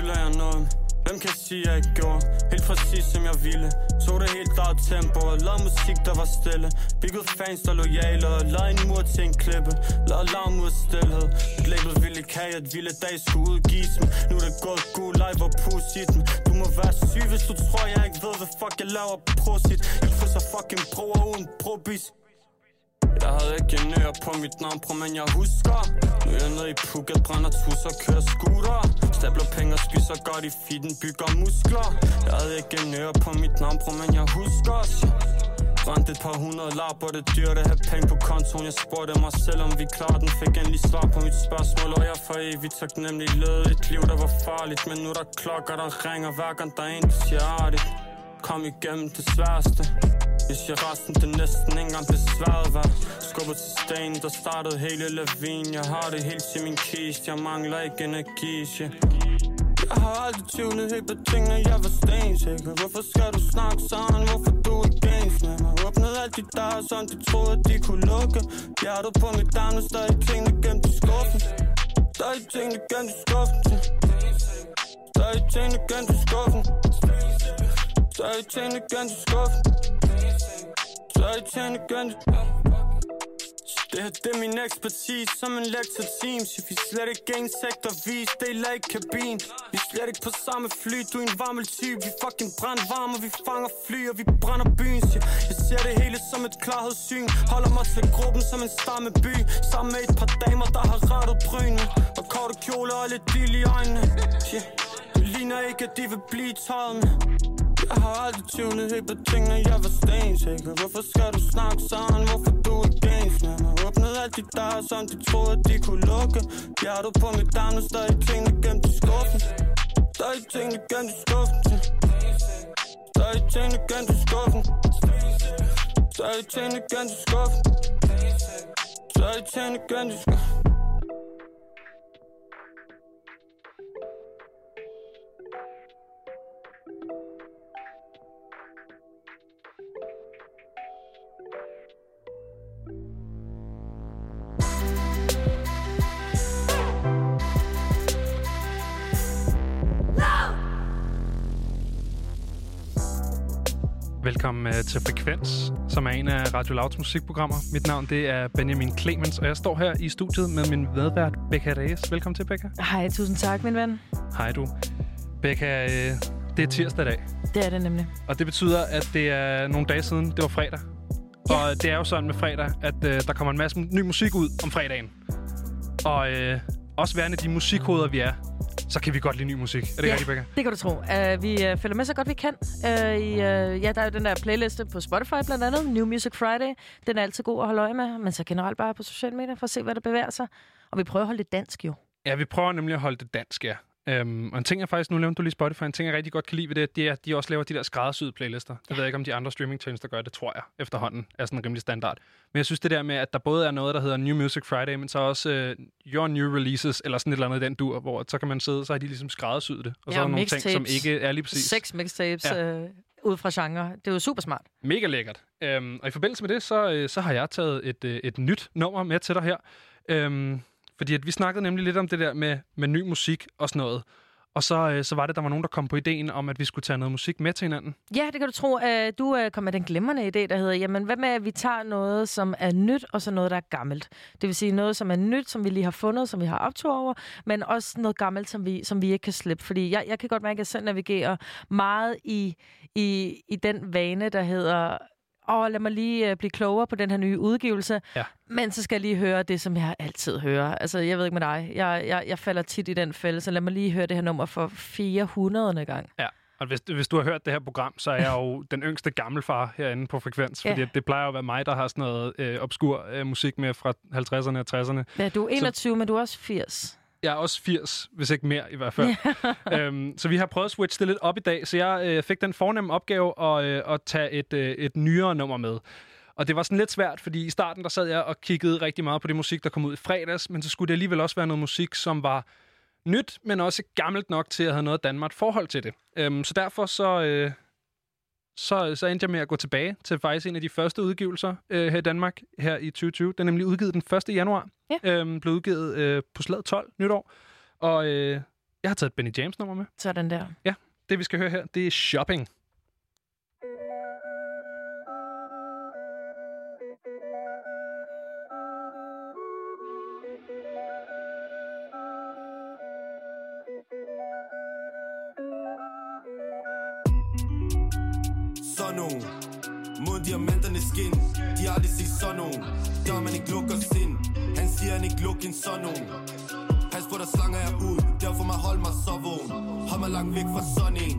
skylder jeg noget? Hvem kan sige, jeg ikke gjorde? Helt præcis som jeg ville. Tog det helt eget tempo og lavede musik, der var stille. Bygget fans, der lojale og lavede en mur til en klippe. Lavede larm ud af stillhed. Et label ville ikke have, at vilde dag skulle udgives dem. Nu er det gået god live og pusit i Du må være syg, hvis du tror, jeg ikke ved, hvad fuck jeg laver Prosit Jeg krydser fucking broer uden brobis jeg havde ikke en øre på mit navn, prøv, men jeg husker. Nu er jeg nede i Phuket, brænder tus og kører scooter. Stabler penge og spiser godt i fitten, bygger muskler. Jeg havde ikke en øre på mit navn, prøv, men jeg husker. Brændt et par hundrede lapper, det dyrt at have penge på kontoen. Jeg spurgte mig selv, om vi klarer den. Fik endelig svar på mit spørgsmål Og jeg for evigt taknemmelig. Led et liv, der var farligt Men nu der klokker, der ringer hver gang der er en, der siger artigt Kom igennem det sværeste jeg siger resten, det næsten ikke engang besværet var Skubber til stenen, der startede hele lavin Jeg har det helt til min kiste, jeg mangler ikke energi yeah. Jeg har aldrig tvivlet helt på tingene, jeg var stensikker. Hvorfor skal du snakke sådan, hvorfor du er games med mig? Åbnede alt de døre, som de troede, de kunne lukke. Hjertet på mit arm, der stadig tingene gemt i skuffen. Stadig tingene gemt i skuffen. Stadig tingene gemt i skuffen. Stadig tingene gemt i skuffen så jeg tjener igen. Det her, det er min ekspertise som en lektor teams. Vi slet ikke insekter, vi deler ikke kabin. Vi er slet ikke på samme fly, du er en varmel type. Vi fucking brandvarme, vi fanger fly og vi brænder byen Jeg ser det hele som et klarhedssyn. Holder mig til gruppen som en stamme by Sammen med et par damer, der har rettet brynene Og korte kjoler og lidt dil i øjnene. Yeah. Det ligner ikke, at de vil blive tøjet med jeg har aldrig tvivlet helt på tingene, jeg var stensikker Hvorfor skal du snakke sådan, hvorfor du er gængs med mig Åbnede alt de døre, som de troede, de kunne lukke. Hjertet på mit arm, og stadig tingene gemt i skuffen. Stadig tingene gemt i skuffen? Stadig tingene gemt i skuffen? Stadig tingene gemt i skuffen? Stadig tingene gemt i skuffen? Velkommen uh, til Frekvens, som er en af Radio Louds musikprogrammer. Mit navn det er Benjamin Clemens, og jeg står her i studiet med min medvært Becca Reyes. Velkommen til, Becca. Hej, tusind tak, min ven. Hej du. Becca, uh, det er tirsdag i dag. Det er det nemlig. Og det betyder, at det er nogle dage siden, det var fredag. Ja. Og det er jo sådan med fredag, at uh, der kommer en masse ny musik ud om fredagen. Og uh, også værende de musikhoveder, vi er, så kan vi godt lide ny musik. Er det ja, rigtigt, Becca? det kan du tro. Uh, vi uh, følger med så godt vi kan. Uh, i, uh, ja, der er jo den der playliste på Spotify blandt andet, New Music Friday. Den er altid god at holde øje med, men så generelt bare på sociale medier for at se, hvad der bevæger sig. Og vi prøver at holde det dansk jo. Ja, vi prøver nemlig at holde det dansk, ja. Um, og en ting, jeg faktisk, nu nævnte du lige Spotify, en ting, jeg rigtig godt kan lide ved det, det er, at de også laver de der skræddersyede playlister. Det ja. ved jeg ikke, om de andre streamingtjenester gør det, tror jeg, efterhånden er sådan en rimelig standard. Men jeg synes det der med, at der både er noget, der hedder New Music Friday, men så også uh, Your New Releases, eller sådan et eller andet i den dur, hvor så kan man sidde, så har de ligesom skræddersyet det. Og ja, så er der nogle ting, som ikke er lige præcis. Seks mixtapes ja. øh, ud fra genre. Det er jo super smart. Mega lækkert. Um, og i forbindelse med det, så, øh, så har jeg taget et, øh, et nyt nummer med til dig her. Um, fordi at vi snakkede nemlig lidt om det der med, med ny musik og sådan noget. Og så, øh, så var det, der var nogen, der kom på ideen om, at vi skulle tage noget musik med til hinanden. Ja, det kan du tro. Uh, du uh, kom med den glemrende idé, der hedder, jamen hvad med, at vi tager noget, som er nyt, og så noget, der er gammelt. Det vil sige noget, som er nyt, som vi lige har fundet, som vi har optur over, men også noget gammelt, som vi, som vi ikke kan slippe. Fordi jeg, jeg kan godt mærke, at jeg selv navigerer meget i, i, i den vane, der hedder åh, lad mig lige uh, blive klogere på den her nye udgivelse. Ja. Men så skal jeg lige høre det, som jeg altid hører. Altså, jeg ved ikke med dig. Jeg, jeg, jeg falder tit i den fælde, så lad mig lige høre det her nummer for 400. gang. Ja. Og hvis, hvis du har hørt det her program, så er jeg jo den yngste gammelfar herinde på Frekvens. Fordi ja. det plejer jo at være mig, der har sådan noget øh, obskur øh, musik med fra 50'erne og 60'erne. Ja, du er 21, så... men du er også 80 jeg er også 80, hvis ikke mere i hvert fald. øhm, så vi har prøvet at switche det lidt op i dag, så jeg øh, fik den fornemme opgave at, øh, at tage et, øh, et nyere nummer med. Og det var sådan lidt svært, fordi i starten der sad jeg og kiggede rigtig meget på det musik, der kom ud i fredags, men så skulle det alligevel også være noget musik, som var nyt, men også gammelt nok til at have noget Danmark forhold til det. Øhm, så derfor så, øh, så, så endte jeg med at gå tilbage til faktisk en af de første udgivelser øh, her i Danmark her i 2020. Den er nemlig udgivet den 1. januar. Ja. Øhm, blev udgivet øh, på slag 12 nytår. Og øh, Jeg har taget Benny James nummer med. Sådan der. Det, vi skal høre her, det er Shopping. Sådan nogen. Der man ikke lukker sind. Han siger han ikke lukker en sådan nogen. Pas på der slanger jeg ud. Derfor må holde mig så vågen. Hold mig langt væk fra sådan en.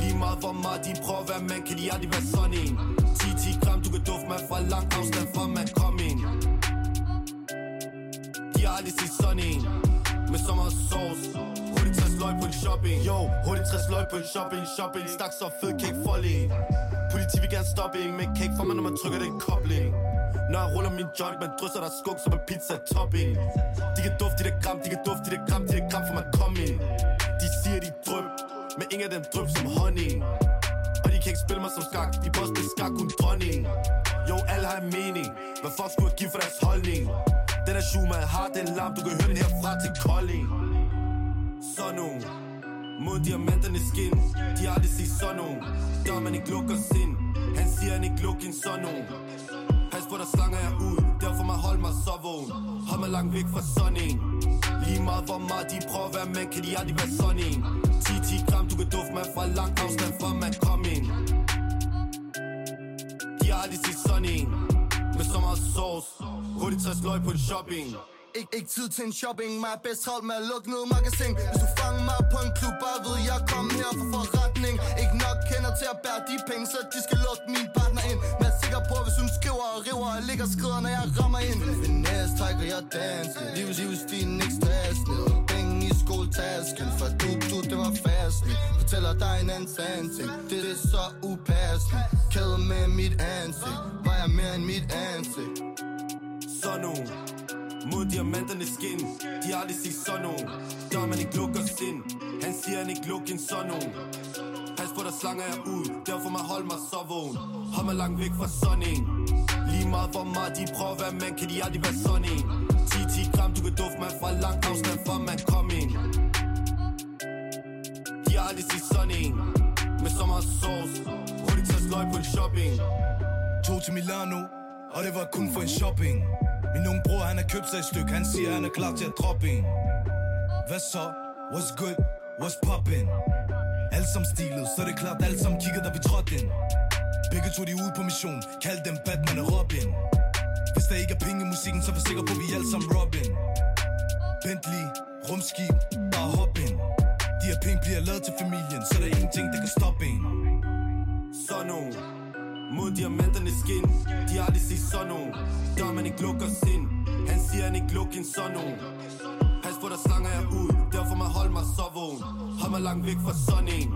Lige meget hvor meget de prøver hvad man Kan de aldrig være sådan en. 10-10 gram Du kan dufte mig fra lang afstand fra man kom ind. De har aldrig set sådan en. Med sommer meget sauce. Hurtigt 60 løg på en shopping. Yo, hurtigt 60 løg på en shopping Shopping, stak så fed cake folling Politi vil gerne stoppe en Men kan ikke få mig, når man trykker den kobling. Når jeg ruller min joint, man drysser der skug som en pizza topping. De kan dufte det gram, de kan dufte det gram, de kan gram for man kom ind. De siger de drøb, men ingen af dem drøb som honning. Og de kan ikke spille mig som skak, de boss spille skak, kun dronning. Jo, alle har en mening, hvad fuck skulle jeg give for deres holdning? Den er shoe, man har, den lam, du kan høre den herfra til Kolding. Sådan nogen Mod diamanterne skin. De har aldrig set sådan nogen. Der man ikke lukker sind. Han siger han ikke lukker en sådan nogen. Pas der slanger jeg ud. Derfor må holde mig så vågen. Hold mig langt væk fra sådan en. Lige meget hvor meget de prøver at være mænd Kan de aldrig være sådan en. 10-10 gram du kan dufte mig fra lang afstand fra man kom ind. De har aldrig set sådan en. Med så meget sauce. Hurtigt 60 løg på en shopping. Ik ikke tid til en shopping, mig er bedst holdt med at lukke ned magasin. Hvis du fanger mig på en klub, bare ved jeg kom her for forretning. Ikke nok kender til at bære de penge, så de skal lukke og ligger skrider, når jeg rammer ind. Finesse trækker jeg dansen, livs, livsstilen ikke stressende. Penge i skoletasken, for du, du, det var fasten Fortæller dig en anden sansing ting, det er så upassende. Kæde med mit ansigt, vejer mere end mit ansigt. Sådan nogen Mod diamanterne skin. De har aldrig set sådan nogen. Der man ikke lukker sind. Han siger han ikke lukker en sådan nogen. Pas på der slanger jeg ud. Derfor må holde mig så vågen. Hold mig langt væk fra sådan en. Lige meget hvor meget de prøver at være mand Kan de aldrig være sådan en. 10-10 gram du kan dufte mig fra lang afstand for man kom ind. De har aldrig set sådan en. Med så meget sauce. Hurtigt tage sløj på en shopping. Tog til Milano, og det var kun for en shopping. Min unge bror, han har købt sig et stykke, han siger, han er klar til at droppe en. Hvad så? What's good? What's poppin'? Alt som stilet, så er det klart, alt som kigger, da vi trådte ind. Begge to de ude på mission, kald dem Batman og Robin. Hvis der ikke er penge i musikken, så er vi sikre på, at vi alle sammen Robin. Bentley, rumskib, bare hop ind. De her penge bliver lavet til familien, så der er ingenting, der kan stoppe en. Sådan nogen Mod diamanterne skin. De har aldrig set sådan nogen. Der man ikke lukker sind Han siger han ikke lukker en sådan nogen. Pas på der slanger jeg ud. Derfor må holde mig så vågen. Hold mig langt væk fra sådan en?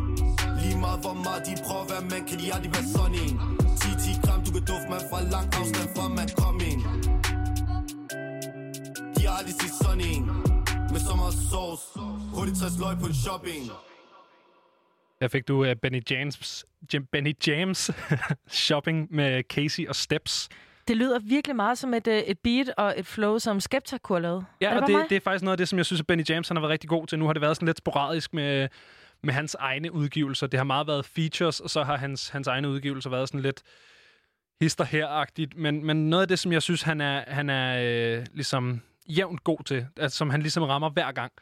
Lige meget hvor meget de prøver at være mand, Kan de aldrig være sådan en. 10-10 gram du kan dufte mig fra lang afstand fra man kom ind. De har aldrig set sådan en. Med så meget sauce Hurtigt 60 løg på en shopping. Der fik du uh, Benny James, Jim, Benny James shopping med Casey og Steps. Det lyder virkelig meget som et, øh, et beat og et flow, som Skepta kunne have lavet. Ja, det og det, mig? det er faktisk noget af det, som jeg synes, at Benny James han har været rigtig god til. Nu har det været sådan lidt sporadisk med, med hans egne udgivelser. Det har meget været features, og så har hans, hans egne udgivelser været sådan lidt hister her-agtigt. Men, men noget af det, som jeg synes, han er, han er øh, ligesom jævnt god til, altså, som han ligesom rammer hver gang,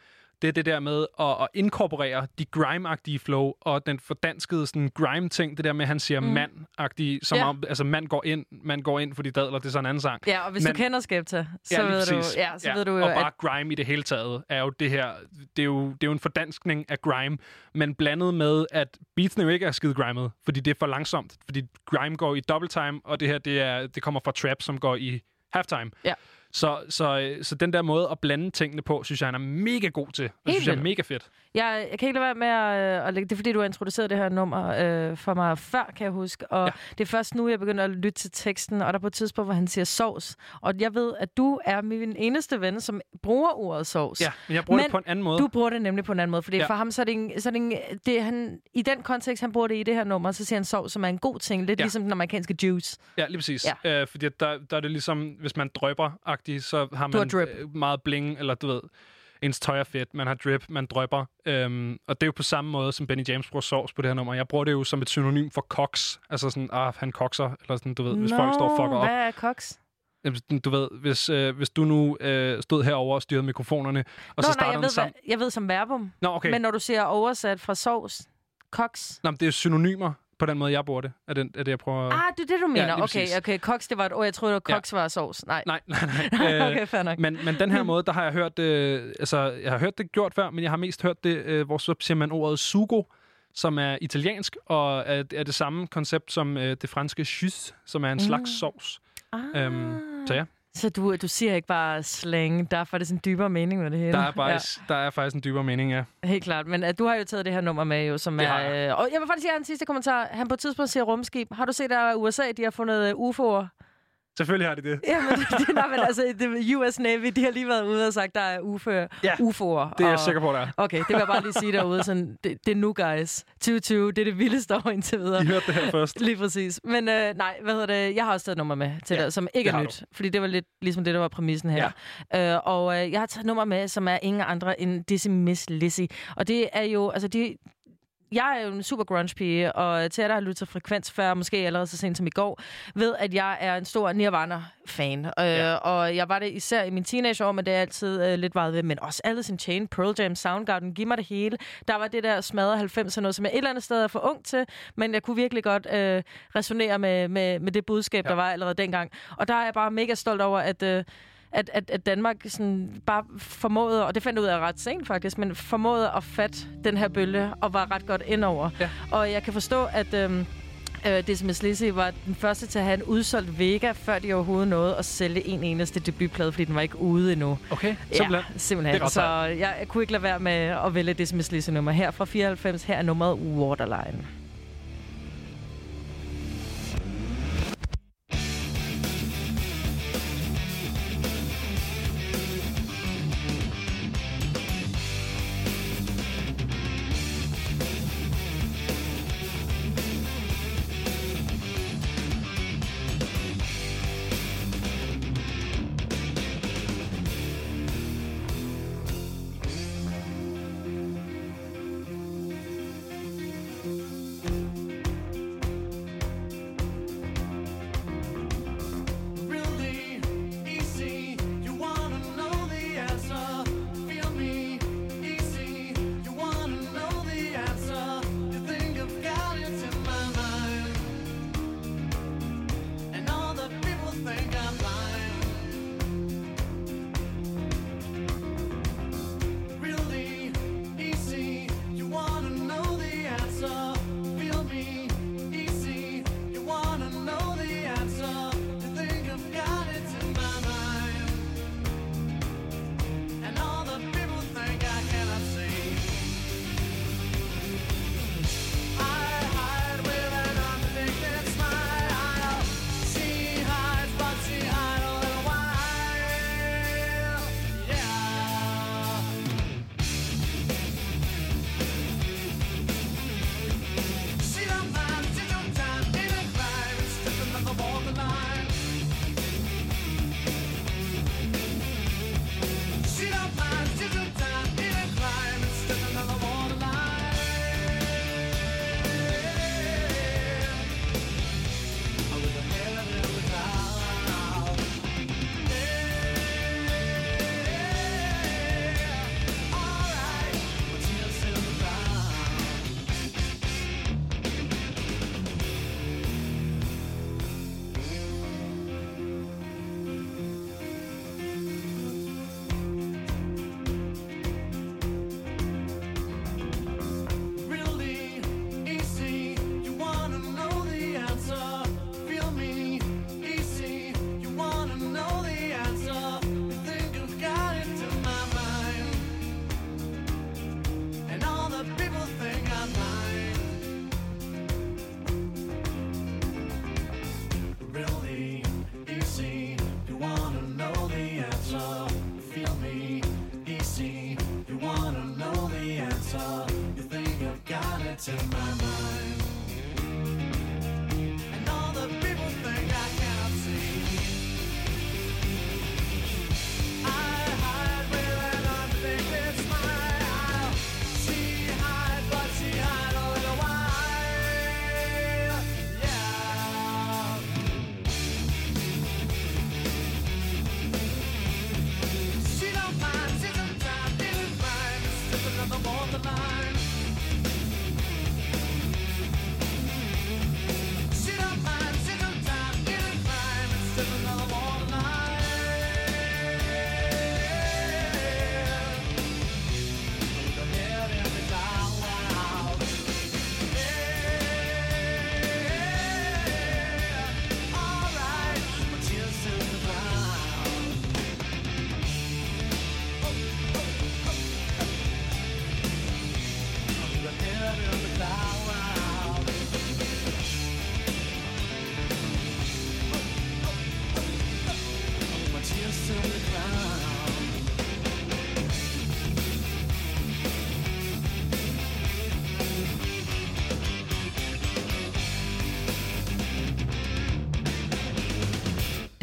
det er det der med at, at inkorporere de grime-agtige flow og den fordanskede sådan grime-ting. Det der med, at han siger mm. mand-agtige, som Ja. om, altså mand går ind, mand går ind, fordi dadler, det er sådan en anden sang. Ja, og hvis Men- du kender Skepta, så, lige ved, du, ja, så ved du jo, Og bare at grime i det hele taget er jo det her... Det er jo, det er jo en fordanskning af grime, men blandet med, at beatsene jo ikke er skide grimet, fordi det er for langsomt. Fordi grime går i double time, og det her, det, er, det kommer fra trap, som går i halftime. Ja. Så, så, øh, så den der måde at blande tingene på, synes jeg, han er mega god til. Det synes jeg er mega fedt. jeg, jeg kan ikke lade være med at, øh, at lægge det, er fordi du har introduceret det her nummer øh, for mig før, kan jeg huske. Og Ja. det er først nu, jeg begynder at lytte til teksten, og der er på et tidspunkt, hvor han siger sovs. Og jeg ved, at du er min eneste ven, som bruger ordet sovs. Ja, men jeg bruger Men det på en anden måde. Du bruger det nemlig på en anden måde, fordi Ja. for ham så er det, en, så er det, en, det er han, i den kontekst, han bruger det i det her nummer, så siger han sovs, som er en god ting, lidt Ja. ligesom den amerikanske juice. Ja, lige præcis. Ja. Øh, fordi der, der er det ligesom, hvis man drøber-agtigt, så har har man drip. øh, meget bling, eller du ved, ens tøj er fedt, man har drip, man drøber. Øhm, og det er jo på samme måde, som Benny James bruger sovs på det her nummer. Jeg bruger det jo som et synonym for cox. Altså sådan, ah, han kokser, eller sådan, du ved, hvis Nå, folk står og fucker op. hvad er koks? Du ved, hvis, øh, hvis du nu øh, stod herover og styrede mikrofonerne, og Nå, så nej, starter jeg ved, hvad, jeg ved som verbum. Nå, okay. Men når du siger oversat fra sovs, koks. Nå, men det er synonymer på den måde, jeg bruger det. Er det, er det jeg prøver... Ah, det er det, du mener. lige okay, okay. Koks, det var et ord. Jeg troede, det var koks var sovs. Nej. Nej, nej, nej. Øh, okay, fair nok. Men, men den her måde, der har jeg hørt, øh, altså, jeg har hørt det gjort før, men jeg har mest hørt det, øh, hvor så siger man ordet sugo, som er italiensk, og er, er det samme koncept som øh, det franske jus, som er en mm. slags sovs. Ah. Øhm, så ja, Så du, du siger ikke bare slang, der er faktisk en dybere mening med det hele. der er, faktisk, ja. der er faktisk en dybere mening, ja. Helt klart. Men uh, du har jo taget det her nummer med, jo, som Det er... Øh, og jeg vil faktisk sige en sidste kommentar. Han på et tidspunkt siger rumskib. Har du set, at USA de har fundet uh, UFO'er? Selvfølgelig har de det. Jamen, det, nej, men altså, det, US Navy, de har lige været ude og sagt, der er UFO'er. Ja, UFO'er Det er jeg og- sikker på, der er. Okay, det vil jeg bare lige sige derude. Sådan, det, det er nu, guys. 2020, det er det vildeste år indtil videre. I hørte det her først. Lige præcis. Men øh, nej, hvad hedder det? Jeg har også taget et nummer med til Ja, ja, dig, som ikke er nyt. Fordi det var lidt ligesom det, der var præmissen her. Ja. Øh, og øh, jeg har taget et nummer med, som er ingen andre end Dizzy Miss Lizzy. Og det er jo, altså de, jeg er jo en super grunge pige, og til jer, der har lyttet til Frekvens før, måske allerede så sent som i går, ved, at jeg er en stor Nirvana-fan. Øh, Ja. Og jeg var det især i min teenageår, men det er altid øh, lidt vejet ved. Men også Alice in Chain, Pearl Jam, Soundgarden, giv mig det hele. Der var det der smadre 90'er noget, som jeg et eller andet sted er for ung til, men jeg kunne virkelig godt øh, resonere med, med, med det budskab, ja. der var allerede dengang. Og der er jeg bare mega stolt over, at... Øh, at, at, at Danmark sådan bare formåede, og det fandt jeg ud af ret sent faktisk, men formåede at fatte den her bølge, og var ret godt indover. Ja. Og jeg kan forstå, at øhm, øh, Decimus Lizzy var den første til at have en udsolgt Vega, før de overhovedet nåede at sælge en eneste debutplade, fordi den var ikke ude endnu. Okay, Ja, simpelthen. simpelthen. Det Så jeg, jeg kunne ikke lade være med at vælge Decimus Lizzy nummer her fra 94. Her er nummeret. Waterline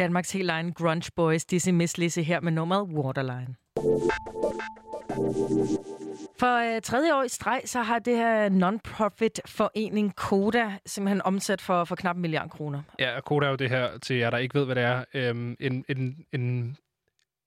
Danmarks helt egen grunge boys, Dizzy Miss Lizzy her med nummeret Waterline. For øh, tredje år i streg, så har det her non-profit forening Koda simpelthen omsat for, for knap en milliard kroner. Ja, Koda er jo det her, til jer, der ikke ved, hvad det er, øhm, en, en, en,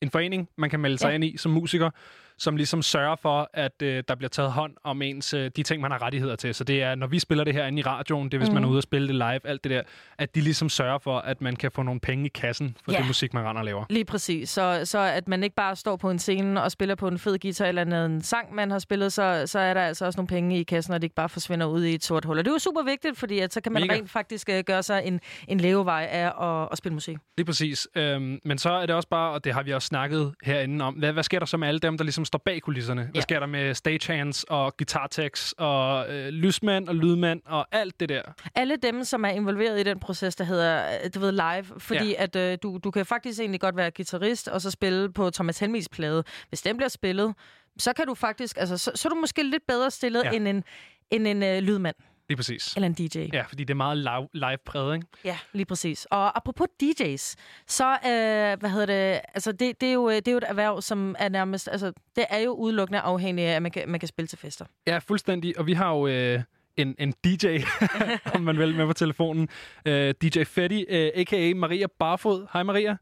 en forening, man kan melde sig Ja. ind i som musiker, som ligesom sørger for, at øh, der bliver taget hånd om ens, øh, de ting, man har rettigheder til. Så det er, når vi spiller det her inde i radioen, det er, hvis mm. man er ude og spille det live, alt det der, at de ligesom sørger for, at man kan få nogle penge i kassen for Ja. det musik, man render og laver. Lige præcis. Så, så at man ikke bare står på en scene og spiller på en fed guitar eller en sang, man har spillet, så, så er der altså også nogle penge i kassen, og det ikke bare forsvinder ud i et sort hul. Og det er jo super vigtigt, fordi at så kan man Mega. rent faktisk uh, gøre sig en, en levevej af at, at spille musik. Lige præcis. Øhm, men så er det også bare, og det har vi også snakket herinde om, hvad, hvad sker der så med alle dem, der ligesom står bag kulisserne? Hvad Ja. sker der med stagehands og guitartex og øh, lysmænd og lydmænd og alt det der? alle dem, som er involveret i den proces, der hedder, øh, du ved, live, fordi ja. at øh, du, du kan faktisk egentlig godt være guitarist, og så spille på Thomas Helmis plade. Hvis den bliver spillet, så kan du faktisk, altså, så, så er du måske lidt bedre stillet ja. end en, end en øh, lydmand Lige præcis. eller en DJ. Ja, fordi det er meget live, live-præget, ikke? Ja, lige præcis. Og apropos DJ's, så, øh, hvad hedder det, altså det, det, er jo, øh, det er jo et erhverv, som er nærmest, altså det er jo udelukkende afhængigt af, at man kan, man kan spille til fester. Ja, fuldstændig. Og vi har jo øh, en, en DJ, om man vil, med på telefonen. Øh, DJ Fetty, øh, a.k.a. Maria Barfod. Hej Maria.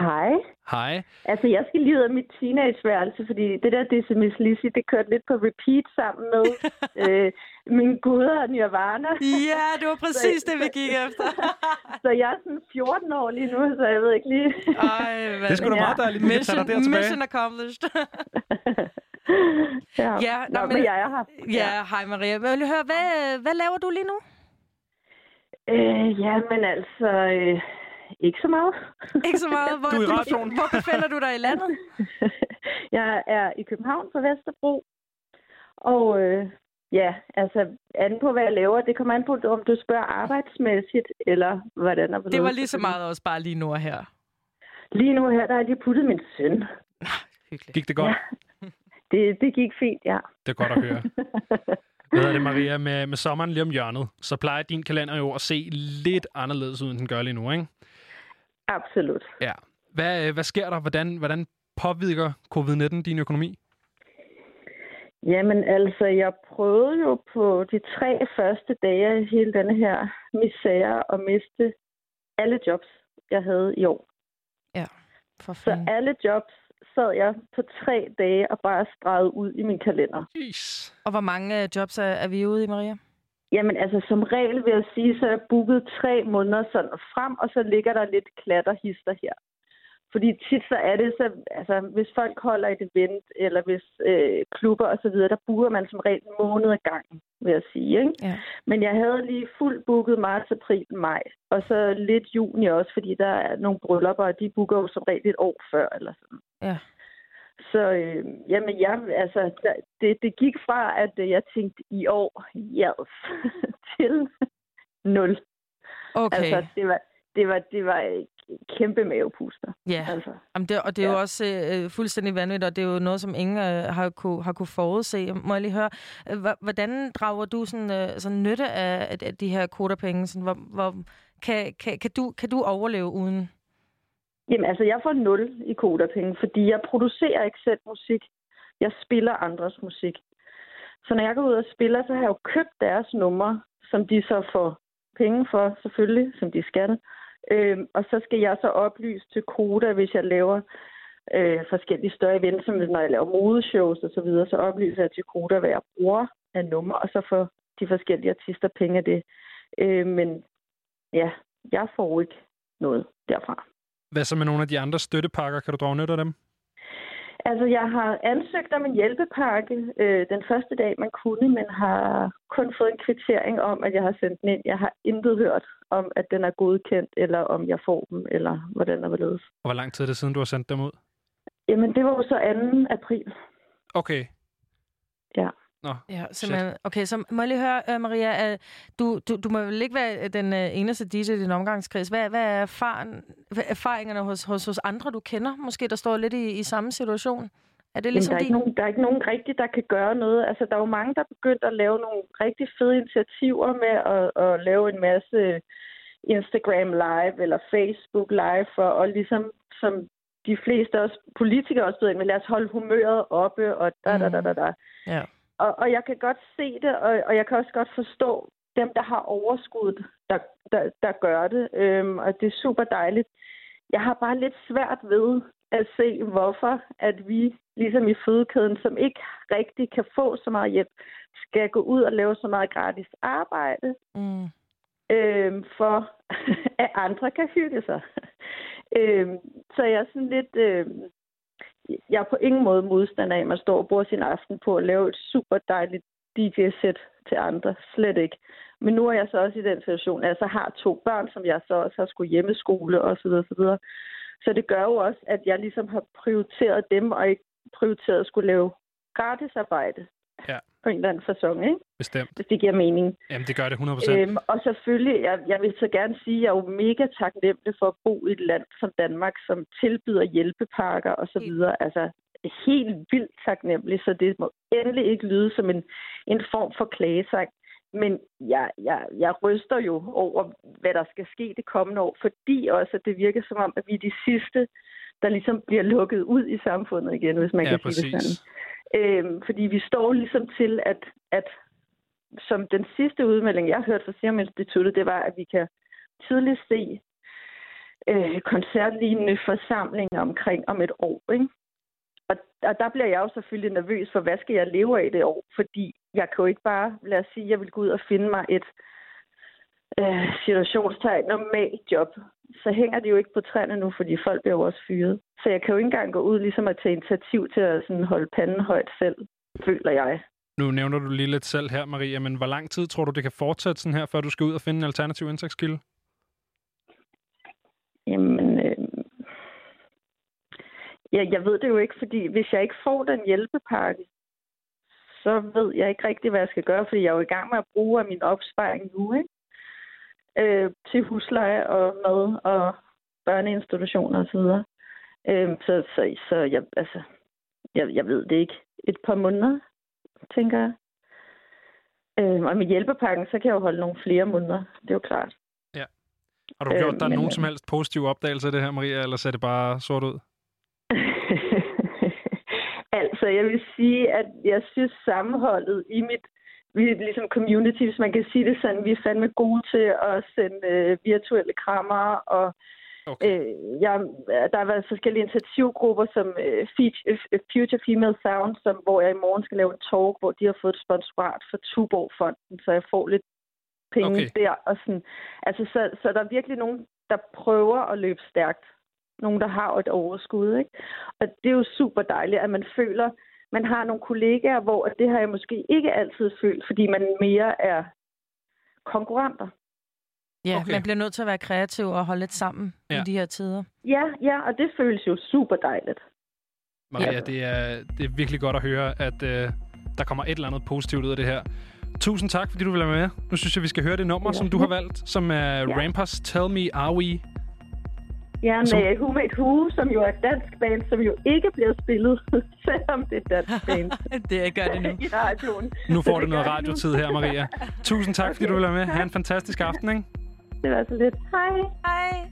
Hej. Hej. Altså, jeg skal lige ud af mit teenageværelse, fordi det der Dizzy Miss Lizzy, det kørte lidt på repeat sammen med øh, min guder og Nirvana. Ja, det var præcis det, vi gik efter. Så jeg er sådan 14 år lige nu, så jeg ved ikke lige... Ej, hvad Det er sgu da ja. meget dejligt, at kan tage Mission, dig der tilbage. mission accomplished. ja, Ja, Nå, nå, men men- jeg er her. ja, hej Maria. Jeg vil høre, hvad, hvad laver du lige nu? Øh, ja, men altså... Øh, ikke så meget. Ikke så meget. Hvor, Du er i radioen. Hvor befinder du dig i landet? jeg er i København på Vesterbro. Og øh, ja, altså anden på, hvad jeg laver, det kommer an på, om du spørger arbejdsmæssigt, eller hvordan og Det var lige så meget også bare lige nu og her. Lige nu her, der har jeg lige puttet min søn. Hyggeligt. Gik det godt? Ja. Det, det gik fint, ja. Det er godt at høre. Hvad hedder det, Maria? Med, med sommeren lige om hjørnet, så plejer din kalender jo at se lidt anderledes ud, end den gør lige nu, ikke? Absolut. Ja. Hvad, øh, hvad sker der? Hvordan, hvordan påvirker covid-19 din økonomi? Jamen altså, jeg prøvede jo på de tre første dage af hele denne her misære at miste alle jobs, jeg havde i år. For Så fanden. alle jobs sad jeg på tre dage og bare stregede ud i min kalender. Jeez. Og hvor mange øh, jobs er, er vi ude i, Maria? Jamen altså, som regel vil jeg sige, så er jeg booket tre måneder sådan frem, og så ligger der lidt klatterhister her. Fordi tit så er det så, altså hvis folk holder et event, eller hvis øh, klubber og så videre, der booker man som regel en måned ad gangen, vil jeg sige. Ikke? Ja. Men jeg havde lige fuldt booket marts, april, maj, og så lidt juni også, fordi der er nogle bryllupper, og de booker jo som regel et år før, eller sådan. Ja. Så øh, jamen, jeg, altså, det, det gik fra, at øh, jeg tænkte i år, yes, til nul. Okay. Altså, det var, det var, det var kæmpe mavepuster. ja. Altså. Jamen det, og det er jo Ja. også øh, fuldstændig vanvittigt, og det er jo noget, som ingen øh, har, kunne, har kunne forudse. Må jeg lige høre, øh, hvordan drager du sådan, øh, sådan nytte af, af, af de her kodapenge? Sådan, hvor, hvor, kan, kan, kan, du, kan du overleve uden? Jamen, altså, jeg får nul i kodapenge, fordi jeg producerer ikke selv musik. Jeg spiller andres musik. Så når jeg går ud og spiller, så har jeg jo købt deres numre, som de så får penge for, selvfølgelig, som de skal. Øh, og så skal jeg så oplyse til Koda, hvis jeg laver øh, forskellige større events, som når jeg laver modeshows og så videre, så oplyser jeg til Koda, hvad jeg bruger af nummer, og så får de forskellige artister penge af det. Øh, men ja, jeg får ikke noget derfra. Hvad så med nogle af de andre støttepakker? Kan du drage nyt af dem? Altså, jeg har ansøgt om en hjælpepakke øh, den første dag, man kunne, men har kun fået en kvittering om, at jeg har sendt den ind. Jeg har intet hørt om, at den er godkendt, eller om jeg får dem, eller hvordan der vil ledes. Og hvor lang tid er det siden, du har sendt dem ud? Jamen, det var jo så 2. april. Okay. Ja. Nå, Ja, Shit. simpelthen. Okay, så må jeg lige høre, uh, Maria, uh, du, du, du må vel ikke være den uh, eneste DJ i din omgangskreds. Hvad, hvad er erfaren, hvad er erfaringerne hos, hos, hos andre, du kender, måske, der står lidt i, i samme situation? Er det ligesom der, er ikke nogen, der er ikke nogen rigtig, der kan gøre noget. Altså, der er jo mange, der er begyndt at lave nogle rigtig fede initiativer med at, at lave en masse Instagram live eller Facebook live for at ligesom, som de fleste også politikere også ved, men lad os holde humøret oppe, og da, da, da, da, da. Ja. Og, og jeg kan godt se det, og, og jeg kan også godt forstå dem, der har overskud, der, der, der gør det, øhm, og det er super dejligt. Jeg har bare lidt svært ved at se, hvorfor at vi, ligesom i fødekæden, som ikke rigtig kan få så meget hjælp, skal gå ud og lave så meget gratis arbejde, Mm. øhm, for at andre kan hygge sig. øhm, så jeg er sådan lidt... Øhm, jeg er på ingen måde modstander af, at man står og bruger sin aften på at lave et super dejligt DJ-sæt til andre. Slet ikke. Men nu er jeg så også i den situation, at jeg så har to børn, som jeg så også har skulle hjemmeskole osv. Så, videre, så, videre. så det gør jo også, at jeg ligesom har prioriteret dem, og ikke prioriteret at skulle lave gratisarbejde på en eller anden fasong, ikke? Bestemt. hvis det giver mening. Jamen, det gør det 100%. Øhm, og selvfølgelig, jeg, jeg vil så gerne sige, at jeg er jo mega taknemmelig for at bo i et land som Danmark, som tilbyder hjælpepakker og så videre. Altså, helt vildt taknemmelig, så det må endelig ikke lyde som en, en form for klagesang. Men jeg, jeg, jeg ryster jo over, hvad der skal ske det kommende år, fordi også, at det virker som om, at vi er de sidste, der ligesom bliver lukket ud i samfundet igen, hvis man Ja, kan sige det præcis. sådan. Øhm, fordi vi står ligesom til, at, at som den sidste udmelding, jeg hørte fra Serum Instituttet, det var, at vi kan tidligt se øh, koncertlignende forsamlinger omkring om et år. Ikke? Og, og der bliver jeg jo selvfølgelig nervøs for, hvad skal jeg leve af det år? Fordi jeg kan jo ikke bare, lad os sige, jeg vil gå ud og finde mig et øh, situationstegn normalt job. Så hænger det jo ikke på træerne nu, fordi folk bliver jo også fyret. Så jeg kan jo ikke engang gå ud ligesom at tage initiativ til at sådan holde panden højt selv, føler jeg. Nu nævner du lige lidt selv her, Maria, men hvor lang tid tror du, det kan fortsætte sådan her, før du skal ud og finde en alternativ indtægtskilde? Jamen, øh, jeg, jeg ved det jo ikke, fordi hvis jeg ikke får den hjælpepakke, så ved jeg ikke rigtig, hvad jeg skal gøre, fordi jeg er jo i gang med at bruge af min opsparing nu, ikke? Øh, til husleje og mad og børneinstitutioner osv. Øh, så så, så jeg, altså, jeg, jeg ved det ikke. Et par måneder, tænker jeg. Øh, og med hjælpepakken, så kan jeg jo holde nogle flere måneder. Det er jo klart. Har du gjort Øh, dig men, nogen som helst positive opdagelser af det her, Maria, eller ser det bare sort ud? altså, jeg vil sige, at jeg synes sammenholdet i mit vi er ligesom community, hvis man kan sige det sådan, vi er fandme gode til at sende øh, virtuelle krammer, og Okay. øh, jeg, der har været forskellige initiativgrupper som øh, øh, Future Female Sound, som, hvor jeg i morgen skal lave en talk, hvor de har fået et sponsorat for Tuborg-fonden, så jeg får lidt penge Okay. der. Og sådan. Altså, så, så der er virkelig nogen, der prøver at løbe stærkt. Nogen, der har et overskud. Ikke? Og det er jo super dejligt, at man føler, man har nogle kollegaer, hvor det har jeg måske ikke altid følt, fordi man mere er konkurrenter. Ja, Okay. man bliver nødt til at være kreativ og holde lidt sammen ja. Ja. i de her tider. Ja, ja, og det føles jo super dejligt. Maria, Ja. det er, det er virkelig godt at høre, at øh, der kommer et eller andet positivt ud af det her. Tusind tak, fordi du vil være med. Nu synes jeg, vi skal høre det nummer, Ja. som du har valgt, som er Ja. Rampers Tell Me Are We. Ja, Som- med Who Made Who, som jo er et dansk band, som jo ikke bliver spillet, selvom det er et dansk band det gør det nu. i radioen. Nu får du noget radiotid her, Maria. Tusind tak, fordi Okay, du vil være med. Ha' en fantastisk aften, ikke? Det var så lidt. Hej. Hej.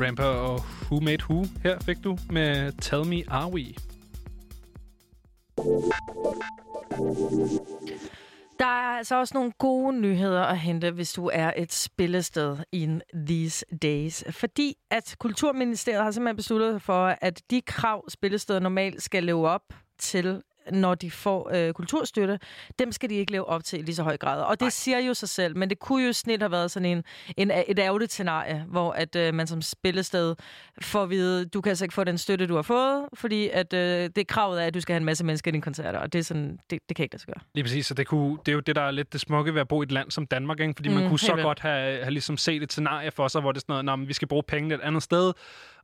Ramper og Who Made Who. Her fik du med Tell Me Are We. Der er altså også nogle gode nyheder at hente, hvis du er et spillested in these days. Fordi at Kulturministeriet har simpelthen besluttet for, at de krav, spillesteder normalt skal leve op til, når de får øh, kulturstøtte, dem skal de ikke leve op til i lige så høj grad. Og det Nej. siger jo sig selv, men det kunne jo snit have været sådan en, en et ærgerligt scenarie, hvor at øh, man som spillested får at vide, du kan altså ikke få den støtte, du har fået, fordi at øh, det kravet er, at du skal have en masse mennesker i dine koncerter, og det, er sådan, det, det kan ikke lade sig gøre. Lige præcis, så det, kunne, det er jo det, der er lidt det smukke ved at bo i et land som Danmark, ikke? fordi mm, man kunne så vildt. godt have, have ligesom set et scenarie for sig, hvor det er sådan noget, "Nå, men vi skal bruge pengene et andet sted,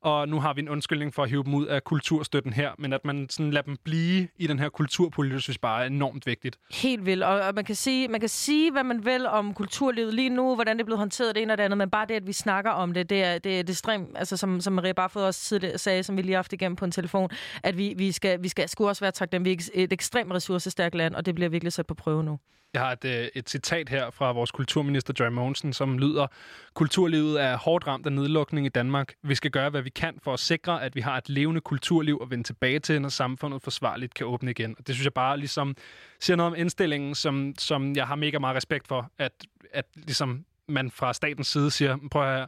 og nu har vi en undskyldning for at hive dem ud af kulturstøtten her, men at man sådan lader dem blive i den her kulturpolitik, synes bare er enormt vigtigt. Helt vildt. Og, og man, kan sige, man kan sige, hvad man vil om kulturlivet lige nu, hvordan det er blevet håndteret det ene og det andet, men bare det, at vi snakker om det, det er, det er, det er ekstremt, altså som, som Maria Barfod også tidligere sagde, som vi lige har haft igennem på en telefon, at vi, vi skal, vi skal sgu også være taknemmelige. Vi er et ekstremt ressourcestærkt land, og det bliver virkelig sat på prøve nu. Jeg har et, øh, et citat her fra vores kulturminister Joy Mogensen, som lyder, Kulturlivet er hårdt ramt af nedlukning i Danmark. Vi skal gøre, hvad vi kan for at sikre, at vi har et levende kulturliv at vende tilbage til, når samfundet forsvarligt kan åbne igen. Og det synes jeg bare ligesom siger noget om indstillingen, som, som jeg har mega meget respekt for, at, at ligesom man fra statens side siger, prøv at høre,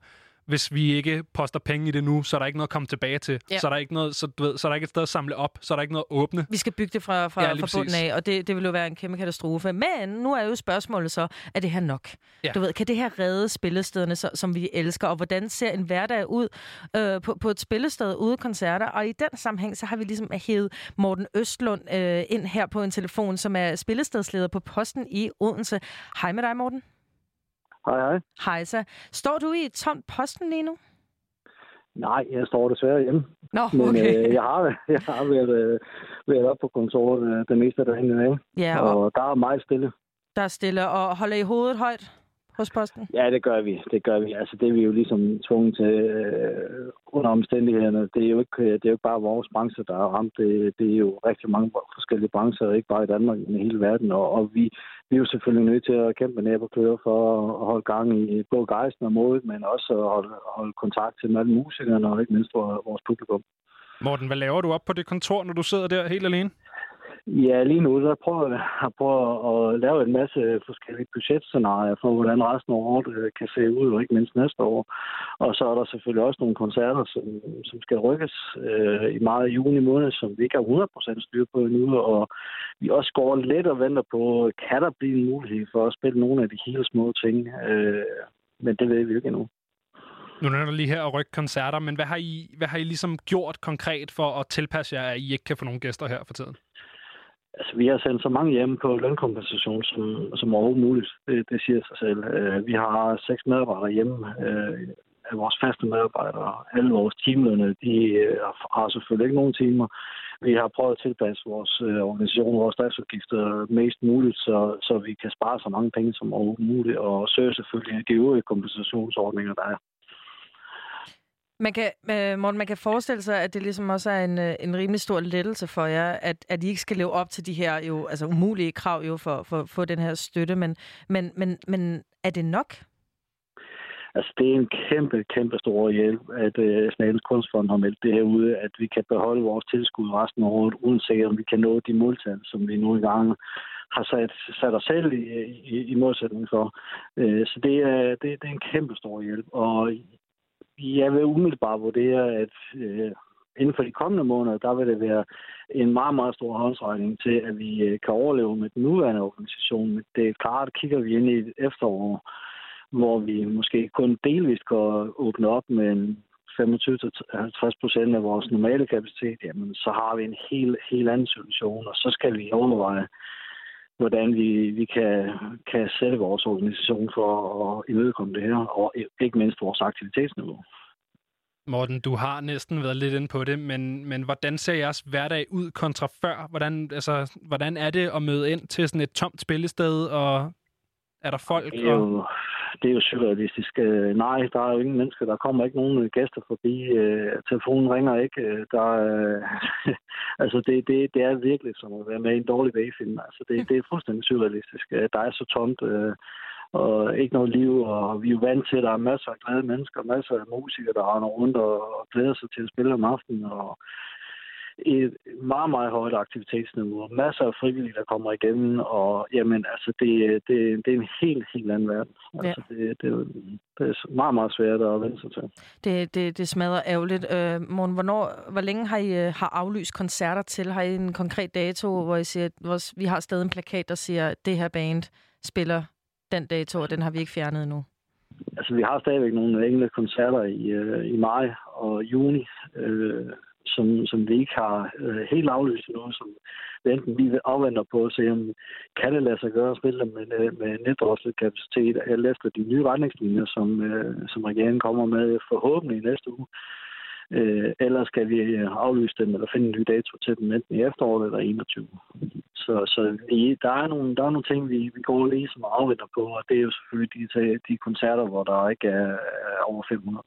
hvis vi ikke poster penge i det nu, så er der ikke noget at komme tilbage til. Ja. Så, er der ikke noget, så, du ved, så er der ikke et sted at samle op. Så er der ikke noget at åbne. Vi skal bygge det fra, fra, Ja, fra bunden af, og det, det vil jo være en kæmpe katastrofe. Men nu er jo spørgsmålet så, er det her nok? Ja. Du ved, kan det her redde spillestederne, så, som vi elsker? Og hvordan ser en hverdag ud øh, på, på et spillested ude koncerter? Og i den sammenhæng, så har vi ligesom hævet Morten Østlund øh, ind her på en telefon, som er spillestedsleder på posten i Odense. Hej med dig, Morten. Hej, hej. Hej så. Står du i et tomt posten lige nu? Nej, jeg står desværre hjemme. Nå, Men okay. øh, jeg har, jeg har været, øh, været op på kontoret øh, det meste af dagen i dag. Ja, og Og der er meget stille. der er stille. Og holder I hovedet højt hos posten? Ja, det gør vi. Det gør vi. Altså, det er vi jo ligesom tvunget til øh, under omstændighederne. Det er, jo ikke, det er jo ikke bare vores branche, der er ramt. Det, det er jo rigtig mange forskellige brancher, ikke bare i Danmark, men i hele verden. Og, og vi, vi er jo selvfølgelig nødt til at kæmpe næb og for at holde gang i både gejsten og modet, men også at holde, holde kontakt til alle musikerne og ikke mindst vores vores publikum. Morten, hvad laver du op på det kontor, når du sidder der helt alene? Ja, lige nu så prøver jeg at, prøve at lave en masse forskellige budgetscenarier for, hvordan resten af året øh, kan se ud, og ikke mindst næste år. Og så er der selvfølgelig også nogle koncerter, som, som skal rykkes øh, i meget juni måned, som vi ikke har 100% styr på endnu. Og vi også går lidt og venter på, kan der blive en mulighed for at spille nogle af de helt små ting. Øh, men det ved vi ikke endnu. Nu er der lige her at rykke koncerter, men hvad har, I, hvad har I ligesom gjort konkret for at tilpasse jer, at I ikke kan få nogle gæster her for tiden? Altså, vi har sendt så mange hjem på lønkompensation som, som overhovedet muligt. Det, det siger sig selv. Øh, vi har seks medarbejdere hjemme øh, af vores faste medarbejdere. Alle vores teamlønne, de øh, har selvfølgelig ikke nogen timer. Vi har prøvet at tilpasse vores øh, organisation, vores driftsudgifter mest muligt, så, så vi kan spare så mange penge som overhovedet muligt, og søge selvfølgelig de øvrige kompensationsordninger, der er. Man kan, øh, Morten, man kan forestille sig, at det ligesom også er en, øh, en rimelig stor lettelse for jer, at, at I ikke skal leve op til de her jo, altså umulige krav jo for, for at få den her støtte, men, men, men, men er det nok? Altså, det er en kæmpe, kæmpe stor hjælp, at øh, Statens Kunstfond har meldt det her ude, at vi kan beholde vores tilskud resten af året, uanset om vi kan nå de måltal, som vi nu i gang har sat, sat os selv i, i, i modsætning for. Øh, så det er, det, det er en kæmpe stor hjælp, og jeg vil umiddelbart vurdere, at øh, inden for de kommende måneder, der vil det være en meget, meget stor håndsregning til, at vi øh, kan overleve med den nuværende organisation. Men det er klart, kigger vi ind i et efterår, hvor vi måske kun delvist kan åbne op med en 25-50 procent af vores normale kapacitet, jamen, så har vi en helt, helt anden situation, og så skal vi overveje, hvordan vi, vi kan, kan sætte vores organisation for at imødekomme det her, og ikke mindst vores aktivitetsniveau. Morten, du har næsten været lidt inde på det, men, men hvordan ser jeres hverdag ud kontra før? Hvordan, altså, hvordan er det at møde ind til sådan et tomt spillested, og er der folk? Det er Og det er jo surrealistisk. Øh, nej, der er jo ingen mennesker. Der kommer ikke nogen øh, gæster forbi. Øh, telefonen ringer ikke. Der er, altså, det, det, det er virkelig som at være med i en dårlig bagfilm. Altså, det, det er fuldstændig surrealistisk. Der er så tomt, og ikke noget liv, og vi er jo vant til, at der er masser af glade mennesker, masser af musikere, der render rundt og, og glæder sig til at spille om aftenen, og et meget, meget højt aktivitetsniveau. Masser af frivillige, der kommer igennem, og jamen, altså, det, det, det er en helt, helt anden verden. Altså, det, det, det er meget, meget svært at vende sig til. Det, det, det smadrer ærgerligt. Øh, Morten, hvornår, hvor længe har I øh, har aflyst koncerter til? Har I en konkret dato, hvor I siger, at vores, vi har stadig en plakat, der siger, at det her band spiller den dato, og den har vi ikke fjernet endnu? Altså, vi har stadigvæk nogle enkelte koncerter i, øh, i maj og juni, øh, som, som vi ikke har øh, helt aflyst endnu, som vi enten lige afventer på at se, om kan det lade sig gøre at spille med, med neddroslet kapacitet, eller efter de nye retningslinjer, som, øh, som regeringen kommer med forhåbentlig næste uge. Øh, eller skal vi øh, aflyse dem, eller finde en ny dato til dem, enten i efteråret eller 21. Så, så vi, der, er nogle, der er nogle ting, vi, vi går lige som afventer på, og det er jo selvfølgelig de, de koncerter, hvor der ikke er, er over 500.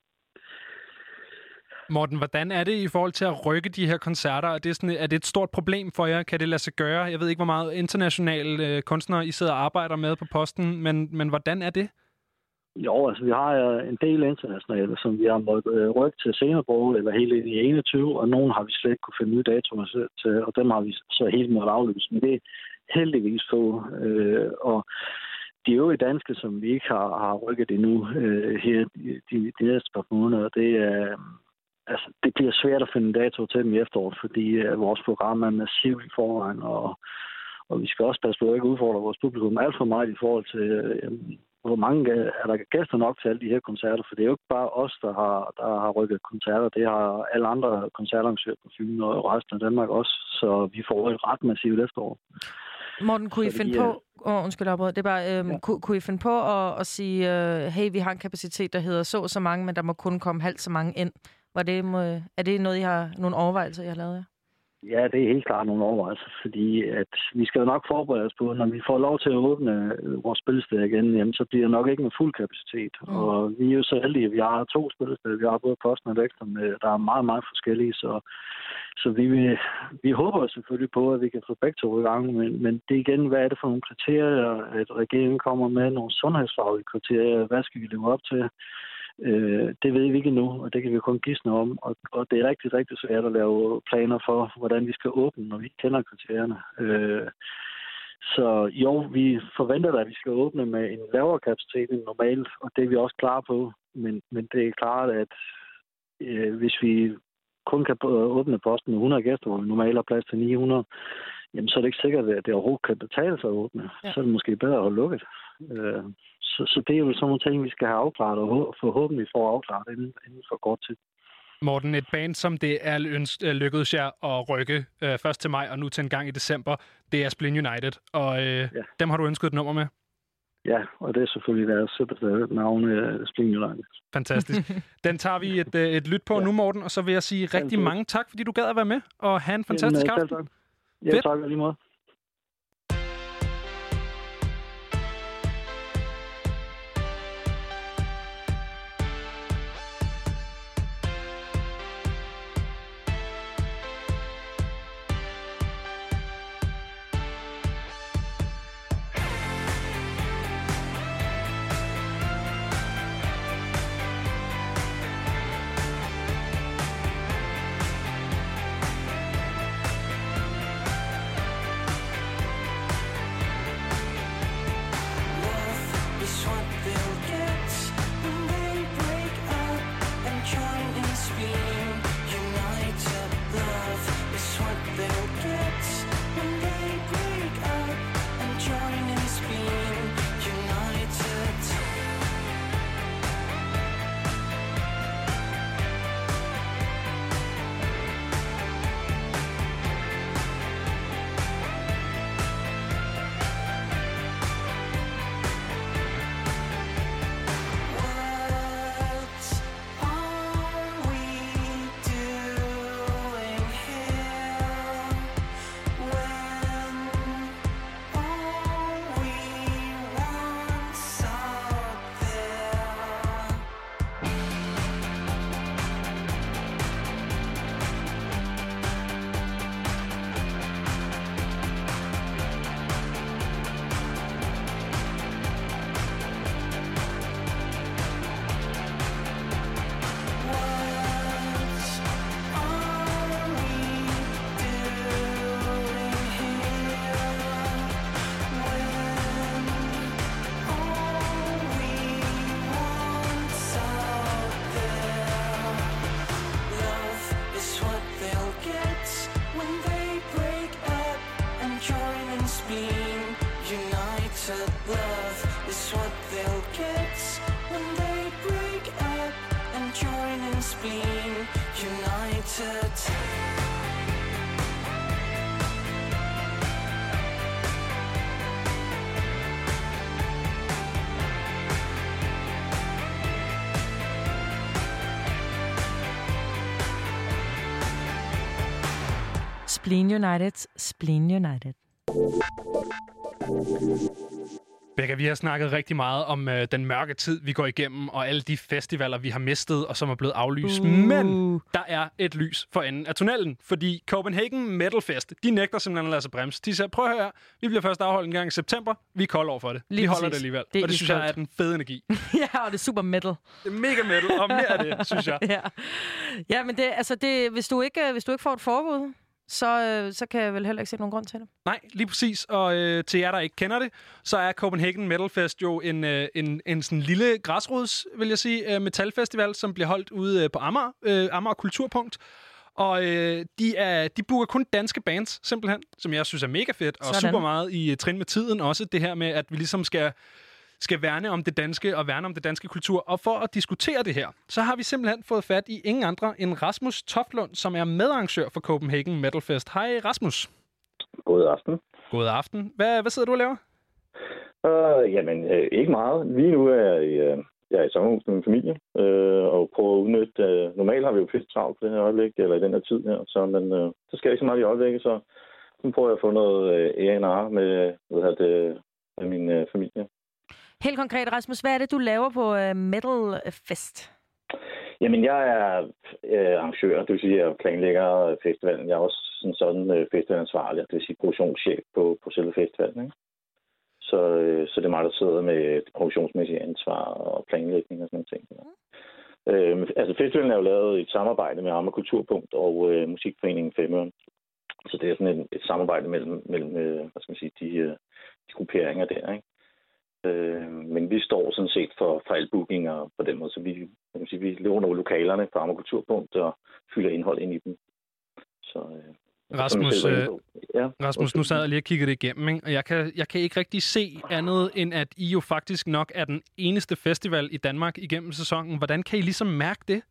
Morten, hvordan er det i forhold til at rykke de her koncerter? Er det, sådan, er det et stort problem for jer? Kan det lade sig gøre? Jeg ved ikke, hvor meget internationale øh, kunstnere I sidder og arbejder med på posten, men, men hvordan er det? Jo, altså vi har øh, en del internationale, som vi har måttet øh, rykke til senere på, eller helt ind i 21, og nogle har vi slet ikke kunne finde nye datoer til- til, og dem har vi så helt måttet aflyse. Men det er heldigvis få. Øh, og de øvrige danske, som vi ikke har, har rykket endnu øh, her de, de, de næste par måneder, det er, altså, det bliver svært at finde en dato til dem i efteråret, fordi øh, vores program er massivt i forvejen, og, og vi skal også passe på at ikke udfordre vores publikum alt for meget i forhold til, øh, hvor mange er der gæster nok til alle de her koncerter, for det er jo ikke bare os, der har, der har rykket koncerter, det har alle andre koncertarrangører på Fyn og resten af Danmark også, så vi får et ret massivt efterår. Morten, kunne I Så finde på... Åh, undskyld, jeg afbryder. det er bare, øhm, ja. Kunne, kunne I finde på at, at sige, øh, hey, vi har en kapacitet, der hedder så så mange, men der må kun komme halvt så mange ind. Var det, er det noget, I har, nogle overvejelser, I har lavet? Ja, det er helt klart nogle overvejelser, fordi at vi skal jo nok forberede os på, når vi får lov til at åbne øh, vores spillesteder igen, jamen, så bliver det nok ikke med fuld kapacitet. Mm. Og vi er jo så heldige, at vi har to spillesteder. Vi har både Posten og Vækster, med, der er meget, meget forskellige, så, så vi, vil, vi håber selvfølgelig på, at vi kan få begge to i gang, men, men det er igen, hvad er det for nogle kriterier, at regeringen kommer med nogle sundhedsfaglige kriterier, hvad skal vi leve op til? Øh, det ved vi ikke endnu, og det kan vi kun gisne om. Og, og det er rigtig, rigtig svært at lave planer for, hvordan vi skal åbne, når vi ikke kender kriterierne. Øh, så jo, vi forventer at vi skal åbne med en lavere kapacitet end normalt, og det er vi også klar på. Men, men det er klart, at øh, hvis vi kun kan åbne posten med 100 gæster, hvor vi normalt har plads til 900, jamen så er det ikke sikkert, at det overhovedet kan betale sig at åbne. Ja. Så er det måske bedre at holde lukket. Øh, så, så det er jo sådan nogle ting, vi skal have afklaret, og hå- forhåbentlig får afklaret inden, inden for kort tid. Morten, et band, som det er øh, lykkedes jer at rykke øh, først til maj og nu til en gang i december, det er Splin United, og øh, ja. Ja. dem har du ønsket et nummer med. Ja, og det er selvfølgelig deres simpelthen navn, uh, Spring United. Fantastisk. Den tager vi et, øh, et lyt på ja. Ja. nu, Morten, og så vil jeg sige rigtig mange tak, fordi du gad at være med, og have en fantastisk Jamen, øh, aften. selv tak. Ja, tak lige måde. Spleen United, Spleen United. Becca, vi har snakket rigtig meget om øh, den mørke tid, vi går igennem, og alle de festivaler, vi har mistet, og som er blevet aflyst. Uh. Men der er et lys for enden af tunnelen, fordi Copenhagen Metal Fest, de nægter simpelthen at lade sig bremse. De siger, prøv at høre, vi bliver først afholdt en gang i september, vi er kold over for det. Lige vi holder præcis. det alligevel. Det og det synes jeg er den fede energi. ja, og det er super metal. Det er mega metal, og mere af det, synes jeg. Ja, ja men det, altså det, hvis, du ikke, hvis du ikke får et forbud, så, øh, så kan jeg vel heller ikke se nogen grund til det. Nej, lige præcis. Og øh, til jer, der ikke kender det, så er Copenhagen Metal Fest jo en, øh, en, en sådan lille græsrods, vil jeg sige, øh, metalfestival, som bliver holdt ude øh, på Amager, øh, Amager Kulturpunkt. Og øh, de, er, de booker kun danske bands, simpelthen, som jeg synes er mega fedt, og Sådan. super meget i uh, trin med tiden også. Det her med, at vi ligesom skal, skal værne om det danske og værne om det danske kultur. Og for at diskutere det her, så har vi simpelthen fået fat i ingen andre end Rasmus Toftlund, som er medarrangør for Copenhagen Metal Fest. Hej Rasmus. God aften. God aften. Hvad, hvad sidder du og laver? Uh, jamen, øh, ikke meget. Lige nu er jeg, i, øh, jeg er i sommerhus med min familie, øh, og prøver at udnytte... Øh, normalt har vi jo pisse travlt på det her øjeblik, eller i den her tid her, så, men øh, det sker ikke så meget i øjeblikket, så nu prøver jeg at få noget øh, A&R med, hvad det, med min øh, familie. Helt konkret, Rasmus, hvad er det, du laver på øh, uh, Metal Fest? Jamen, jeg er øh, arrangør, det vil sige, jeg planlægger festivalen. Jeg er også sådan, sådan øh, festivalansvarlig, det vil sige produktionschef på, på selve festivalen. Ikke? Så, øh, så det er mig, der sidder med det produktionsmæssige ansvar og planlægning og sådan noget ting. Øh, altså festivalen er jo lavet i et samarbejde med Amager Kulturpunkt og øh, Musikforeningen Femøren. Så det er sådan et, et samarbejde mellem, mellem øh, hvad skal man sige, de, øh, de grupperinger der, ikke? Øh, men vi står sådan set for, for alle bookinger på den måde, så vi, kan sige, vi låner lokalerne fra Amager Kulturpunkt og fylder indhold ind i dem. Så, øh, Rasmus, øh, ja. Rasmus, nu sad jeg lige og kiggede det igennem, ikke? og jeg kan, jeg kan ikke rigtig se andet, end at I jo faktisk nok er den eneste festival i Danmark igennem sæsonen. Hvordan kan I ligesom mærke det?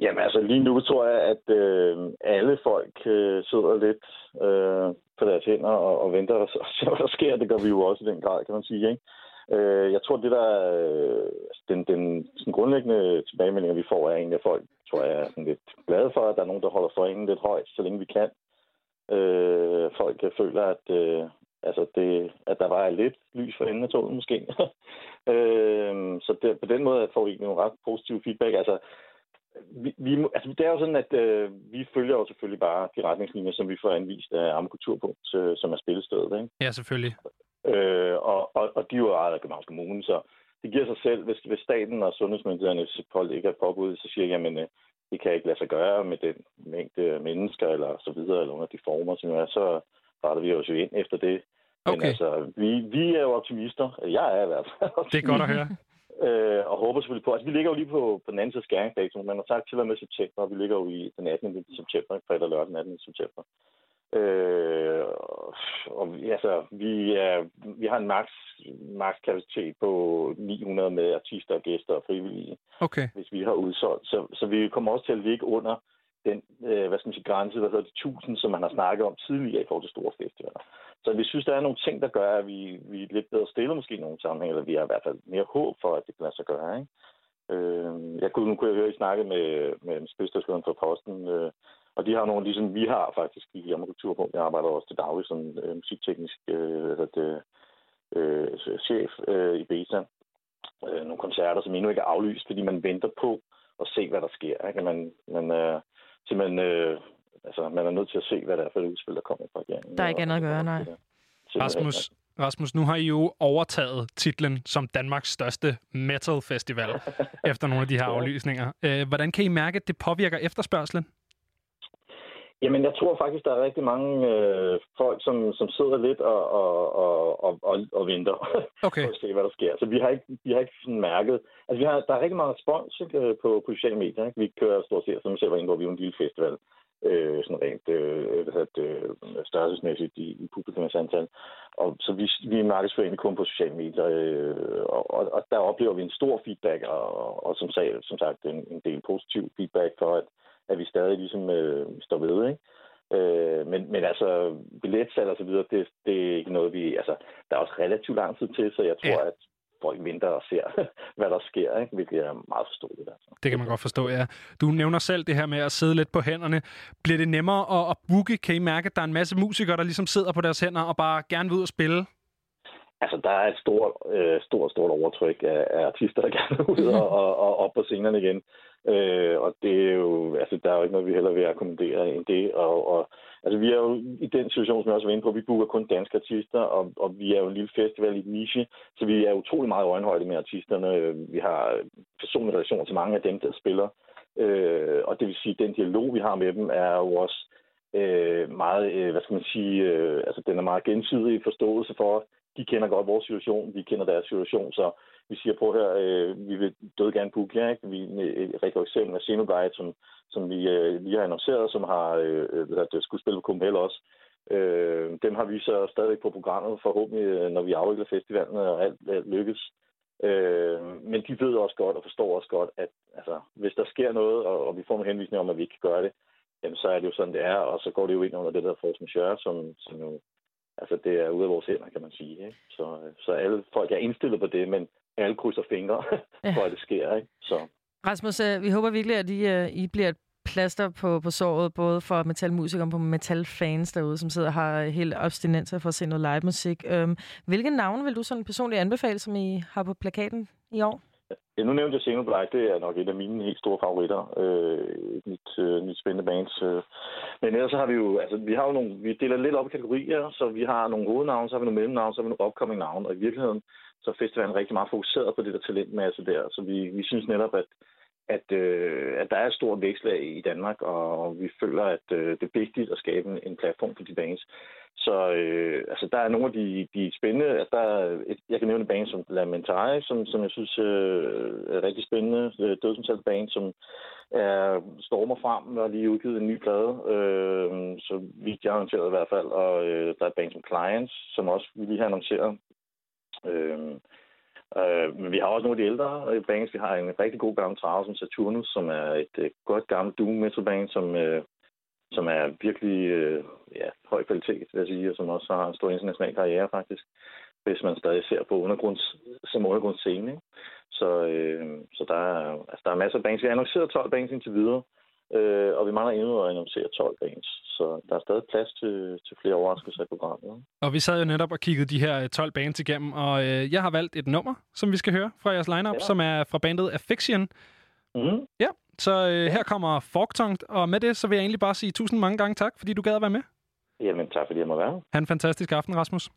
Jamen altså lige nu tror jeg, at øh, alle folk øh, sidder lidt øh, på deres hænder og, og venter og ser, hvad der sker. Det gør vi jo også i den grad, kan man sige. Ikke? Øh, jeg tror, det der øh, altså, den, den sådan grundlæggende tilbagemeldinger, vi får, er egentlig, at folk tror jeg, er sådan lidt glade for, at der er nogen, der holder foreningen lidt højt, så længe vi kan. Øh, folk føler, at, øh, altså det, at der var lidt lys for enden af toget måske. øh, så det, på den måde får vi egentlig nogle ret positive feedback. Altså, vi, vi, altså, det er jo sådan, at øh, vi følger jo selvfølgelig bare de retningslinjer, som vi får anvist af Amager Kulturpunkt, øh, som er spillestedet. Ikke? Ja, selvfølgelig. Øh, og, og, og de er jo ejet af Københavns Kommune, så det giver sig selv, hvis, hvis staten og sundhedsmyndighederne pålægger et påbud, så siger jeg, jamen, øh, det kan ikke lade sig gøre med den mængde mennesker, eller så videre, eller under de former, som er, så retter vi os jo ind efter det. Men Okay. altså, vi, vi er jo optimister. Jeg er i hvert fald Det er godt at høre. Øh, og håber selvfølgelig på, altså vi ligger jo lige på, på den anden side af skæringsdatoen. Man har sagt til og med september, og vi ligger jo i den 18. september, fredag lørdag den 18. september. Øh, og vi- altså, vi, er, vi har en max, max kapacitet på 900 med artister, gæster og frivillige, Okay. hvis vi har udsolgt. Så, så vi kommer også til at ligge under den øh, hvad skal man sige, grænse, hvad hedder det, 1000, som man har snakket om tidligere i forhold til store festivaler. Så vi synes, der er nogle ting, der gør, at vi, vi er lidt bedre stillet måske i nogle sammenhæng, eller vi har i hvert fald mere håb for, at det kan lade sig gøre. Ikke? Øh, jeg kunne, nu kunne jeg høre, at I snakkede med, med spilstationen fra Posten, øh, og de har nogle, ligesom vi har faktisk i Jammerkultur, Jeg arbejder også til daglig som øh, musikteknisk øh, hvad det, øh, chef øh, i Beta. Øh, nogle koncerter, som endnu ikke er aflyst, fordi man venter på at se, hvad der sker. Ikke? Man, man, øh, simpelthen, øh, altså, man er nødt til at se, hvad det er for et udspil, der kommer fra regeringen. Der er ikke andet at gøre, nej. Rasmus, Rasmus, nu har I jo overtaget titlen som Danmarks største metal festival efter nogle af de her aflysninger. Øh, Hvordan kan I mærke, at det påvirker efterspørgselen? Jamen, jeg tror faktisk, der er rigtig mange øh, folk, som, som sidder lidt og, og, og, og, og, venter Okay. for at se, hvad der sker. Så vi har ikke, vi har ikke sådan mærket... Altså, vi har, der er rigtig meget respons ikke, øh, på, på sociale medier. Ikke? Vi kører stort set, som selv var inde på, vi er en lille festival. Øh, sådan rent øh, hvad det, øh, størrelsesmæssigt i, i publikumsantal. Og så vi, vi markedsfører egentlig kun på sociale medier, øh, og, og, og der oplever vi en stor feedback, og, og som, sag, som sagt en, en del positiv feedback for, at, at vi stadig ligesom øh, står ved, ikke? Øh, men, men altså, billetsalg og så videre, det, det er ikke noget, vi... Altså, der er også relativt lang tid til, så jeg tror, ja. at folk venter og ser, hvad der sker, ikke? hvilket er meget forståeligt. Altså. Det kan man godt forstå, ja. Du nævner selv det her med at sidde lidt på hænderne. Bliver det nemmere at, at booke? Kan I mærke, at der er en masse musikere, der ligesom sidder på deres hænder og bare gerne vil ud og spille? Altså, der er et stort, øh, stort, stort overtryk af, af artister, der gerne vil ud og, og, og op på scenerne igen. Øh, og det er jo, altså, der er jo ikke noget, vi heller vil akkommodere end det. Og, og, altså, vi er jo i den situation, som jeg også var inde på, vi booker kun danske artister, og, og vi er jo en lille festival i et niche, så vi er utrolig meget i øjenhøjde med artisterne. Vi har personlige relationer til mange af dem, der spiller. Øh, og det vil sige, at den dialog, vi har med dem, er jo også øh, meget, øh, hvad skal man sige, øh, altså den er meget gensidig forståelse for, de kender godt vores situation, vi kender deres situation, så vi siger, på her, øh, vi vil død gerne booke jer, ikke? Vi, et rigtig eksempel Xenoblade, som, som vi øh, lige har annonceret, som har øh, øh det, skulle spille på Copenhagen også. Øh, dem har vi så stadigvæk på programmet, forhåbentlig, øh, når vi afvikler festivalen, og alt, alt lykkes. Øh, men de ved også godt og forstår også godt, at altså, hvis der sker noget, og, og vi får en henvisning om, at vi ikke kan gøre det, jamen, så er det jo sådan, det er, og så går det jo ind under det der force majeure, som, som jo Altså, det er ude af vores hænder, kan man sige. Ikke? Så, øh, så alle folk er indstillet på det, men alle krydser fingre, Ja. for at det sker. Ikke? Så Rasmus, øh, vi håber virkelig, at I, øh, I bliver et plaster på, på såret, både for metalmusikere og på metalfans derude, som sidder og har helt abstinenser for at se noget live musik. Øhm, hvilke navne vil du sådan personligt anbefale, som I har på plakaten i år? ja, nu nævnte jeg Xenoblade, det er nok et af mine helt store favoritter. Øh, et nyt, øh, nyt spændende bands. Øh. Men ellers så har vi jo, altså vi har jo nogle, vi deler lidt op i kategorier, så vi har nogle hovednavne, så har vi nogle mellemnavne, så har vi nogle upcoming navne, og i virkeligheden så er festivalen rigtig meget fokuseret på det der talentmasse der, så vi, vi synes netop, at at, øh, at der er et stort vækstlag i Danmark, og vi føler, at øh, det er vigtigt at skabe en, en platform for de bands. Så øh, altså, der er nogle af de, de spændende. Altså, der er et, jeg kan nævne et band som Lamentare, som, som jeg synes øh, er rigtig spændende. Øh, Dødsensalt band, som er, stormer frem og lige udgivet en ny plade. Øh, så vidt jeg har annonceret i hvert fald. Og øh, der er et band som Clients, som også vi lige har annonceret. Øh, Øh, men vi har også nogle af de ældre bands. Vi har en rigtig god gammel trave som Saturnus, som er et øh, godt gammelt doom metal band, som, øh, som er virkelig øh, ja, høj kvalitet, vil jeg sige, og som også har en stor international karriere faktisk, hvis man stadig ser på undergrunds, som undergrundsscene. Ikke? Så, øh, så der, er, altså, der er masser af bands. Vi har annonceret 12 bands indtil videre, øh, og vi mangler endnu at annoncere 12 bands. Så der er stadig plads til, til flere overraskelser i programmet. Og vi sad jo netop og kiggede de her øh, 12 bands igennem, og øh, jeg har valgt et nummer, som vi skal høre fra jeres lineup, ja. Som er fra bandet Affection. Mm. Ja, så øh, her kommer Forktongt, og med det, så vil jeg egentlig bare sige tusind mange gange tak, fordi du gad at være med. Jamen, tak fordi jeg må være. Ha' en fantastisk aften, Rasmus.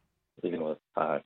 I lige måde. Hej, hej.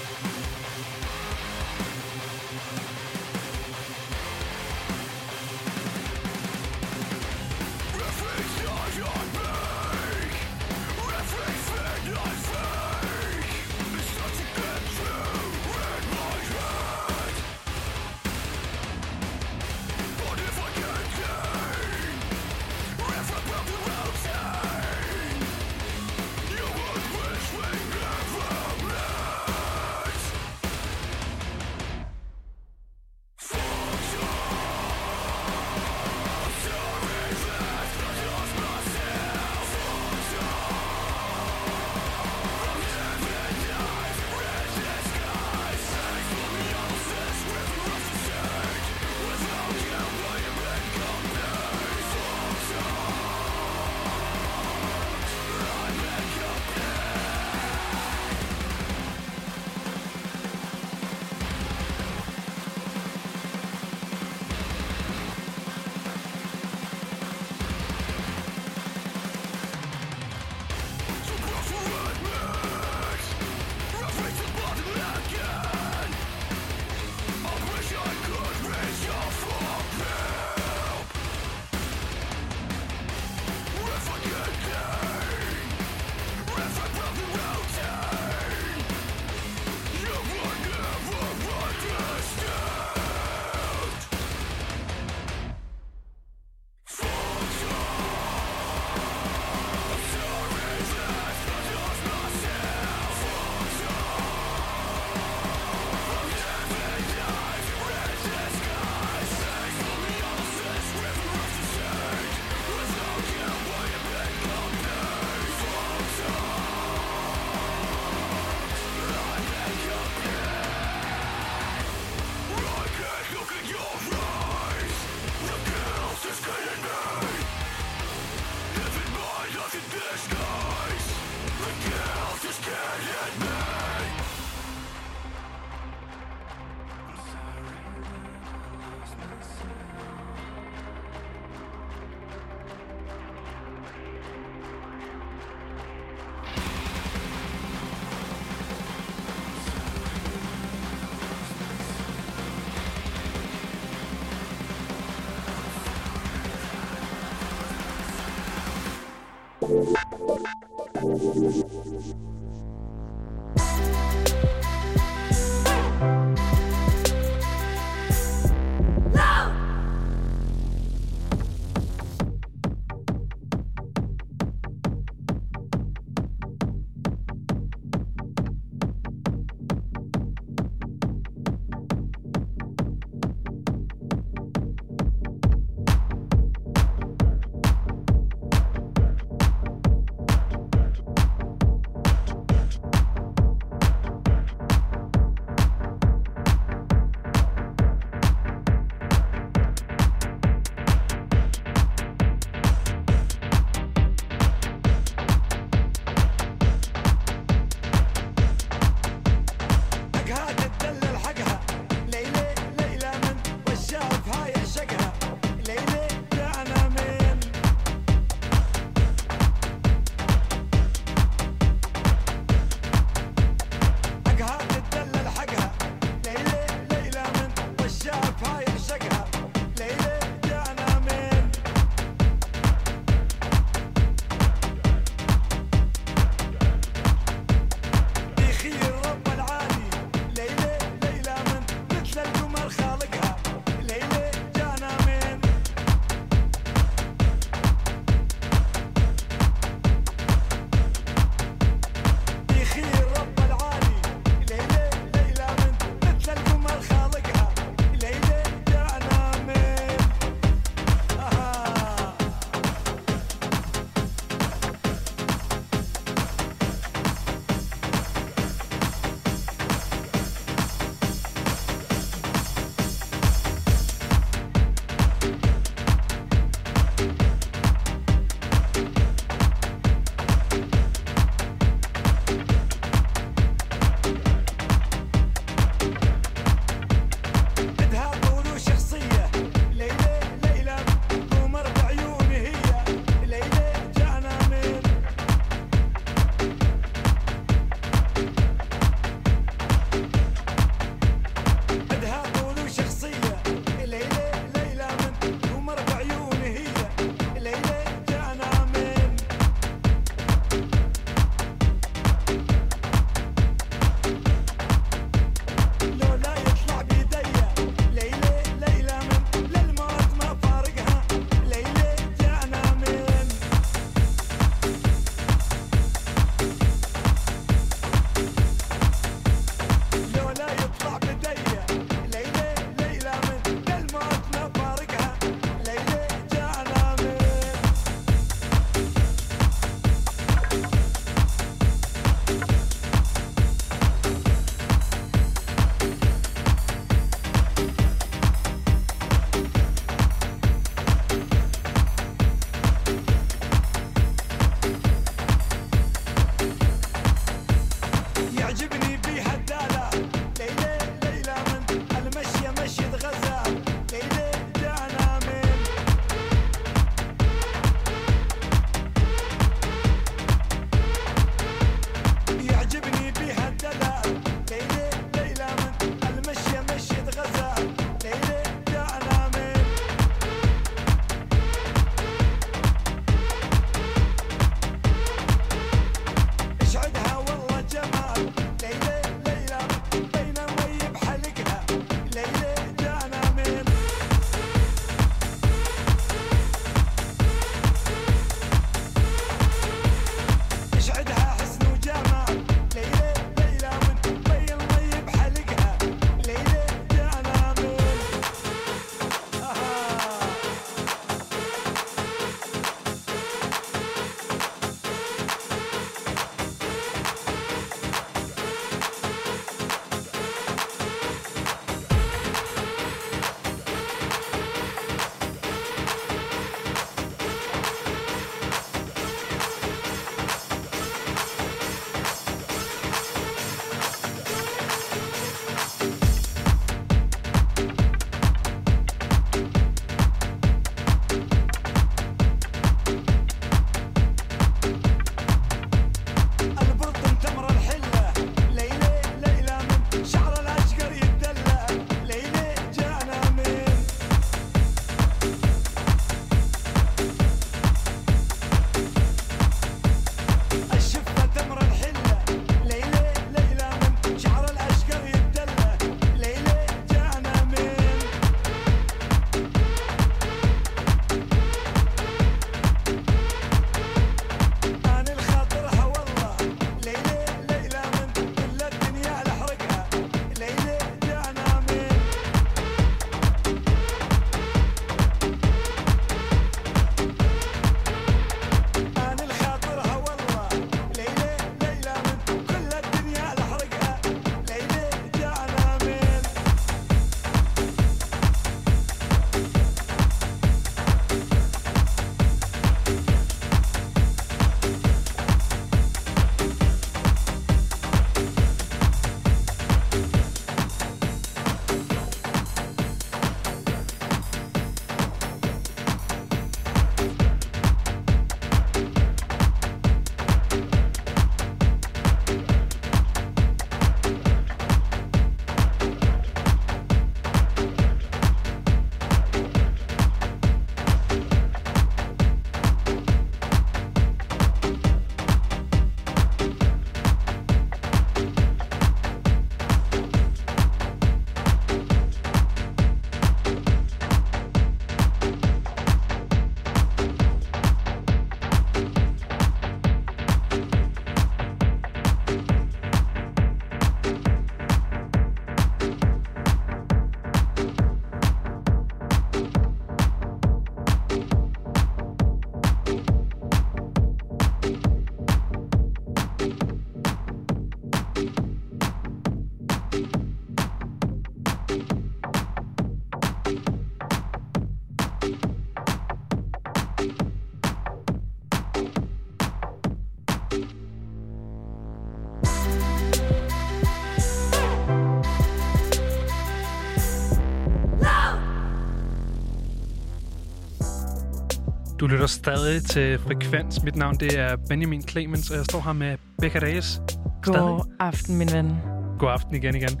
Du lytter stadig til Frekvens. Mit navn det er Benjamin Clemens, og jeg står her med Becca Reyes. God aften, min ven. God aften igen igen.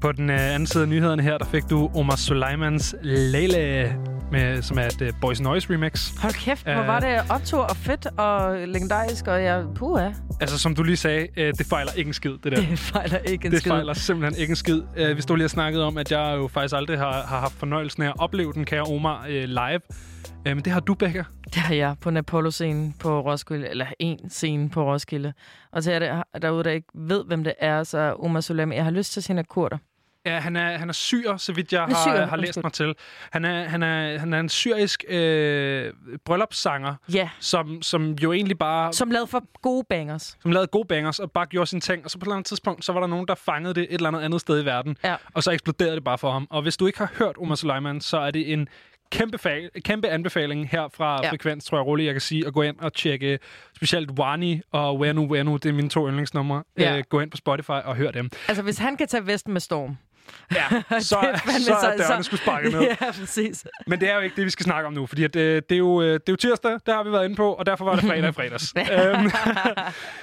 På den uh, anden side af nyhederne her, der fik du Omar Suleimans Lele, med, som er et uh, Boys Noise remix. Hold kæft, hvor Øh. var det optur og fedt og legendarisk, og jeg... Puh, Altså, som du lige sagde, uh, det fejler ikke en skid, det der. det fejler ikke en det skid. fejler simpelthen ikke en skid. Uh, vi stod lige og snakkede om, at jeg jo faktisk aldrig har, har haft fornøjelsen af at opleve den kære Omar uh, live. Uh, men det har du, Becca. Det har jeg på en Apollo-scene på Roskilde, eller en scene på Roskilde. Og til jer der, derude, der ikke ved, hvem det er, så Omar Solam, jeg har lyst til sine kurder. Ja, han er, han er syr, så vidt jeg er har, har læst mig til. Han er, han er, han er en syrisk øh, bryllupssanger, Ja, som, som jo egentlig bare som lavede for gode bangers. som lavede gode bangers og bare gjorde sine ting. Og så på et eller andet tidspunkt, så var der nogen, der fangede det et eller andet andet sted i verden. Ja. Og så eksploderede det bare for ham. Og hvis du ikke har hørt Omar Suleiman, så er det en kæmpe, fa- kæmpe anbefaling her fra Ja. Frekvens, tror jeg roligt, jeg kan sige, at gå ind og tjekke specielt Wani og Wenu Wenu, det er mine to yndlingsnumre. Ja. Øh, gå ind på Spotify og hør dem. Altså, hvis han kan tage Vesten med storm. Ja, så, Det så, så er dørene skulle sparke ned. Ja, præcis. Men det er jo ikke det, vi skal snakke om nu, fordi at, øh, det, er jo, øh, det er jo tirsdag, der har vi været inde på, og derfor var det fredag i fredags. Øhm,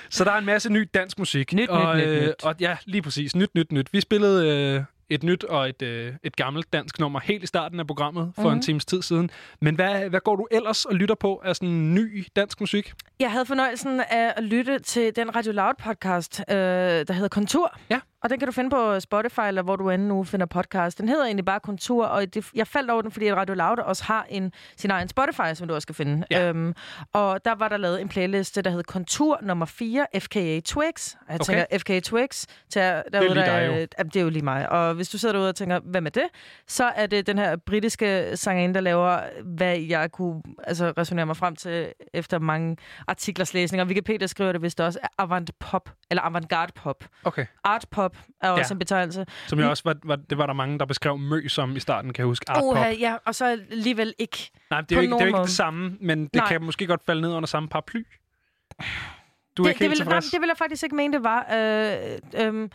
så der er en masse ny dansk musik. Nyt, og, nyt, nyt, øh, nyt. Og ja, lige præcis. Nyt, nyt, nyt. Vi spillede øh, et nyt og et, øh, et gammelt dansk nummer helt i starten af programmet for Mhm. en times tid siden. Men hvad, hvad går du ellers og lytter på af sådan ny dansk musik? Jeg havde fornøjelsen af at lytte til den Radio Loud podcast, øh, der hedder Kontur. Ja. Og den kan du finde på Spotify, eller hvor du end nu finder podcast. Den hedder egentlig bare Kontur, og det, jeg faldt over den, fordi Radio Loud også har en, sin egen Spotify, som du også kan finde. Ja. Øhm, og der var der lavet en playliste, der hed Kontur nummer 4, FKA Twigs. Og jeg Okay. tænker, FKA Twigs, til, derude, lige dig der, jo. Jamen, det er jo lige mig. Og hvis du sidder derude og tænker, hvad med det? Så er det den her britiske sangerinde, der laver, hvad jeg kunne altså, resonere mig frem til efter mange artiklers læsning. Og Wikipedia skriver det vist også er avant pop, eller avantgarde pop. Okay. Art pop er også Ja. en betegnelse. Som jeg også var, var, det var der mange, der beskrev mø som i starten, kan jeg huske. Art pop. Uha, ja, og så alligevel ikke. Nej, det er jo ikke, det, er ikke det samme, men det Nej. kan måske godt falde ned under samme paraply. Du er det, ikke det, helt vil, nej, det vil jeg faktisk ikke mene, det var. Øh, øh,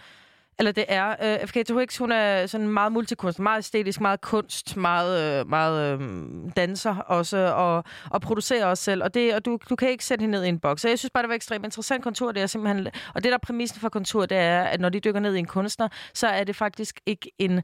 eller det er. Øh, FK Twix, hun er sådan meget multikunst, meget æstetisk, meget kunst, meget, øh, meget øh, danser også, og, og producerer også selv. Og, det, og du, du kan ikke sætte hende ned i en boks. Så jeg synes bare, det var ekstremt interessant kontur. Det er simpelthen, og det, der er præmissen for kontur, det er, at når de dykker ned i en kunstner, så er det faktisk ikke en...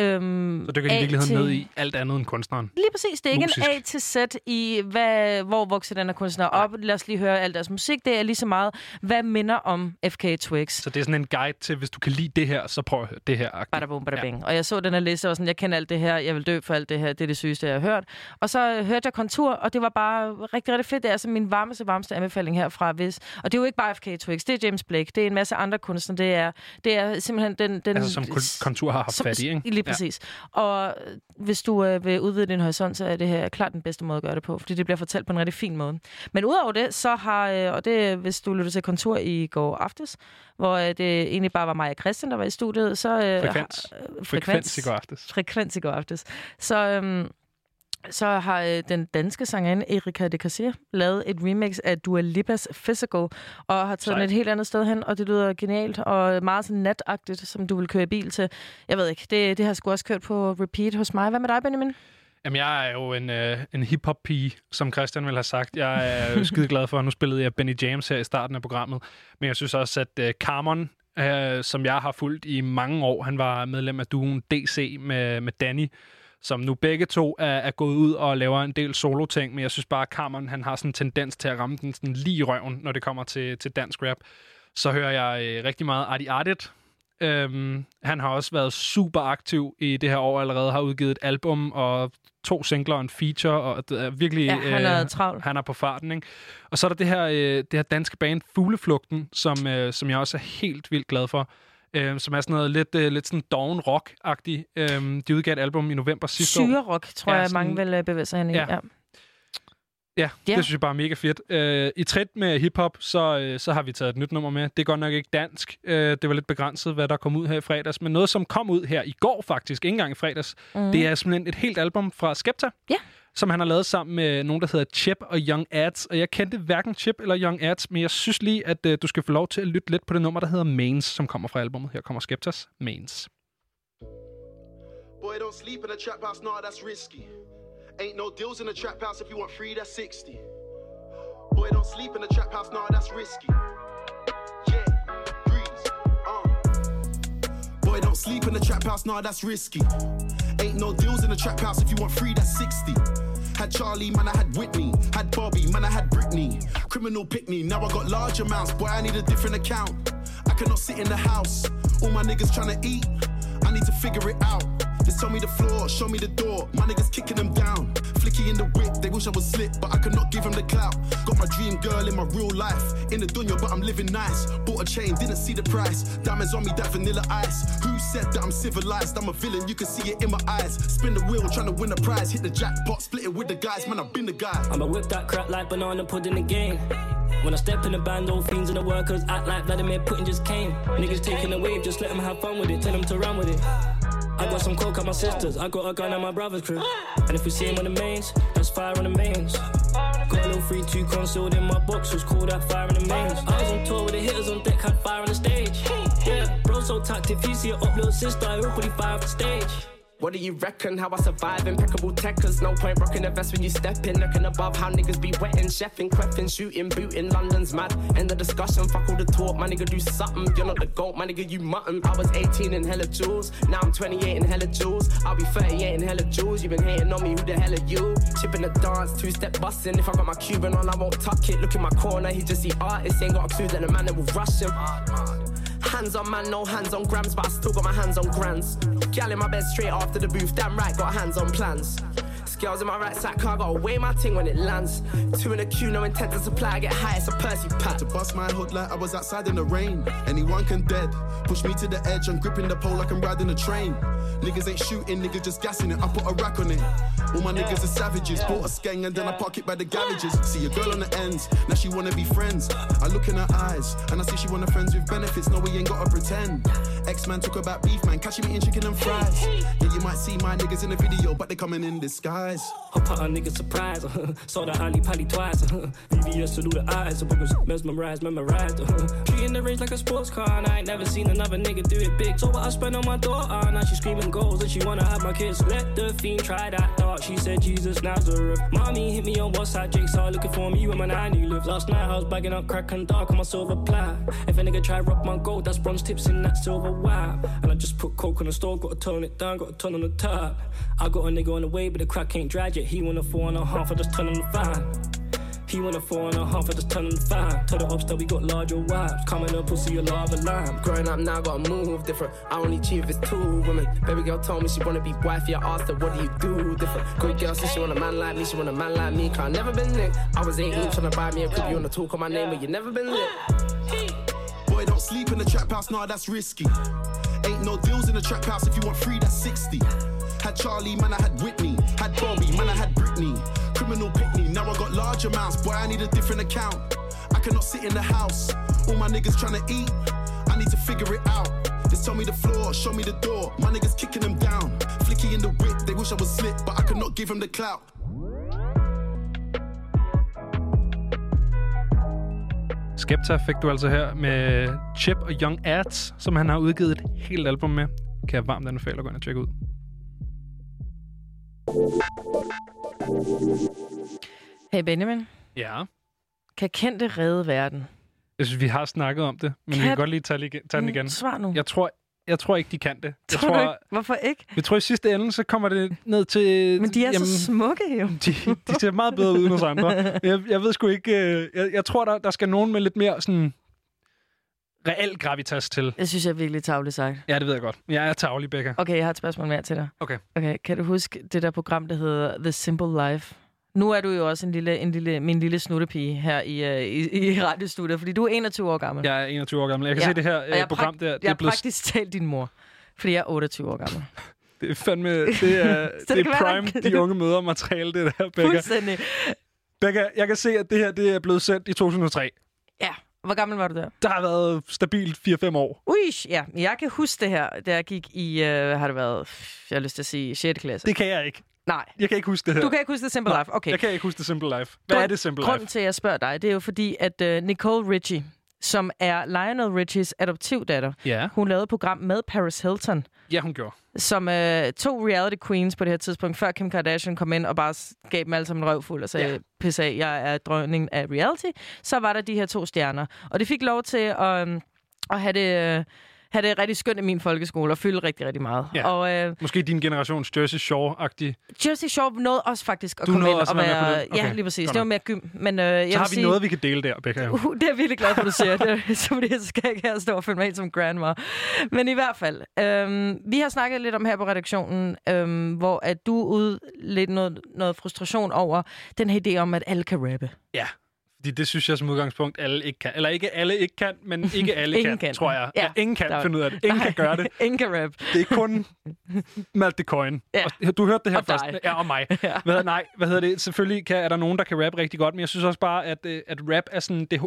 Øhm, Så dykker de i virkeligheden til- ned i alt andet end kunstneren. Lige præcis. Det er ikke Musisk. en A til Z i, hvad, hvor vokser den her kunstner op. Lad os lige høre al deres musik. Det er lige så meget, hvad minder om FK Twigs. Så det er sådan en guide til, hvis du kan lide det her, så prøv at høre det her. agtigt. Bada bum, bada bing. Og jeg så den her liste og sådan, jeg kender alt det her, jeg vil dø for alt det her, det er det sygeste, jeg har hørt. Og så hørte jeg Kontur, og det var bare rigtig, rigtig fedt. Det er altså min varmeste, varmeste anbefaling herfra. Hvis. Og det er jo ikke bare FK Twigs, det er James Blake, det er en masse andre kunstnere. Det er, det er simpelthen den... den Altså, som Kontur har haft som- fat i, ikke? Lige præcis. Ja. Og øh, hvis du øh, vil udvide din horisont, så er det her klart den bedste måde at gøre det på, fordi det bliver fortalt på en rigtig fin måde. Men udover det, så har, øh, og det er, hvis du lytter til Kontur i går aftes, hvor øh, det egentlig bare var mig og Christian, der var i studiet, så... Øh, Frekvens. har- øh, Frekvens i går aftes. Frekvens i går aftes. Så, øhm, så har øh, den danske sangerinde Erika de Cassier lavet et remix af Dua Lipas Physical, og har taget Sejt. den et helt andet sted hen, og det lyder genialt, og meget sådan natagtigt, som du vil køre i bil til. Jeg ved ikke, det, det har sgu også kørt på repeat hos mig. Hvad med dig, Benjamin? Jamen, jeg er jo en, øh, en hip-hop-pige, som Christian ville have sagt. Jeg er jo skide glad for, at nu spillede jeg Benny James her i starten af programmet. Men jeg synes også, at øh, Carmon, øh, som jeg har fulgt i mange år, han var medlem af duen DC med, med Danny, som nu begge to er, er gået ud og laver en del solo-ting, men jeg synes bare, at Carmon, han har sådan en tendens til at ramme den sådan lige i røven, når det kommer til, til dansk rap. Så hører jeg øh, rigtig meget Adi Artit, Øhm, han har også været super aktiv i det her år allerede, har udgivet et album og to singler og en feature, og det er virkelig... Ja, han er travl. Han er på farten, ikke? Og så er der det her, øh, det her danske band Fugleflugten, som, øh, som jeg også er helt vildt glad for. Øh, som er sådan noget lidt, øh, lidt sådan down rock-agtigt. Øh, de udgav et album i november sidste år. Syrerock, tror Ja, jeg, sådan- mange vil øh, bevæge sig hen i. Ja. Ja. Ja, ja, det synes jeg bare er mega fedt. Øh, I trit med hiphop, så, øh, så har vi taget et nyt nummer med. Det er godt nok ikke dansk. Øh, det var lidt begrænset, hvad der kom ud her i fredags. Men noget, som kom ud her i går faktisk, ikke engang i fredags, Mm. det er simpelthen et helt album fra Skepta. Ja. Som han har lavet sammen med nogen, der hedder Chip og Young Ads. Og jeg kendte hverken Chip eller Young Ads, men jeg synes lige, at øh, du skal få lov til at lytte lidt på det nummer, der hedder Mains, som kommer fra albumet. Her kommer Skeptas Mains. Boy, don't sleep in a trap house, nah, that's risky. Ain't no deals in a trap house if you want free, that's 60. Boy, don't sleep in a trap house, nah, that's risky. Yeah, breeze, uh. Boy, don't sleep in a trap house, nah, that's risky. Ain't no deals in the trap house if you want free, that's 60. Had Charlie, man, I had Whitney. Had Bobby, man, I had Britney. Criminal pick me, now I got large amounts. Boy, I need a different account. I cannot sit in the house. All my niggas tryna eat. I need to figure it out. Just tell me the floor, show me the door. My niggas kicking them down. Flicky in the whip, they wish I was slick, but I could not give them the clout. Got my dream girl in my real life. In the dunya, but I'm living nice. Bought a chain, didn't see the price. Diamonds on me, that vanilla ice. Who said that I'm civilized? I'm a villain, you can see it in my eyes. Spin the wheel, trying to win a prize. Hit the jackpot, split it with the guys. Man, I've been the guy. I'ma whip that crap like banana pudding again. When I step in the band, all fiends and the workers act like Vladimir Putin just came. Niggas taking the wave, just let them have fun with it, tell them to run with it. I got some coke at my sister's, I got a gun at my brother's crib. And if we see him on the mains, that's fire on the mains. Got a little 3-2 concealed in my box, was called that fire on the mains. I was on tour with the hitters on deck, had fire on the stage. Yeah, bro, so tacked, if you see your up little sister, I hope he fire off the stage. What do you reckon? How I survive impeccable? Cause no point rocking a vest when you step in. Looking above how niggas be wetting, chefing, queffing, shooting, booting. London's mad. End the discussion. Fuck all the talk. My nigga do something. You're not the goat, my nigga, you mutton. I was 18 in hella jewels. Now I'm 28 in hella jewels. I'll be 38 in hella jewels. You been hating on me, who the hell are you? Chipping the dance, two step busting. If I got my Cuban on, I won't tuck it. Look in my corner, he just see artists. Ain't got a clue that the man that will rush him. Hands on man, no hands on grams, but I still got my hands on grands. Gal in my bed straight after the booth, damn right, got hands on plans. Scales in my right side car, gotta weigh my ting when it lands. Two in a queue, no intent to supply, I get high, it's a Percy pack. To bust my hood like I was outside in the rain. Anyone can dead. Push me to the edge, I'm gripping the pole like I'm riding a train. Niggas ain't shooting, niggas just gassing it. I put a rack on it. All my niggas are savages. Bought a skeng and then I park it by the garages. See a girl on the ends, now she wanna be friends. I look in her eyes and I see she wanna friends with benefits. No, we ain't gotta pretend. X man talk about beef, man. Catching me eating chicken and fries. Yeah, you might see my niggas in the video, but they coming in disguise. Hop out a nigga surprise. Uh, saw the Ali Pali twice. Uh, VVS to do the eyes. The was mesmerized, memorized. Uh, treating the range like a sports car. And I ain't never seen another nigga do it big. So what I spend on my daughter. Now she screaming goals and she wanna have my kids. Let the fiend try that thought. She said Jesus Nazareth. Mommy hit me on WhatsApp. Jake started looking for me when my nanny lived. Last night I was bagging up crack and dark on my silver plat. If a nigga try rock my gold, that's bronze tips in that silver wire. And I just put coke on the store. Gotta tone it down. Got a ton on the top. I got a nigga on the way, but the crack ain't dried yet. He want a four and a half, I just turn on the fan. He want a four and a half, I just turn on the fan. Tell the ops that we got larger wives. Coming up, pussy, a lava lamp. Growing up now, gotta move different. I only cheat if it's two women. Baby girl told me she wanna be wife. wifey. I asked her, what do you do different? Good girl said she want a man like me, she want a man like me. Cause I never been lit. I was 18 trying to buy me a crib. You wanna talk on my name, but you never been lit. Boy, don't sleep in the trap house, nah, that's risky. Ain't no deals in the trap house if you want free, that's 60. Had Charlie, man, I had Whitney. Had Bobby, man, I had Britney. Criminal Pitney, now I got large amounts. Boy, I need a different account. I cannot sit in the house. All my niggas trying to eat. I need to figure it out. Just tell me the floor, show me the door. My niggas kicking them down. Flicky in the whip, they wish I was slick, but I could not give them the clout. Skepta fik du altså her med Chip og Young Ads, som han har udgivet et helt album med. Kan jeg varmt anbefale at gå ind og tjekke ud. Hey Benjamin, Ja. kan kendte redde verden? Jeg synes, vi har snakket om det, men Kan- vi kan godt lige tage, lige, tage den igen. Mm, Svar nu. Jeg tror, jeg tror ikke, de kan det. Jeg Tror tror, ikke? Hvorfor ikke? jeg tror i sidste ende, så kommer det ned til... Men de er så smukke jo. De, de ser meget bedre ud end os andre. Jeg, jeg ved sgu ikke... øh, Jeg, jeg tror, der, der skal nogen med lidt mere sådan reel gravitas til. Jeg synes, jeg er virkelig tavligt sagt. Ja, det ved jeg godt. Jeg er tavlig, Becca. Okay, jeg har et spørgsmål mere til dig. Okay. Okay, kan du huske det der program, der hedder The Simple Life? Nu er du jo også en lille, en lille, min lille snuttepige her i, uh, i, i radiostudiet, fordi du er 21 år gammel. Jeg er 21 år gammel. Jeg kan Ja, se det her og jeg øh, program der. Det Jeg er, blevet, praktisk talt din mor, fordi jeg er 28 år gammel. det er fandme... Det er, det det er være, prime, der- de unge møder materiale, det der, Becca. Fuldstændig. Becca, jeg kan se, at det her det er blevet sendt i 2003. Ja, hvor gammel var du der? Der har været stabilt 4-5 år. Ui, ja. Jeg kan huske det her, da jeg gik i, uh, har det været, jeg har lyst til at sige, 6. klasse. Det kan jeg ikke. Nej. Jeg kan ikke huske det her. Du kan ikke huske det Simple Nej, Life? Okay. Jeg kan ikke huske det Simple Life. Hvad Grund- er det Simple Grunden Life? til, at jeg spørger dig, det er jo fordi, at uh, Nicole Richie, som er Lionel Richies adoptivdatter, Ja. hun lavede et program med Paris Hilton, Ja, hun gjorde. som øh, to reality queens på det her tidspunkt, før Kim Kardashian kom ind og bare gav dem alle sammen en røvfuld og sagde, Ja. pis af, jeg er dronningen af reality, så var der de her to stjerner. Og det fik lov til at, øhm, at have det... Øh, have det rigtig skønt i min folkeskole og fylde rigtig, rigtig meget. Ja. Og øh, Måske din generations Jersey Shore-agtig. Jersey Shore nåede også faktisk at Du komme ind og være være... det? Okay, Ja, lige præcis. godt Det var mere gym. Men, øh, jeg Så har vi sige, noget, vi kan dele der, Becca. Uh, det er jeg virkelig glad for, du siger. Det så fordi, så skal jeg ikke her stå og følge ind som grandma. Men i hvert fald, øhm, vi har snakket lidt om her på redaktionen, øhm, hvor at du ud lidt noget, noget frustration over den her idé om, at alle kan rappe. Ja. Fordi det synes jeg som udgangspunkt, alle ikke kan. Eller ikke alle ikke kan, men ikke alle Ingen kan, kan. tror jeg. Ja, Ja. ingen kan Der- finde ud af det. Ingen Nej, kan gøre det. Ingen kan rap. Det er kun Malte Coin. Ja. Og Du hørte det her Og først. dig. Ja, og mig. Ja. Hvad nej, hvad hedder det? Selvfølgelig kan, er der nogen, der kan rap rigtig godt, men jeg synes også bare, at, øh, at rap er sådan... Det,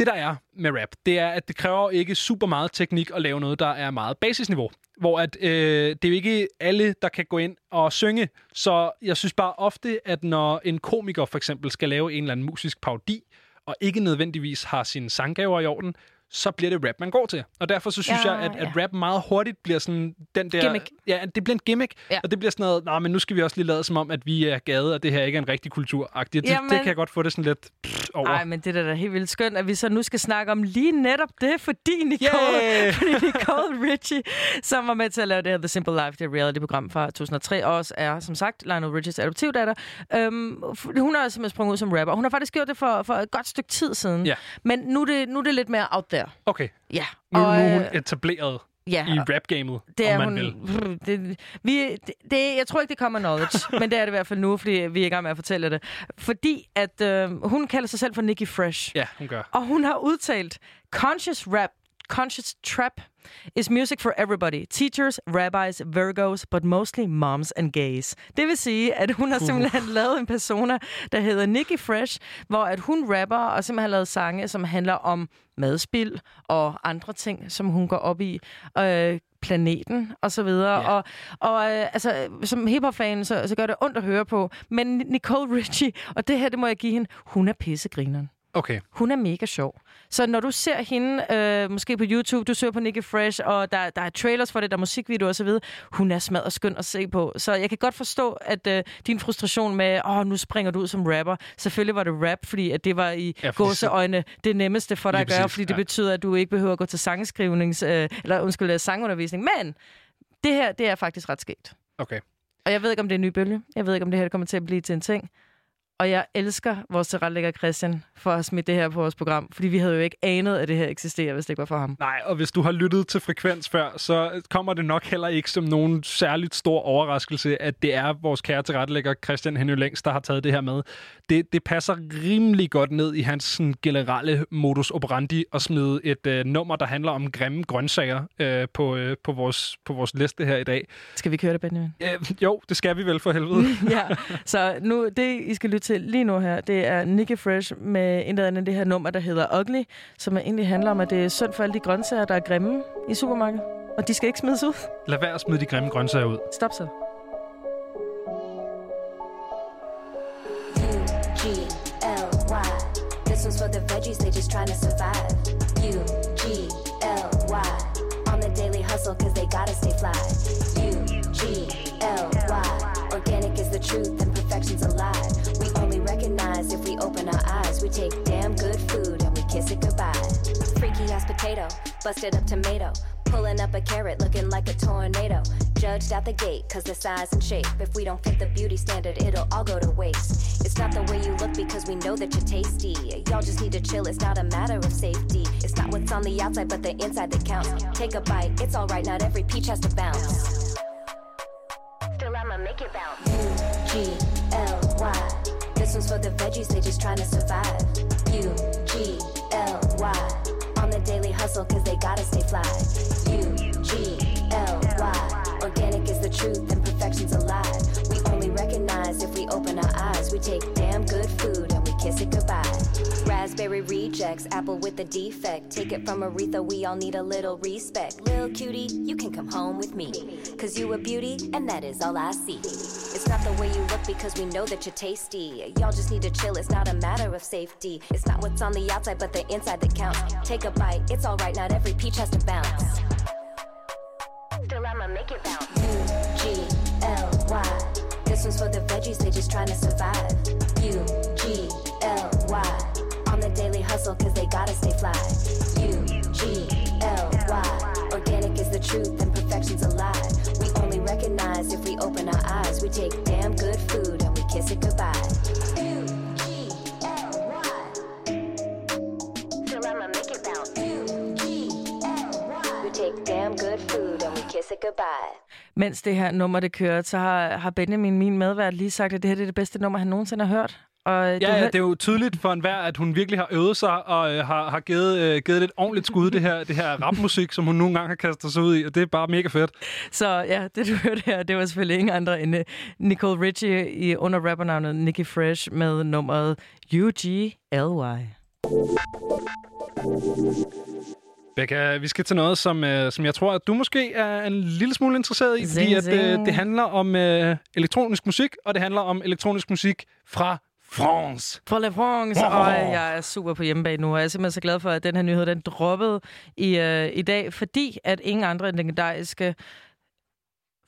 det der er med rap, det er, at det kræver ikke super meget teknik at lave noget, der er meget basisniveau. Hvor at, øh, det er jo ikke alle, der kan gå ind og synge. Så jeg synes bare ofte, at når en komiker for eksempel skal lave en eller anden musisk parodi, og ikke nødvendigvis har sine sanggaver i orden, så bliver det rap, man går til. Og derfor så synes Ja, jeg, at, at ja. rap meget hurtigt bliver sådan den der... Gimmick. Ja, det bliver en gimmick, Ja. og det bliver sådan noget, nej, men nu skal vi også lige lade som om, at vi er gade, og det her ikke er en rigtig kultur -agtigt. Det, Jamen- det kan jeg godt få det sådan lidt pff, over. Nej, men det er da helt vildt skønt, at vi så nu skal snakke om lige netop det, fordi Nicole, Yeah! fordi Nicole Richie, som var med til at lave det her The Simple Life, det reality-program fra 2003, og også er, som sagt, Lionel Richies adoptivdatter. Øhm, hun har simpelthen sprunget ud som rapper. Hun har faktisk gjort det for, for et godt stykke tid siden. Ja. Men nu er, det, nu er det lidt mere out there. Okay, Ja. nu, nu og, er hun øh, etableret ja, i rap-gamet, det er om man hun, vil. Det, vi, det, det, jeg tror ikke, det kommer knowledge, men det er det i hvert fald nu, fordi vi er i gang med at fortælle det. Fordi at øh, hun kalder sig selv for Nicki Fresh. Ja, hun gør. Og hun har udtalt, conscious rap, conscious trap is music for everybody. Teachers, rabbis, virgos, but mostly moms and gays. Det vil sige, at hun har Uh. simpelthen lavet en persona, der hedder Nicki Fresh, hvor at hun rapper og simpelthen har lavet sange, som handler om madspild og andre ting, som hun går op i. Øh, planeten og så videre. Ja. Og, og øh, altså, som hiphop-fan, så, så gør det ondt at høre på. Men Nicole Richie, og det her, det må jeg give hende, hun er pissegrineren. Okay. Hun er mega sjov. Så når du ser hende, øh, måske på YouTube, du søger på Nicki Fresh, og der, der er trailers for det, der er musikvideoer osv., hun er smadret skøn at se på. Så jeg kan godt forstå, at øh, din frustration med, åh, nu springer du ud som rapper. Selvfølgelig var det rap, fordi at det var i Ja, ja, gåseøjne det nemmeste for dig Lige at gøre, præcis, fordi det ja. betyder, at du ikke behøver at gå til sangskrivnings, øh, eller undskyld, øh, sangundervisning. Men det her, det er faktisk ret sket. Okay. Og jeg ved ikke, om det er en ny bølge. Jeg ved ikke, om det her det kommer til at blive til en ting. Og jeg elsker vores tilrettelægger Christian for at smidt det her på vores program. Fordi vi havde jo ikke anet, at det her eksisterer, hvis det ikke var for ham. Nej, og hvis du har lyttet til Frekvens før, så kommer det nok heller ikke som nogen særligt stor overraskelse, at det er vores kære tilrettelægger Christian Henry Længst, der har taget det her med. Det, det passer rimelig godt ned i hans sådan, generelle modus operandi at smide et øh, nummer, der handler om grimme grøntsager øh, på, øh, på, vores, på vores liste her i dag. Skal vi køre det, Benjamin? Øh, jo, det skal vi vel for helvede. ja, så nu, det, I skal lytte til lige nu her, det er Nicki Fresh med en eller anden det her nummer, der hedder Ugly, som egentlig handler om, at det er synd for alle de grøntsager, der er grimme i supermarkedet. Og de skal ikke smides ud. Lad være at smide de grimme grøntsager ud. Stop så. U-G-L-Y. This one's for the veggies, they just trying to survive. U-G-L-Y. On the daily hustle, cause they gotta stay fly. U-G-L-Y. Organic is the truth and perfection's a lie. Recognize if we open our eyes. We take damn good food and we kiss it goodbye. Freaky ass potato, busted up tomato. Pulling up a carrot looking like a tornado. Judged out the gate, cause the size and shape. If we don't fit the beauty standard, it'll all go to waste. It's not the way you look because we know that you're tasty. Y'all just need to chill, it's not a matter of safety. It's not what's on the outside, but the inside that counts. Take a bite, it's alright, not every peach has to bounce. Still, I'ma make it bounce. U-G-L-Y. This one's for the veggies, they just trying to survive. U-G-L-Y. On the daily hustle, cause they gotta stay fly. U-G-L-Y. Organic is the truth and perfection's a lie. We only recognize if we open our eyes. We take damn good food and we kiss it goodbye. Raspberry rejects, apple with a defect. Take it from Aretha, we all need a little respect. Lil cutie, you can come home with me. Cause you a beauty, and that is all I see. It's not the way you look because we know that you're tasty. Y'all just need to chill, it's not a matter of safety. It's not what's on the outside, but the inside that counts. Take a bite, it's alright, not every peach has to bounce. Still, I'ma make it bounce. U-G-L-Y. This one's for the veggies, they just trying to survive. U-G-L-Y. On the daily hustle, cause they gotta stay fly. U-G-L-Y. Organic is the truth and perfection's a lie. Recognize if we open our eyes. We take damn good food and we kiss it goodbye. U-G-L-Y. Still, I'ma make it bounce. U-G-L-Y. We take damn good food and we kiss it goodbye. Mens det her nummer, det kører, så har, har Benjamin, min medvært, lige sagt, at det her det er det bedste nummer, han nogensinde har hørt. Og Ja, ja, det er jo tydeligt for enhver, at hun virkelig har øvet sig og øh, har, har givet, øh, givet et ordentligt skud, det her, det her rapmusik, som hun nogle gange har kastet sig ud i, og det er bare mega fedt. Så ja, det du hørte her, det var selvfølgelig ingen andre end uh, Nicole Richie i, under rappernavnet Nicki Fresh med nummeret UGLY. Becca, vi skal til noget, som, øh, som jeg tror, at du måske er en lille smule interesseret i, fordi Zing, at, øh, det handler om øh, elektronisk musik, og det handler om elektronisk musik fra France. For La France, Wow. og jeg er super på hjemmebane nu, og jeg er simpelthen så glad for, at den her nyhed, den droppede i, øh, i dag, fordi at ingen andre end den legendariske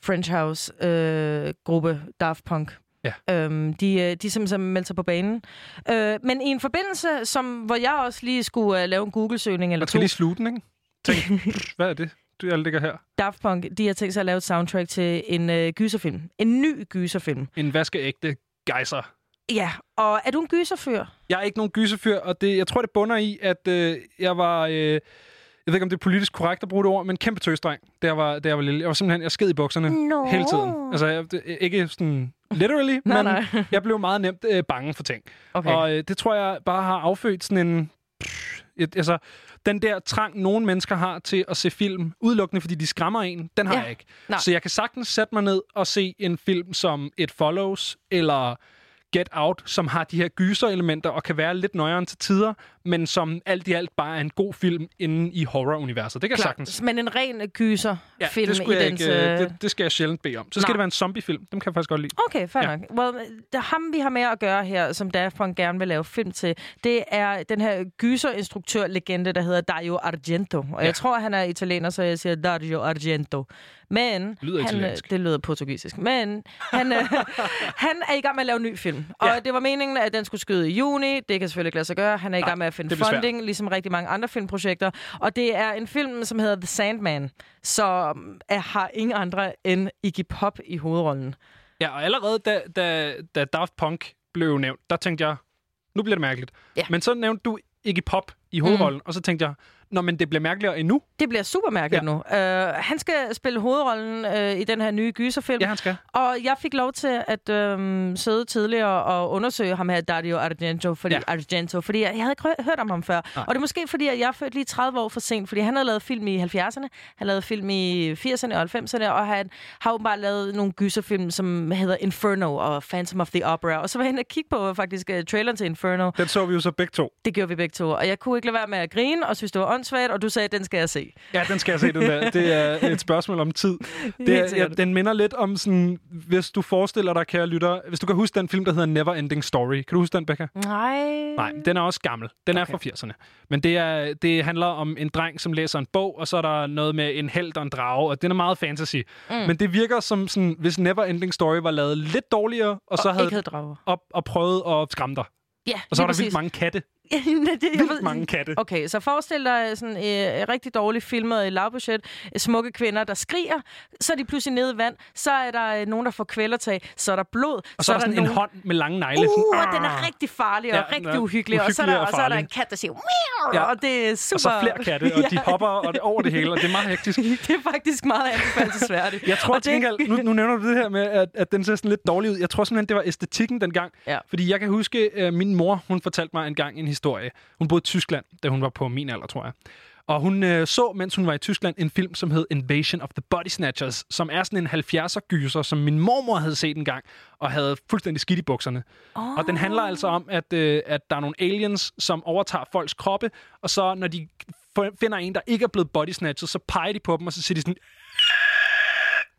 French House-gruppe Daft Punk, Ja. Øhm, de, øh, de simpelthen meldte sig på banen. Øh, men i en forbindelse, som, hvor jeg også lige skulle uh, lave en Google-søgning eller Man skal to, lige slutte den, ikke? Tænk, hvad er det, du jeg ligger her? Daft Punk, de har tænkt sig at lave et soundtrack til en øh, gyserfilm. En ny gyserfilm. En vaskeægte gejser. Ja, og er du en gyserfyr? Jeg er ikke nogen gyserfyr, og det, jeg tror, det bunder i, at øh, jeg var... Øh, jeg ved ikke, om det er politisk korrekt at bruge det ord, men kæmpe tøsdreng, da jeg var, da jeg var lille. Jeg var simpelthen, jeg sked i bukserne Nå. hele tiden. Altså, jeg, ikke sådan literally, Nej, men nej. jeg blev meget nemt øh, bange for ting. Okay. Og øh, det tror jeg bare har affødt sådan en... Pff, et, altså, den der trang, nogle mennesker har til at se film, udelukkende fordi de skræmmer en, den har Ja. jeg ikke. Nej. Så jeg kan sagtens sætte mig ned og se en film som It Follows, eller Get Out, som har de her gyser-elementer og kan være lidt nøjere til tider, men som alt i alt bare er en god film inde i horror-universet. Det kan Klart. sagtens. Men en ren gyserfilm Ja, det, i skulle jeg dens... ikke, øh, øh, det, det skal jeg sjældent bede om. Så skal Nej. det være en zombiefilm. Dem kan jeg faktisk godt lide. Okay, fair Ja. nok. Well, det, ham, vi har med at gøre her, som Daft Punk gerne vil lave film til, det er den her gyserinstruktør-legende, der hedder Dario Argento. Og ja. Jeg tror, han er italiener, så jeg siger Dario Argento. Men Lyder han, italiensk. det lyder portugisisk. Men han, øh, han er i gang med at lave en ny film. Og Ja. det var meningen, at den skulle skyde i juni. Det kan selvfølgelig ikke lade sig gøre. Han er i gang med at finde det bliver svært. funding, ligesom rigtig mange andre filmprojekter. Og det er en film, som hedder The Sandman, som er, har ingen andre end Iggy Pop i hovedrollen. Ja, og allerede da, da, da Daft Punk blev nævnt, der tænkte jeg, nu bliver det mærkeligt. Ja. Men så nævnte du Iggy Pop i hovedrollen, mm. og så tænkte jeg, Nå, men det bliver mærkeligere endnu. Det bliver super mærkeligt Ja. nu. Uh, han skal spille hovedrollen uh, i den her nye gyserfilm. Ja, han skal. Og jeg fik lov til at um, sidde tidligere og undersøge ham her, Dario Argento, fordi, Ja. Argento, fordi jeg, jeg havde ikke hø- hørt om ham før. Nej. Og det er måske fordi, at jeg er født lige 30 år for sent, fordi han havde lavet film i 70'erne, han lavede film i 80'erne og 90'erne, og han har åbenbart lavet nogle gyserfilm, som hedder Inferno og Phantom of the Opera. Og så var jeg inde og kigge på faktisk uh, traileren til Inferno. Den så vi jo så begge to. Det gjorde vi begge to. Og jeg kunne ikke lade være med at grine og synes, det var åndssvagt, og du sagde, den skal jeg se. Ja, den skal jeg se, den der. Det er et spørgsmål om tid. Det er, ja, den minder lidt om sådan, hvis du forestiller dig, kære lytter, hvis du kan huske den film, der hedder Never Ending Story. Kan du huske den, Becca? Nej. Nej, den er også gammel. Den okay. er fra 80'erne. Men det, er, det handler om en dreng, som læser en bog, og så er der noget med en held og en drage, og den er meget fantasy. Mm. Men det virker som, sådan, hvis Never Ending Story var lavet lidt dårligere, og, så og havde ikke havde drager. op og prøvet at skræmme dig. Ja, Og så var der vildt præcis. mange katte. Ja, det, jeg Vildt ved- mange katte. Okay, så forestil dig sådan øh, rigtig dårligt filmet i lavbudget, øh, smukke kvinder, der skriger, så er de pludselig nede i vand, så er der øh, nogen, der får kvælertag, så er der blod, Og så, er der sådan nogen... en hånd med lange negle. Uh, sådan, den er "Arr!" rigtig farlig og Ja, ja, rigtig er uhyggelig, og så er, der, og og så er der en kat, der siger, Meow! Ja. og det er super... Og så flere katte, og de hopper og det over det hele, og det er meget hektisk. det er faktisk meget anbefalesværdigt. Jeg tror Og til gengæld, nu, nu nævner du det her med, at, at den ser sådan lidt dårlig ud. Jeg tror simpelthen, det var æstetikken dengang. Ja. Fordi jeg kan huske, at min mor, hun fortalte mig engang en historie. Hun boede i Tyskland, da hun var på min alder, tror jeg. Og hun øh, så, mens hun var i Tyskland, en film, som hed Invasion of the Body Snatchers, som er sådan en 70'er gyser, som min mormor havde set en gang, og havde fuldstændig skidt i bukserne. Oh. Og den handler altså om, at, øh, at der er nogle aliens, som overtager folks kroppe, og så når de finder en, der ikke er blevet body snatchet, så peger de på dem, og så siger de sådan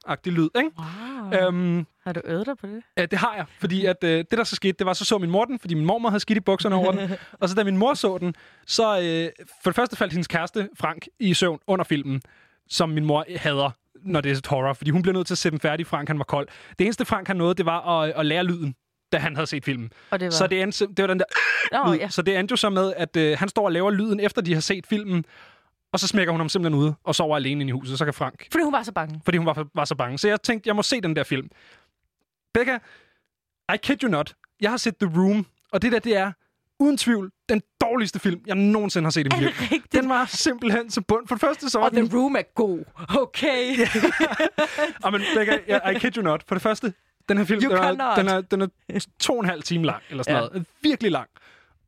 agtig lyd, ikke? Wow. Øhm, Har du øvet dig på det? Ja, det har jeg, fordi at, øh, det, der så skete, det var, så så min mor den, fordi min mormor havde skidt i bukserne over den. Og så da min mor så den, så øh, for det første faldt hendes kæreste, Frank, i søvn under filmen, som min mor hader, når det er et horror, fordi hun bliver nødt til at sætte den færdig, Frank han var kold. Det eneste Frank han nåede, det var at, at lære lyden da han havde set filmen. Og det var... Så det, endte, det var den der lyd. ja. Så det endte jo så med, at øh, han står og laver lyden, efter de har set filmen, og så smækker hun ham simpelthen ude og sover alene inde i huset. Så kan Frank Fordi hun var så bange. fordi hun var, var så bange. Så jeg tænkte, jeg må se den der film. Becca, I kid you not. Jeg har set The Room, og det der, det er uden tvivl den dårligste film, jeg nogensinde har set i mit liv. Den var simpelthen så bund. For det første, så var Og den... The Room er god. Okay. Ah, men Becca, jeg, I kid you not. For det første, den her film, You den er, den, er, den er to og en halv time lang, eller sådan Ja. noget. Virkelig lang.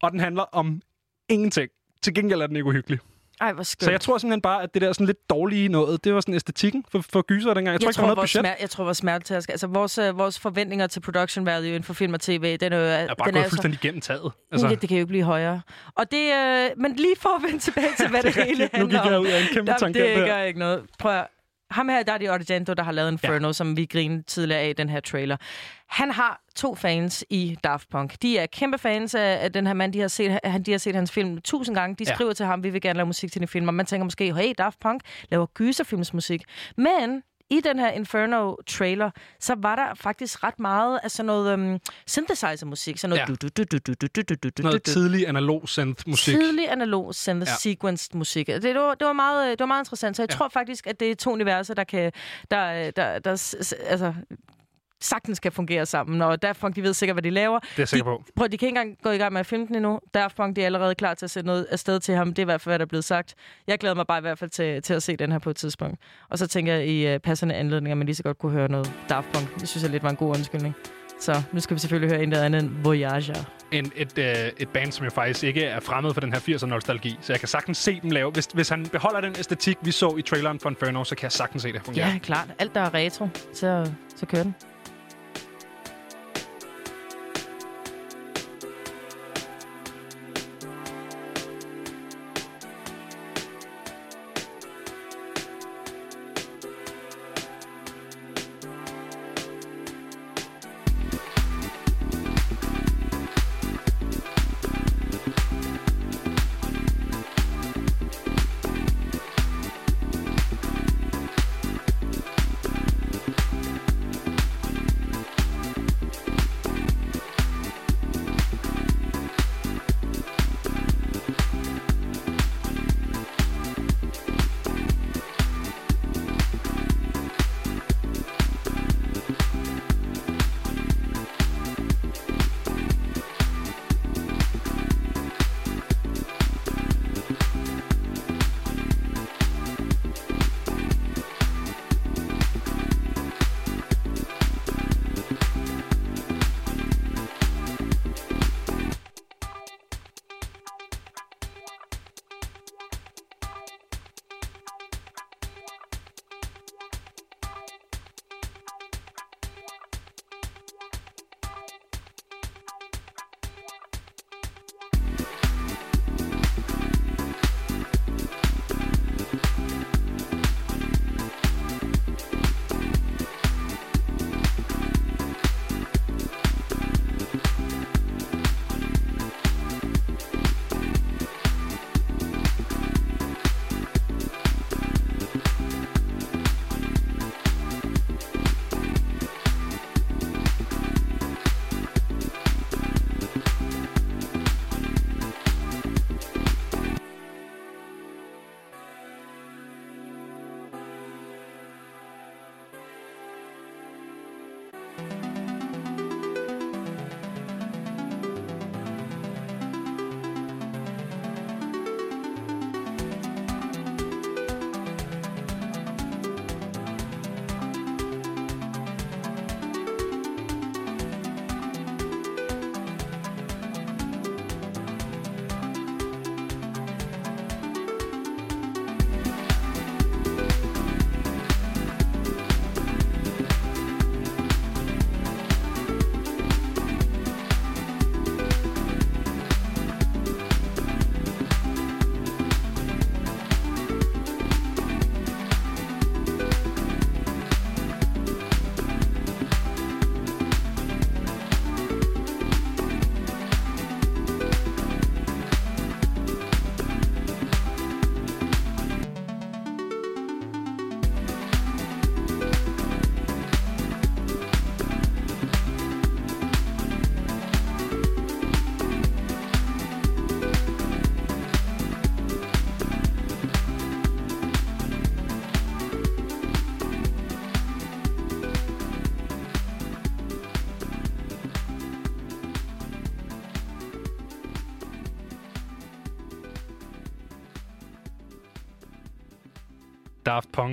Og den handler om ingenting. Til gengæld er den ikke uhyggelig. Ej, hvor skønt. Så jeg tror simpelthen bare, at det der sådan lidt dårlige noget, det var sådan æstetikken for, for gyser dengang. Jeg tror ikke, der var noget budget. Smer- jeg tror, vores smertetask... Altså, vores, øh, vores forventninger til production value inden for film og tv, den er jo... Jeg er bare den gået så- fuldstændig gennem taget. Altså. Altså, Det, kan jo ikke blive højere. Og det, øh, men lige for at vende tilbage til, hvad det, Det er hele rigtigt. Nu handler gik jeg om. ud af en kæmpe Jamen, tangent Det gør ikke noget. Prøv at, ham her, Dario Argento, der har lavet Inferno, ja. som vi grinede tidligere af i den her trailer. Han har to fans i Daft Punk. De er kæmpe fans af, af den her mand. De har, set, han, de har set hans film tusind gange. De Ja. skriver til ham, vi vil gerne lave musik til din film. Og man tænker måske, hey, Daft Punk laver gyserfilmsmusik. Men i den her Inferno-trailer, så var der faktisk ret meget af sådan noget um, synthesizer-musik. Sådan noget... Ja. Du, du, du, du, du, du, du, du, du, noget du. tidlig analog synth musik. Tidlig analog synth Ja. ja. sequenced musik. Det, det, var, det, var meget, det var meget interessant, så jeg Ja. tror faktisk, at det er to universer, der kan, der, der, der, s- altså, sagtens kan fungere sammen, og Daft Punk, de ved sikkert, hvad de laver. Det er jeg sikker på. Prøv, de kan ikke engang gå i gang med at filme den endnu. Daft Punk, de er allerede klar til at sætte noget afsted til ham. Det er i hvert fald, hvad der er blevet sagt. Jeg glæder mig bare i hvert fald til, til at se den her på et tidspunkt. Og så tænker jeg i uh, passende anledning, at man lige så godt kunne høre noget Daft Punk. Det synes jeg lidt var en god undskyldning. Så nu skal vi selvfølgelig høre en eller andet end Voyager. En, et, øh, et band, som jo faktisk ikke er fremmed for den her 80'er-nostalgi. Så jeg kan sagtens se dem lave. Hvis, hvis han beholder den æstetik, vi så i traileren for Inferno, så kan jeg sagtens se det fungere. Ja, klart. Alt, der er retro, så, så kører den.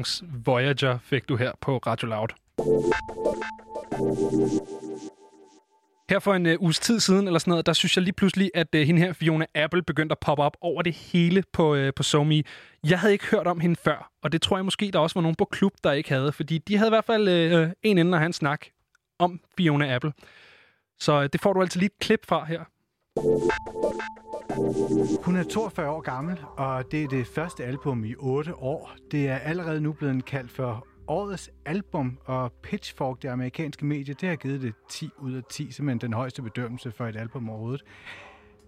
Daft Voyager fik du her på Radio Loud. Her for en uh, uges tid siden, eller sådan noget, der synes jeg lige pludselig, at uh, hende her, Fiona Apple, begyndte at poppe op over det hele på, uh, på SoMe. Jeg havde ikke hørt om hende før, og det tror jeg måske, der også var nogen på klub, der ikke havde, fordi de havde i hvert fald uh, en ende at have en snak om Fiona Apple. Så uh, det får du altså lige et klip fra her. Hun er 42 år gammel, og det er det første album i 8 år. Det er allerede nu blevet kaldt for årets album, og Pitchfork, det amerikanske medie, det har givet det 10 ud af 10, simpelthen den højeste bedømmelse for et album overhovedet.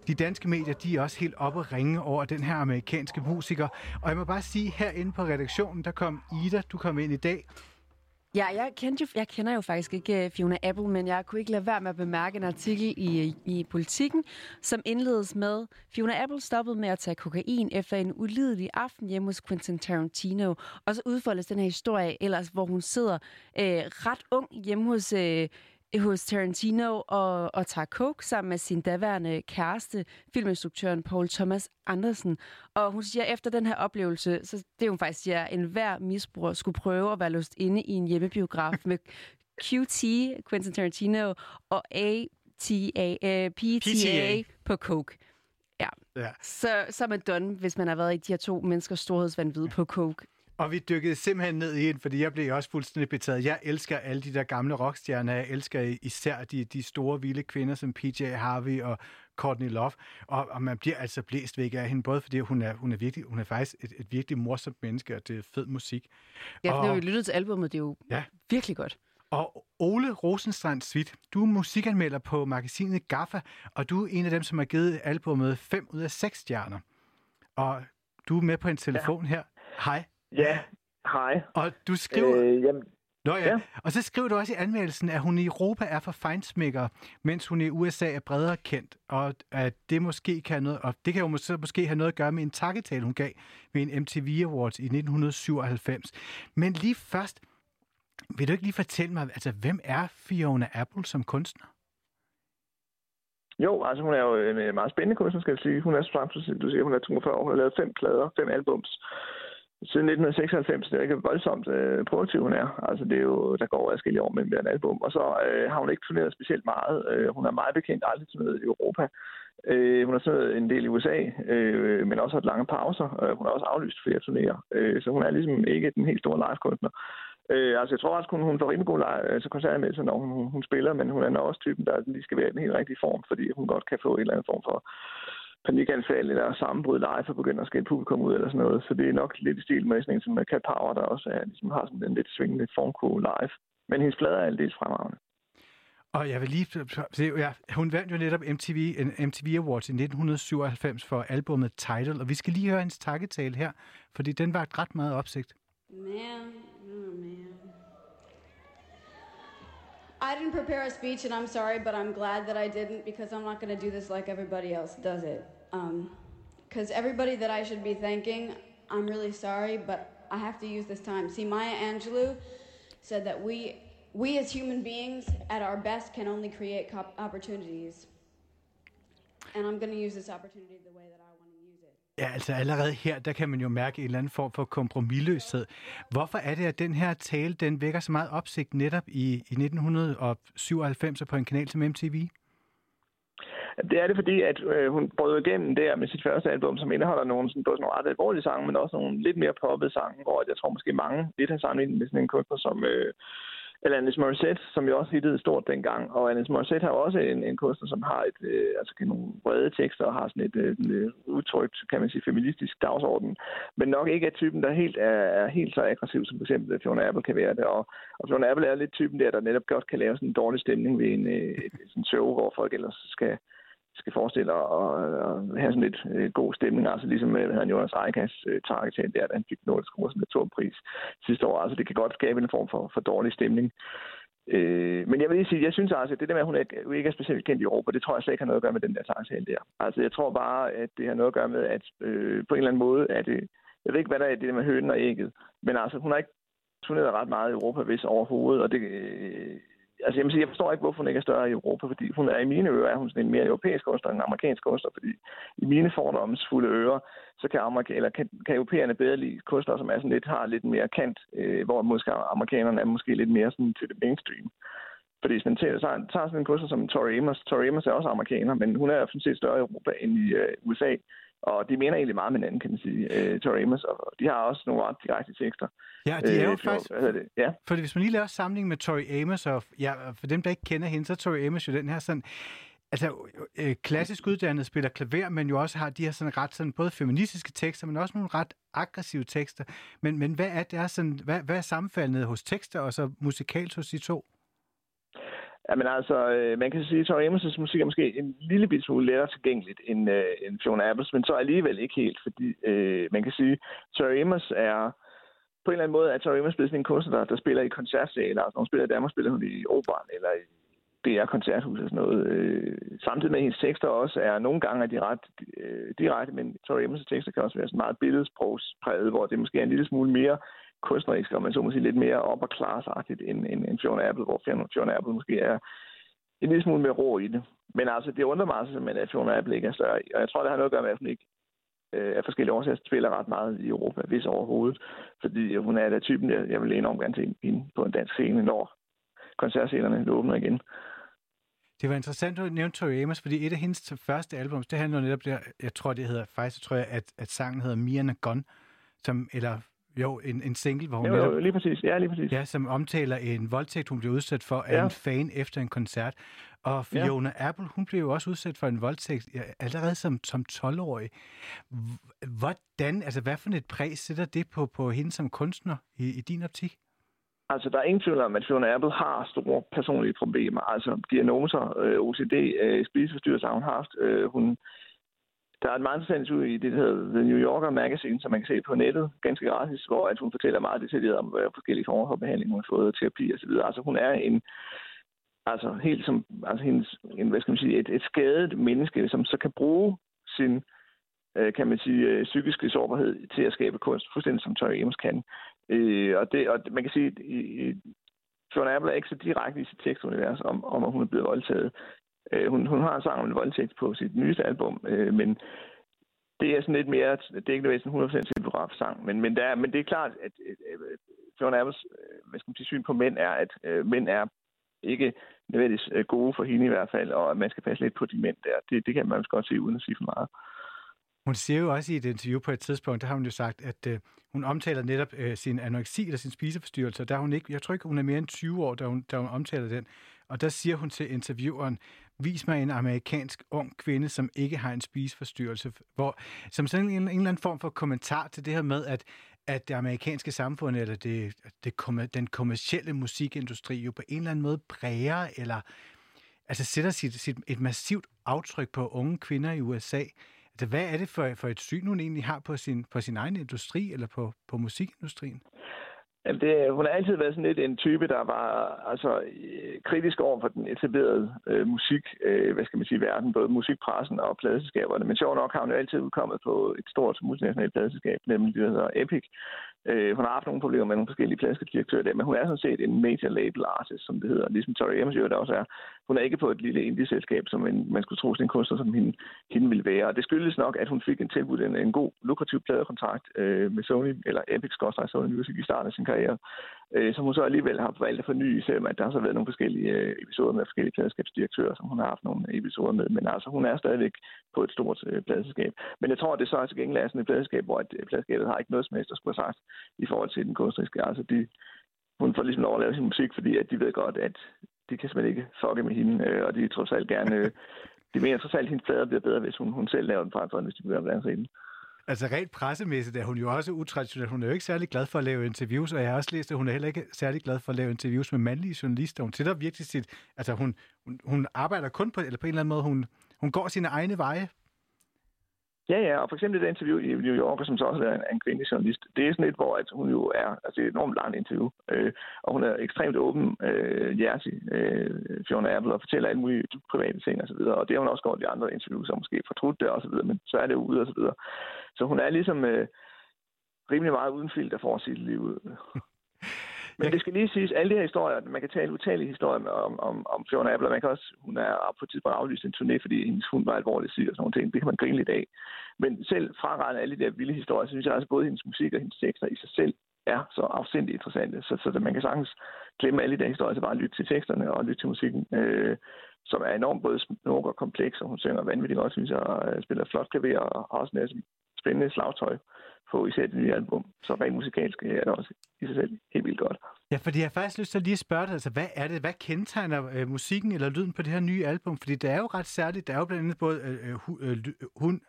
De danske medier, de er også helt oppe at ringe over den her amerikanske musiker. Og jeg må bare sige, herinde på redaktionen, der kom Ida, du kom ind i dag. Ja, jeg, kendte jo, jeg kender jo faktisk ikke øh, Fiona Apple, men jeg kunne ikke lade være med at bemærke en artikel i, øh, i Politiken, som indledes med, Fiona Apple stoppede med at tage kokain efter en ulidelig aften hjemme hos Quentin Tarantino. Og så udfoldes den her historie ellers, hvor hun sidder øh, ret ung hjemme hos... Øh, hos Tarantino og, og tager coke sammen med sin daværende kæreste, filminstruktøren Paul Thomas Andersen. Og hun siger, at efter den her oplevelse, så det hun faktisk siger, en hver misbruger skulle prøve at være låst inde i en hjemmebiograf med QT, Quentin Tarantino, og ATA, uh, PTA, PTA. på coke. Ja. Ja. Så, så er man done, hvis man har været i de her to menneskers storhedsvandvid på coke. Og vi dykkede simpelthen ned i en, fordi jeg blev også fuldstændig betaget. Jeg elsker alle de der gamle rockstjerner. Jeg elsker især de, de store, vilde kvinder som PJ Harvey og Courtney Love. Og, og man bliver altså blæst væk af hende, både fordi hun er, hun er, virkelig, hun er faktisk et, et virkelig morsomt menneske, og det er fed musik. Ja, og, når vi lyttede til albumet, det er jo Ja. virkelig godt. Og Ole Rosenstrand Svit, du er musikanmelder på magasinet Gaffa, og du er en af dem, som har givet albumet 5 ud af 6 stjerner. Og du er med på en telefon ja. her. Hej. Ja, hej. Og du skriver... Øh, jamen, Nå ja. ja. Og så skriver du også i anmeldelsen, at hun i Europa er for fejnsmækker, mens hun i USA er bredere kendt, og at det måske kan have noget, og det kan jo måske, måske have noget at gøre med en takketale, hun gav ved en MTV Awards i 1997. Men lige først, vil du ikke lige fortælle mig, altså hvem er Fiona Apple som kunstner? Jo, altså hun er jo en øh, meget spændende kunstner, skal jeg sige. Hun er, som du siger, hun er 42 år. Hun har lavet fem plader, fem albums siden 1996. Det er ikke voldsomt øh, produktiv, hun er. Altså det er jo, der går adskillige år mellem hver album. Og så øh, har hun ikke turneret specielt meget. Øh, hun er meget bekendt aldrig turneret i Europa. Øh, hun har turneret en del i USA, øh, men også haft lange pauser. Øh, hun har også aflyst flere turnéer. Øh, så hun er ligesom ikke den helt store live-kunstner. Øh, altså, jeg tror også, hun, hun får rimelig god live, altså, koncertanmeldelse, når hun, hun, hun, spiller, men hun er nok også typen, der lige skal være i den helt rigtige form, fordi hun godt kan få en eller anden form for panikanfald eller sammenbrud live og begynde at skælde publikum ud eller sådan noget. Så det er nok lidt i stil med sådan en som Cat Power, der også er, ligesom har sådan en lidt svingende formko live. Men hendes plader er aldeles fremragende. Og jeg vil lige se, ja, hun vandt jo netop MTV, en MTV Awards i 1997 for albumet Tidal, og vi skal lige høre hendes takketale her, fordi den var ret meget opsigt. Man, oh man. I didn't prepare a speech, and I'm sorry, but I'm glad that I didn't because I'm not going to do this like everybody else does it. Um, Because everybody that I should be thanking, I'm really sorry, but I have to use this time. See, Maya Angelou said that we, we as human beings, at our best, can only create opportunities. And I'm going to use this opportunity the way that I want to use it. Ja, altså allerede her, der kan man jo mærke en eller anden form for kompromilløshed. Hvorfor er det, at den her tale, den vækker så meget opsigt netop i, i 1997 på en kanal som MTV? Det er det, fordi at øh, hun brød igennem der med sit første album, som indeholder nogle, sådan, både sådan nogle ret alvorlige sange, men også nogle lidt mere poppede sange, hvor jeg tror måske mange lidt har sammenlignet med sådan en kunstner som øh, Alanis Morissette, som jo også hittede stort dengang. Og Alanis Morissette har også en, en kunstner, som har et, øh, altså nogle brede tekster og har sådan et øh, øh, udtrykt, kan man sige, feministisk dagsorden. Men nok ikke er typen, der helt er, er helt så aggressiv, som for eksempel Fiona Apple kan være det. Og, og Fiona Apple er lidt typen der, der netop godt kan lave sådan en dårlig stemning ved en, øh, et, sådan show, hvor folk ellers skal skal forestille at, at have sådan lidt god stemning, altså ligesom med, hvad hedder han, Jonas Eikas øh, target targetal der, da han fik Nordisk Råds Naturpris sidste år. Altså det kan godt skabe en form for, for dårlig stemning. Øh, men jeg vil lige sige, jeg synes altså, at det der med, at hun ikke, ikke er specielt kendt i Europa, det tror jeg slet ikke har noget at gøre med den der targetal der. Altså jeg tror bare, at det har noget at gøre med, at øh, på en eller anden måde er det, jeg ved ikke, hvad der er det der med hønen og ægget, men altså hun har ikke turneret ret meget i Europa, hvis overhovedet, og det, øh, altså jeg, sige, jeg forstår ikke, hvorfor hun ikke er større i Europa, fordi hun er i mine ører, er hun sådan en mere europæisk kunstner end en amerikansk kunstner, fordi i mine fordomsfulde ører, så kan, amerika- eller kan, kan europæerne bedre lide kunstnere, som er sådan lidt, har lidt mere kant, øh, hvor måske amerikanerne er måske lidt mere sådan til det mainstream. Fordi hvis man tager, tager, tager sådan en kunstner som Tori Amos, Tori Amos er også amerikaner, men hun er sådan set større i Europa end i øh, USA. Og de mener egentlig meget med hinanden, kan man sige, øh, Tori Amos, og de har også nogle ret direkte tekster. Ja, de er jo Øh, faktisk... Hvad det? Ja. For hvis man lige laver sammenligning med Tori Amos, og ja, for dem, der ikke kender hende, så er Tori Amos jo den her sådan... Altså, øh, klassisk uddannet spiller klaver, men jo også har de her sådan ret sådan både feministiske tekster, men også nogle ret aggressive tekster. Men, men hvad er det er sådan, hvad, hvad er sammenfaldet hos tekster og så musikalt hos de to? Jamen altså, øh, man kan sige, at Tori Amos' musik er måske en lille bit smule lettere tilgængeligt end, øh, end Fiona Apples, men så alligevel ikke helt, fordi øh, man kan sige, at Tori Amos er på en eller anden måde, at Tori Amos blevet sådan en kunstner, der, der spiller i koncertsaler. Altså, når hun spiller i Danmark, spiller hun i operan eller i DR Koncerthus og sådan noget. Øh, samtidig med at hendes tekster også er nogle gange er de ret øh, direkte, men Tori Amos' tekster kan også være sådan meget billedsprogspræget, hvor det måske er en lille smule mere kunstnerisk, og man så må sige lidt mere op- og klarsagtigt end, end, end Fiona Apple, hvor Fiona, Apple måske er en lille smule mere rå i det. Men altså, det undrer mig altså simpelthen, at Fiona Apple ikke er større. Og jeg tror, det har noget at gøre med, at hun ikke øh, af forskellige årsager spiller ret meget i Europa, hvis overhovedet. Fordi hun er da typen, jeg, jeg vil enormt gerne se hende på en dansk scene, når koncertscenerne åbner igen. Det var interessant, at du nævnte Tori Amos, fordi et af hendes første albums, det handler netop der, jeg tror, det hedder, faktisk tror jeg, at, at sangen hedder Mia Gun, som, eller jo, en, en single, hvor hun Jo, jo, netop, lige præcis. Ja, lige præcis. ja, som omtaler en voldtægt, hun blev udsat for af Ja. en fan efter en koncert. Og Ja. Fiona Apple, hun blev jo også udsat for en voldtægt ja, allerede som, som 12-årig. H- Hvordan, altså hvad for et præg sætter det på, på hende som kunstner i, i din optik? Altså, der er ingen tvivl om, at Fiona Apple har store personlige problemer. Altså, diagnoser, øh, OCD, øh, spiseforstyrrelser har hun haft. Øh, hun, der er et meget interessant ud i det, der hedder The New Yorker Magazine, som man kan se på nettet, ganske gratis, hvor at hun fortæller meget detaljeret om hvad forskellige former for behandling, hun har fået, terapi osv. Altså, hun er en, altså helt som, altså hendes, en, hvad skal man sige, et, et skadet menneske, som så kan bruge sin, øh, kan man sige, øh, psykiske sårbarhed til at skabe kunst, fuldstændig som Tori Amos kan. Øh, og, det, og man kan sige, at i, Apple er ikke så direkte i sit tekstunivers om, om, at hun er blevet voldtaget. Øh, hun, hun har en sang om en voldtægt på sit nyeste album, øh, men det er sådan lidt mere, det er ikke nødvendigvis en 100% selvbiograf sang, men, men, der men det er klart, at øh, øh Fiona Apples øh, hvad skal man sige, syn på mænd er, at øh, mænd er ikke nødvendigvis øh, gode for hende i hvert fald, og at man skal passe lidt på de mænd der. Det, det kan man også godt se, uden at sige for meget. Hun siger jo også i et interview på et tidspunkt, der har hun jo sagt, at øh, hun omtaler netop øh, sin anoreksi eller sin spiseforstyrrelse. Der hun ikke, jeg tror ikke, hun er mere end 20 år, da hun, da hun omtaler den. Og der siger hun til intervieweren, vis mig en amerikansk ung kvinde, som ikke har en spiseforstyrrelse. Hvor, som sådan en, en eller anden form for kommentar til det her med, at, at det amerikanske samfund, eller det, det, den kommercielle musikindustri jo på en eller anden måde præger, eller altså sætter sit, sit, et massivt aftryk på unge kvinder i USA. Altså, hvad er det for, for et syn, hun egentlig har på sin, på sin egen industri, eller på, på musikindustrien? Jamen det, hun har altid været sådan lidt en type, der var altså, øh, kritisk over for den etablerede øh, musik, øh, hvad skal man sige, verden, både musikpressen og pladeselskaberne. Men sjovt nok har hun jo altid udkommet på et stort multinationalt pladeselskab, nemlig det, der hedder Epic. Øh, hun har haft nogle problemer med nogle forskellige pladskedirektører der, men hun er sådan set en major label artist, som det hedder, ligesom Tori Amos der også er. Hun er ikke på et lille indie-selskab, som en, man skulle tro, sin kunstner som hende, hende ville være. Og det skyldes nok, at hun fik en tilbud en, en god, lukrativ pladekontrakt øh, med Sony, eller Epic Skorstræk Sony Music i starten af sin karriere, øh, som hun så alligevel har valgt at forny, selvom at der har så været nogle forskellige øh, episoder med forskellige pladselskabsdirektører, som hun har haft nogle episoder med. Men altså, hun er stadigvæk på et stort øh, pladeselskab. Men jeg tror, at det så er til gengæld er sådan et pladeselskab, hvor et, øh, har ikke noget som helst at skulle have sagt i forhold til den kunstneriske. Altså, de, hun får ligesom lov at lave sin musik, fordi at de ved godt, at de kan simpelthen ikke fucke med hende, øh, og de tror alt gerne... Øh, de mener trods alt, at hendes plader bliver bedre, hvis hun, hun selv laver den frem for, end hvis de begynder at blande sig i den. Altså rent pressemæssigt er hun jo også utraditionel. Hun er jo ikke særlig glad for at lave interviews, og jeg har også læst, at hun er heller ikke særlig glad for at lave interviews med mandlige journalister. Hun sætter virkelig sit... Altså hun, hun, hun arbejder kun på, eller på en eller anden måde, hun, hun går sine egne veje. Ja, ja, og for eksempel det interview i New York, som så også er en, en kvindelig journalist, det er sådan et, hvor at hun jo er, altså det er et enormt langt interview, øh, og hun er ekstremt åben, øh, hjertig, øh, Fiona Apple, og fortæller alle mulige private ting og så videre, og det har hun også gjort i andre interviews, som måske fortrudt det og så videre, men så er det jo ude og så videre. Så hun er ligesom øh, rimelig meget uden filter for sige liv ud. Men det skal lige siges, alle de her historier, man kan tale utallige historier om, om, om Fiona Apple, og man kan også, hun er på et tidspunkt aflyst en turné, fordi hendes hund var alvorligt syg og sådan nogle ting. Det kan man grine lidt af. Men selv fraregnet alle de der vilde historier, så synes jeg også, både hendes musik og hendes tekster i sig selv er så afsindig interessante. Så, så man kan sagtens glemme alle de der historier, så bare lytte til teksterne og lytte til musikken, øh, som er enormt både smuk og kompleks, og hun synger vanvittigt godt, synes jeg, og øh, spiller flot klaver og har også en spændende slagtøj på især det nye album. Så rent musikalsk er det også i sig selv helt vildt godt. Ja, fordi jeg har faktisk lyst til at lige spørge dig, altså, hvad er det, hvad kendetegner øh, musikken eller lyden på det her nye album? Fordi det er jo ret særligt. Der er jo blandt andet både øh, øh, hu- øh, ly- hun,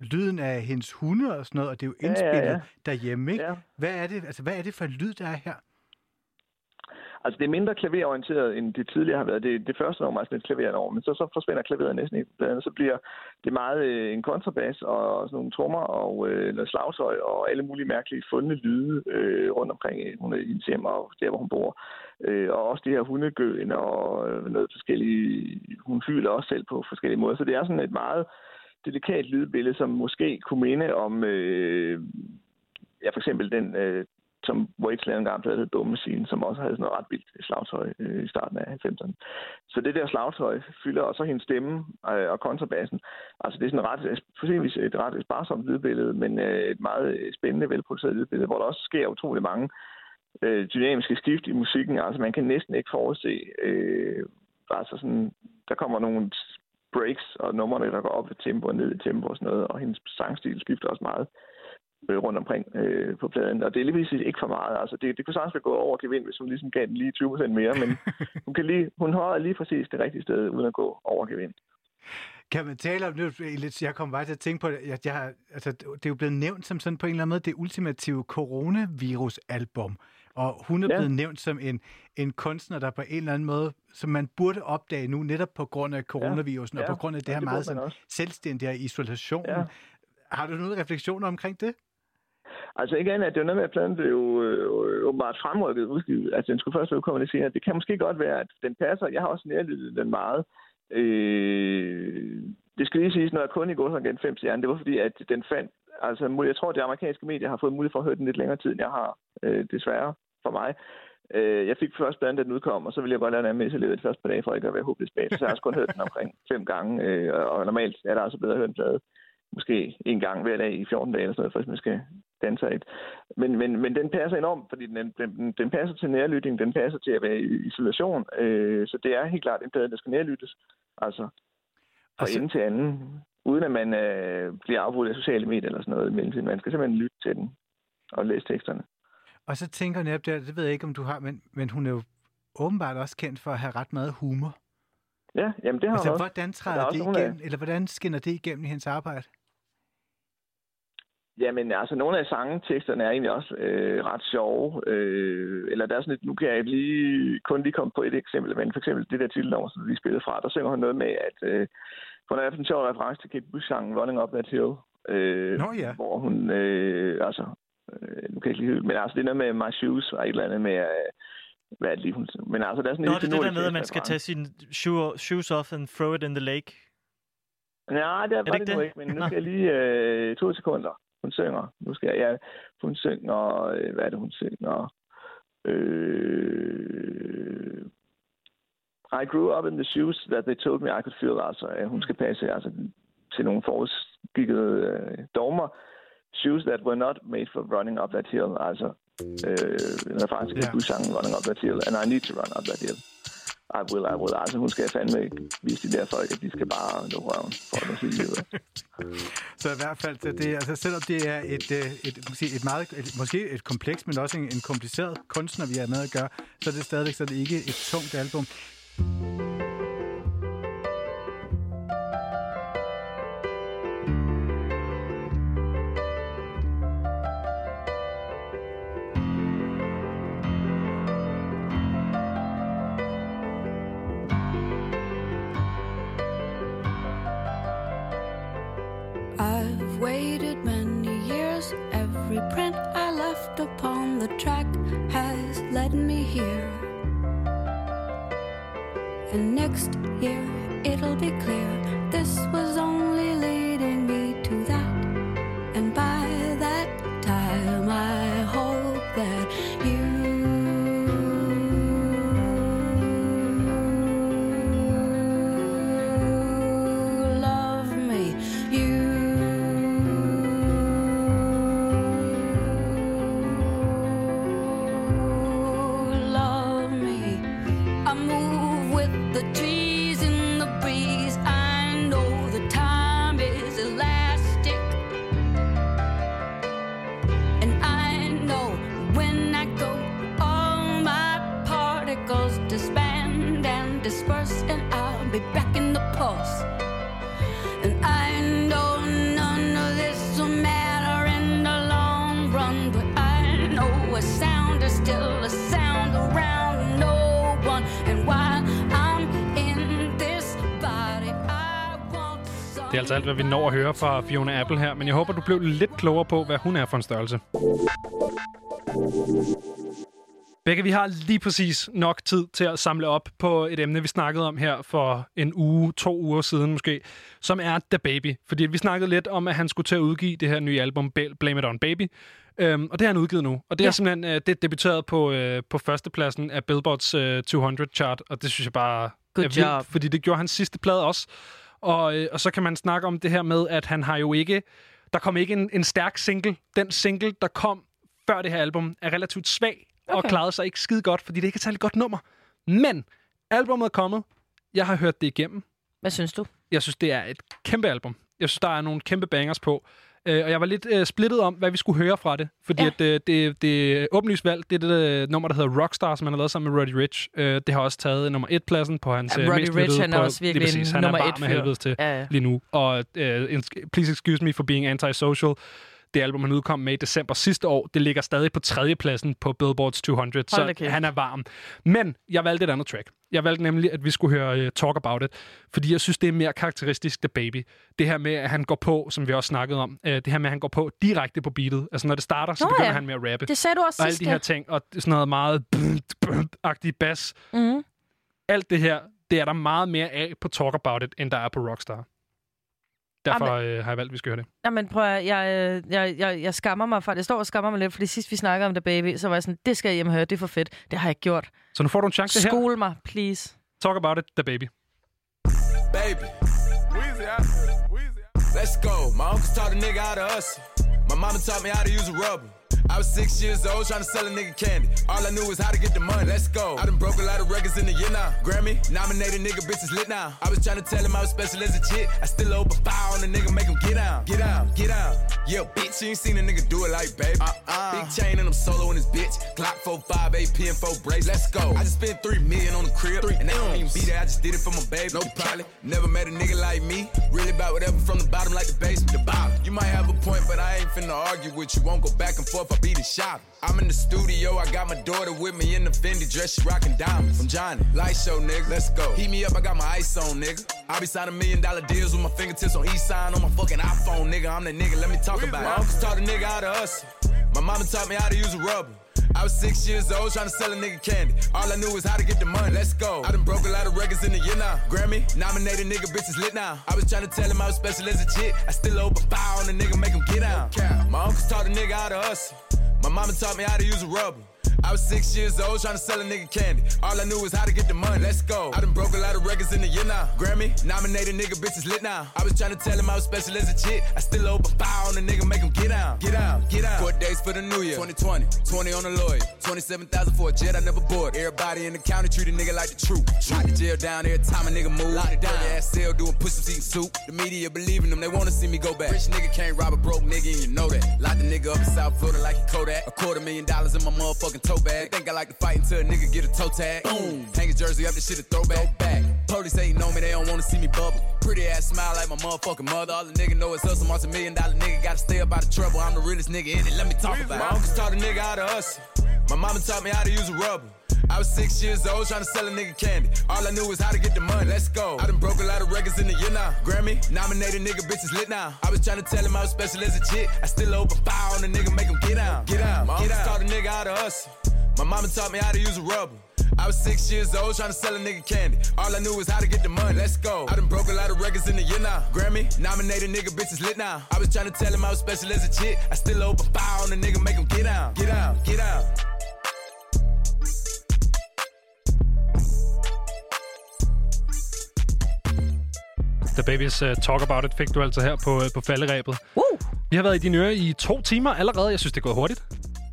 lyden af hendes hunde og sådan noget, og det er jo Ja, ja, indspillet ja. derhjemme, ikke? Ja. Hvad er det, altså, hvad er det for en lyd, der er her? Altså, det er mindre klaverorienteret, end det tidligere har været. Det, det første nummer er sådan lidt klaveret men så, så forsvinder klaveret næsten ikke. Blandt andet så bliver det meget øh, en kontrabas og sådan nogle trommer og øh, noget slagtøj og alle mulige mærkelige fundne lyde øh, rundt omkring øh, hun er i hendes hjem og der, hvor hun bor. Øh, og også det her hundegøen og øh, noget forskellige... Hun fylder også selv på forskellige måder. Så det er sådan et meget delikat lydbillede, som måske kunne minde om... Øh, ja, for eksempel den, øh, som Waits lavede en gang, der hed Dumme Machine, som også havde sådan noget ret vildt slagtøj øh, i starten af 90'erne. Så det der slagtøj fylder, og så hendes stemme øh, og kontrabassen. Altså det er sådan ret, for et ret sparsomt lydbillede, men øh, et meget spændende, velproduceret lydbillede, hvor der også sker utrolig mange øh, dynamiske skift i musikken. Altså man kan næsten ikke forudse, øh, altså sådan, der kommer nogle breaks og numrene, der går op i tempo og ned i tempo og sådan noget, og hendes sangstil skifter også meget øh, rundt omkring øh, på pladen. Og det er lige præcis ikke for meget. Altså, det, det kunne sagtens være gået over gevind, hvis hun ligesom gav den lige 20% mere, men hun, kan lige, hun holder lige præcis det rigtige sted, uden at gå over gevind. Kan man tale om det? lidt- Jeg kom bare til at tænke på, at jeg, har- altså, det er jo blevet nævnt som sådan på en eller anden måde det ultimative coronavirus-album. Og hun er Ja. blevet nævnt som en, en kunstner, der på en eller anden måde, som man burde opdage nu, netop på grund af coronavirusen, Ja. og på grund af det Ja, her det meget sådan selvstændige isolation. Ja. Har du nogle refleksioner omkring det? Altså ikke andet, at det var noget med, at pladen blev øh, åbenbart fremrykket udgivet. Altså den skulle først udkomme senere. Det kan måske godt være, at den passer. Jeg har også nærlyttet den meget. Øh, det skal lige siges, når jeg kun i går så igen fem stjerner, det var fordi, at den fandt, altså jeg tror, at de amerikanske medier har fået mulighed for at høre den lidt længere tid, end jeg har, øh, desværre for mig. Øh, jeg fik først blandt, da den udkom, og så ville jeg godt lade den anmeldelse i løbet på de første par dage, for ikke at være håbløs bag. Så jeg har også kun hørt den omkring fem gange, øh, og- normalt er det altså bedre at høre en plade måske en gang hver dag i 14 dage eller sådan noget, for hvis man skal danse et. Men, men, men den passer enormt, fordi den, den, den passer til nærlytning, den passer til at være i isolation, øh, så det er helt klart en plade, der skal nærlyttes, altså fra Altså- ende til anden, uden at man øh, bliver afbrudt af sociale medier eller sådan noget i mellemtiden. Man skal simpelthen lytte til den og læse teksterne. Og så tænker jeg netop der, det ved jeg ikke, om du har, men, men hun er jo åbenbart også kendt for at have ret meget humor. Ja, jamen det har altså, hun også. hvordan Der træder er det nogle af- igennem, eller hvordan skinner det igennem i hendes arbejde? Jamen, altså, nogle af sangeteksterne er egentlig også øh, ret sjove. Øh, eller der er sådan et, nu kan jeg lige, kun lige komme på et eksempel, men for eksempel det der titelnummer, som vi spillede fra, der synger hun noget med, at øh, hun har haft en sjov reference til Kate Bush-sangen Running Up That Hill. Øh, Nå ja. Hvor hun, øh, altså, øh, nu kan jeg ikke lige men altså, det er noget med My Shoes og et eller andet med, øh, hvad er det lige, hun Men altså, der er sådan Nå, en det er det der med, at man skal tage sine shoe, shoes off and throw it in the lake. Nej, det er, det var ikke det, nu det? ikke, men nu skal jeg lige øh, to sekunder. Hun synger. Nu skal jeg, ja, hun synger, øh, hvad er det, hun synger? Øh, I grew up in the shoes that they told me I could feel. Altså, at hun skal passe altså, til nogle forudskikkede øh, dogmer. Shoes that were not made for running up that hill. Altså, øh, en reference til Ja. sangen Running Up That Hill. And I need to run up that hill. I will, I will. Altså, hun skal fandme ikke vise de der folk, at de skal bare nå røven, for at sige livet. Så i hvert fald, så det, altså, selvom det er et, øh, et, et, måske et meget, et, måske et kompleks, men også en, en kompliceret kunstner, vi er med at gøre, så er det stadigvæk så er det ikke et tungt album. Alt, hvad vi når at høre fra Fiona Apple her, men jeg håber, du blev lidt klogere på, hvad hun er for en størrelse. Begge, vi har lige præcis nok tid til at samle op på et emne, vi snakkede om her for en uge, to uger siden måske, som er The Baby. Fordi vi snakkede lidt om, at han skulle til at udgive det her nye album, Blame It On Baby. Øhm, og det har han udgivet nu. Og det ja. er simpelthen øh, det er debuteret på, øh, på førstepladsen af Billboards øh, 200 chart, og det synes jeg bare Good er vildt, job. fordi det gjorde hans sidste plade også. Og, øh, og så kan man snakke om det her med, at han har jo ikke... Der kom ikke en, en stærk single. Den single, der kom før det her album, er relativt svag okay. og klarede sig ikke skide godt, fordi det ikke er et særlig godt nummer. Men albummet er kommet. Jeg har hørt det igennem. Hvad synes du? Jeg synes, det er et kæmpe album. Jeg synes, der er nogle kæmpe bangers på. Øh, og jeg var lidt øh, splittet om, hvad vi skulle høre fra det. Fordi ja. at, øh, det, det åbenlyst valg. Det er det øh, nummer, der hedder Rockstar, som han har lavet sammen med Roddy Rich. Øh, det har også taget nummer et pladsen på hans Ja, øh, Roddy mest lyttede han er på, også virkelig præcis. Han nummer er bare et med helvedes til Ja, ja. lige nu. Og øh, Please Excuse Me for Being Antisocial, det album, han udkom med i december sidste år, det ligger stadig på tredjepladsen på Billboards 200, Hold da så han er varm. Men jeg valgte et andet track. Jeg valgte nemlig, at vi skulle høre uh, Talk About It, fordi jeg synes, det er mere karakteristisk The Baby. Det her med, at han går på, som vi også snakkede om, uh, det her med, at han går på direkte på beatet. Altså når det starter, så Nå begynder ja. han med at rappe. Det sagde du også Og alle de her ting, og sådan noget meget agtig bas. Mm. Alt det her, det er der meget mere af på Talk About It, end der er på Rockstar. Derfor øh, har jeg valgt, at vi skal høre det. Jamen prøv at, jeg, øh, jeg, jeg, jeg skammer mig for Jeg står og skammer mig lidt, fordi sidst vi snakkede om The Baby, så var jeg sådan, det skal jeg hjem og høre, det er for fedt. Det har jeg ikke gjort. Så nu får du en chance her. Skole mig, please. Talk About It, The Baby. Baby. Let's go. My uncles taught a nigga how to hustle. My mama taught me how to use a rubber. I was six years old trying to sell a nigga candy. All I knew was how to get the money. Let's go. I done broke a lot of records in the year now. Grammy nominated nigga bitches lit now. I was trying to tell him I was special as a chick. I still open fire on the nigga, make him get down, get down, get down. Yeah, bitch, you ain't seen a nigga do it like baby. Uh-uh. Big chain and I'm solo in this bitch. Glock 45, AP and 4 brace. Let's go. I just spent 3 million on the crib. Three and they don't even be there. I just did it for my baby. No probably. Never met a nigga like me. Really about whatever from the bottom like the base. The bottom. You might have a point, but I ain't finna argue with you. Won't go back and forth. I be the shop. I'm in the studio. I got my daughter with me in the Fendi dress. She rockin' diamonds. From Johnny. Light show, nigga. Let's go. Heat me up. I got my ice on, nigga. I be signing million dollar deals with my fingertips on each sign on my fucking iPhone, nigga. I'm that nigga. Let me talk about it. My uncles taught a nigga how to hustle. My mama taught me how to use a rubber. I was six years old trying to sell a nigga candy. All I knew was how to get the money. Let's go. I done broke a lot of records in the year now. Grammy nominated nigga bitches lit now. I was trying to tell him I was special as a chick. I still open fire on the nigga, make him get down. My uncles taught a nigga how to hustle. My mama taught me how to use a rubber. I was six years old trying to sell a nigga candy. All I knew was how to get the money. Let's go. I done broke a lot of records in the year now. Grammy nominated nigga bitches lit now. I was trying to tell him I was special as a chick. I still open fire on the nigga, make him get down, get down, get out. Four days for the new year. 2020, 20 on the lawyer. 27,000 for a jet I never bought. Everybody in the county treat a nigga like the truth. Lock the jail down every time a nigga move. Lock it down. Ass cell doing push eating soup. The media believing them, they wanna see me go back. Rich nigga can't rob a broke nigga and you know that. Lock the nigga up in South Florida like he Kodak. A quarter million dollars in my motherfucking toe bag. They think I like to fight until a nigga get a toe tag. Boom. Hang his jersey up, this shit a throwback. Back. Police ain't know me, they don't wanna see me bubble. Pretty ass smile like my motherfucking mother. All the nigga know is hustle. Multi million dollar nigga gotta stay up out of trouble. I'm the realest nigga in it. Let me talk about it. My uncles taught a nigga how to hustle. My mama taught me how to use a rubber. I was six years old trying to sell a nigga candy. All I knew was how to get the money. Let's go. I done broke a lot of records in the year now. Grammy nominated nigga bitches lit now. I was trying to tell him I was special as a chick. I still open fire on the nigga, make him get out. get down. My uncles taught a nigga how to hustle. My mama taught me how to use a rubber. I was six years old trying to sell a nigga candy. All I knew was how to get the money. Let's go. I done broke a lot of records in the year now. Grammy nominated nigga bitches lit now. I was trying to tell him I was special as a chick. I still open fire on the nigga, make him get down, get down, get down. The Babies uh, Talk About It fik du altså her på, uh, på falderæbet. Uh! Vi har været i dine ører i to timer allerede. Jeg synes, det er gået hurtigt.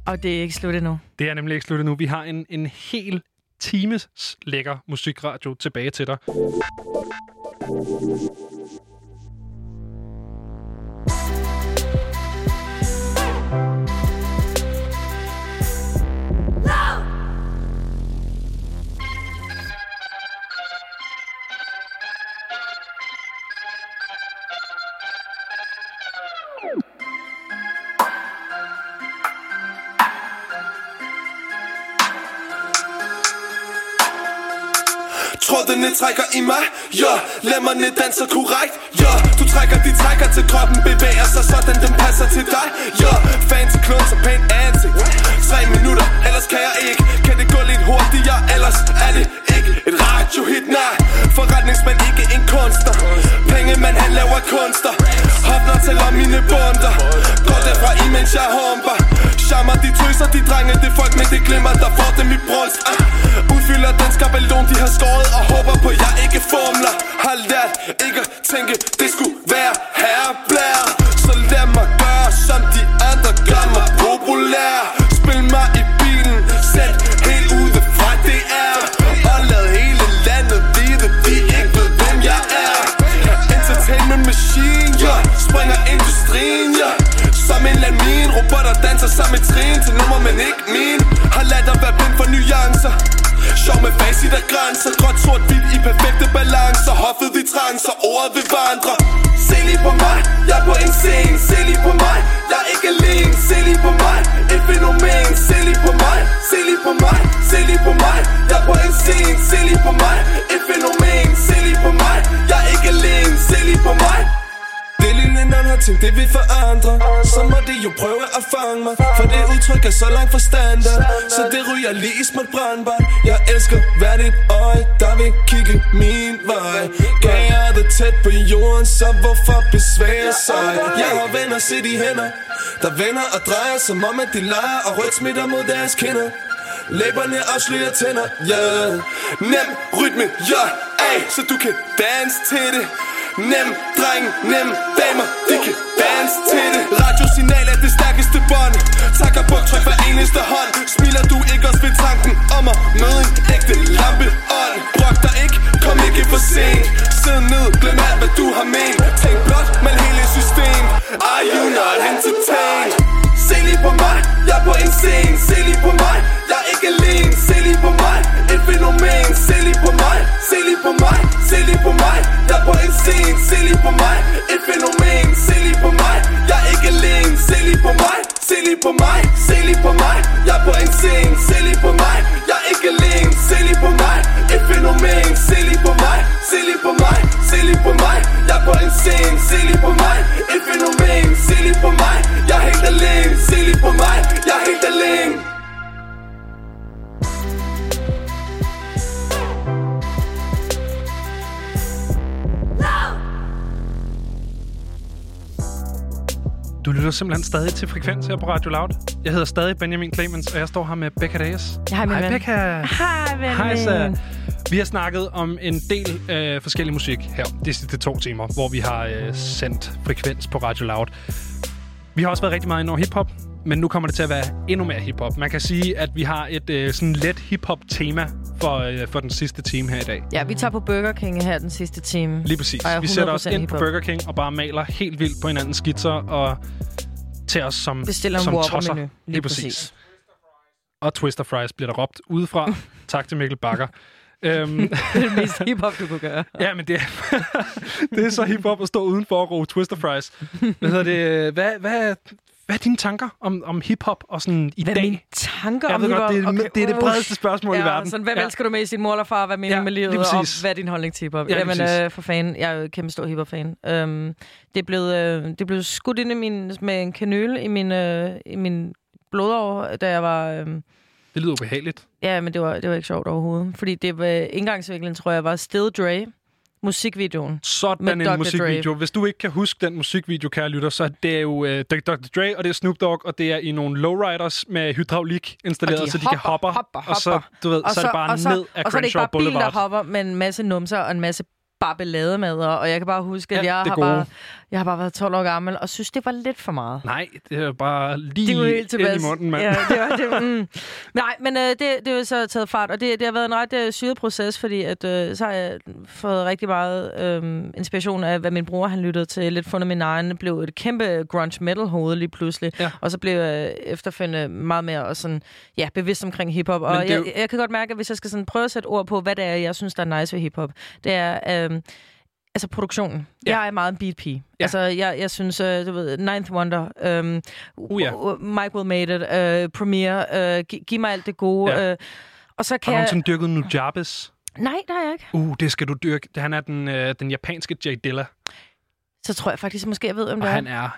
Og det er ikke slut endnu. Det er nemlig ikke slut endnu. Vi har en, en hel times lækker musikradio tilbage til dig. Trådene trækker i mig, ja Lemmerne danser korrekt, ja Du trækker de trækker til kroppen Bevæger sig sådan, den passer til dig, ja Fancy klunds og pænt ansigt. Tre minutter, ellers kan jeg ikke. Kan det gå lidt hurtigere, ellers er det ikke et radiohit, nej. Forretningsmand, ikke en kunstner. Penge, man han laver kunster. Hopner til om mine bunder Går derfra i, mens jeg humper. Charmer, de tøser, de drenge Det folk men det glemmer, der får dem i brunst uh. Ah. Udfylder den skabelon, de har skåret Og håber på, jeg ikke formler Har lært ikke at tænke Det skulle være herreblær Så lad mig gøre, som de andre gør mig populær. Spil mig i Som en lamin Robotter danser sammen med trin Til nummer, men ikke min. Har ladt at være blind for nuancer. Sjov med facit og grænser. Gråt, sort, hvidt i perfekte balancer. Hoffet vi transer, ordet vil vandre Se lige på mig, jeg er på en scene. Se lige på mig, jeg er ikke alene. Se lige på mig, et fænomen. Se lige på mig, se lige på mig. Se lige på mig, jeg er på en scene. Se lige på mig, et fænomen. Se lige på mig, jeg er ikke alene. Se lige på mig det har tænkt, det vil forandre Så må de jo prøve at fange mig. For det udtryk er så langt fra standard. Så det ryger lige i småt brandbart. Jeg elsker hvert et øje, der vil kigge min vej. Gager det tæt på jorden, så hvorfor besvære sig? Jeg har venner, se de hænder Der vender og drejer, som om at de leger Og rødt smitter mod deres kinder. Læberne afslører tænder, ja. Yeah. Nem rytme, ja, yeah. Ay, så du kan danse til det. Nem dreng, nem damer, de kan danse til det. Radiosignal er det stærkeste bånd. Takker på tryk hver eneste hånd. Smiler du ikke også ved tanken om at møde en ægte lampe ånd Brok dig ikke, kom ikke for sent. Sid ned, glem alt hvad du har ment. Tænk blot, mal hele system. Are you not entertained? Se lige på mig, jeg er på en scene Se lige på mig, jeg er ikke alene Se lige på mig, et fænomen Se lige på mig, se lige på mig Se lige på mig, jeg er på en scene Se lige på mig, et fænomen Se lige på mig, jeg er ikke alene Se lige på mig, se lige på mig Se lige på mig, jeg er på en scene Se lige på mig, jeg er ikke alene Se lige på mig, et fænomen Se lige på mig, se lige på mig Se lige på mig, jeg er på en scene Se lige på mig, et fænomen Se lige på mig, jeg er helt alene Se lige på mig, jeg er helt alene Du lytter simpelthen stadig til Frekvens her på Radio Loud. Jeg hedder stadig Benjamin Clemens, og jeg står her med Becca Dages. Hej, min Hej, ven. Becca. Hej, ven. Hej, så. Vi har snakket om en del øh, forskellig musik her de sidste to timer, hvor vi har øh, sendt Frekvens på Radio Loud. Vi har også været rigtig meget inde over hiphop, men nu kommer det til at være endnu mere hiphop. Man kan sige, at vi har et øh, sådan let hiphop-tema for, øh, for den sidste time her i dag. Ja, vi tager på Burger King her den sidste time. Lige præcis. Vi sætter os 100% ind på. Burger King og bare maler helt vildt på hinandens skitser og til os som, Bestiller som tosser. Lige Lige præcis. præcis. Og Twister Fries bliver der råbt udefra. tak til Mikkel Bakker. Øhm, det er det mest hiphop, du kunne gøre. ja, men det er, det er så hiphop at stå udenfor og råbe Twister Fries. Hvad, hedder det, hvad, hvad, hvad er dine tanker om, om hiphop og sådan i Hvad er dag? mine tanker Jeg om ved godt, hiphop? det er- det er det uh. bredeste spørgsmål i ja, verden. Sådan, hvem Ja. elsker du mest, din mor eller far? Hvad mener Ja, du med livet? Og hvad er din holdning til hiphop? Ja, Jamen, øh, for fan. Jeg er jo kæmpe stor hiphop-fan. Um, det, er blevet, øh, det er blevet skudt ind i min, med en kanyle i min, øh, i min blodår, da jeg var... Øh, Det lyder ubehageligt. Ja, men det var, det var ikke sjovt overhovedet. Fordi det var indgangsvinklen, tror jeg, var Still Dre. Musikvideoen. Sådan med en Dr. musikvideo. Dre. Hvis du ikke kan huske den musikvideo, kære lytter, så er det jo uh, Dr. Dre, og det er Snoop Dogg, og det er i nogle lowriders med hydraulik installeret, Og de så de hopper, kan hoppe, hopper, og så, hopper. du ved, så, er det bare og så, ned af Og så er det ikke Crenshaw bare bilen, der Boulevard. hopper, men en masse numser og en masse bare ballademader. Og jeg kan bare huske, at Alt jeg har, gode. bare, jeg har bare været 12 år gammel, og synes, det var lidt for meget. Nej, det er bare lige Det var helt ind i munden, mand. Ja, det var det. Mm. Nej, men øh, det, det er jo så taget fart, og det, det har været en ret øh, syret proces, fordi at, øh, så har jeg fået rigtig meget øh, inspiration af, hvad min bror han lyttede til. Lidt fundet min egen, blev et kæmpe grunge metal hoved lige pludselig. Ja. Og så blev jeg efterfølgende meget mere og sådan, ja, bevidst omkring hiphop. Og er jeg, jo- jeg kan godt mærke, at hvis jeg skal sådan prøve at sætte ord på, hvad det er, jeg synes, der er nice ved hiphop, det er... Øh, Altså produktionen. Ja. Jeg er meget en beat pige. Ja. Altså, jeg, jeg synes, uh, du ved, Ninth Wonder, um, Uh, ja. Mike Will Made It, uh, Premiere, uh, gi- giv mig alt det gode. Ja. Uh, og så Har kan du jeg... nogensinde dyrket Nujabes? Nej, det har jeg ikke. Uh, det skal du dyrke. Han er den, øh, den japanske Jay Dilla, Så tror jeg faktisk, måske jeg ved, om og det er. han er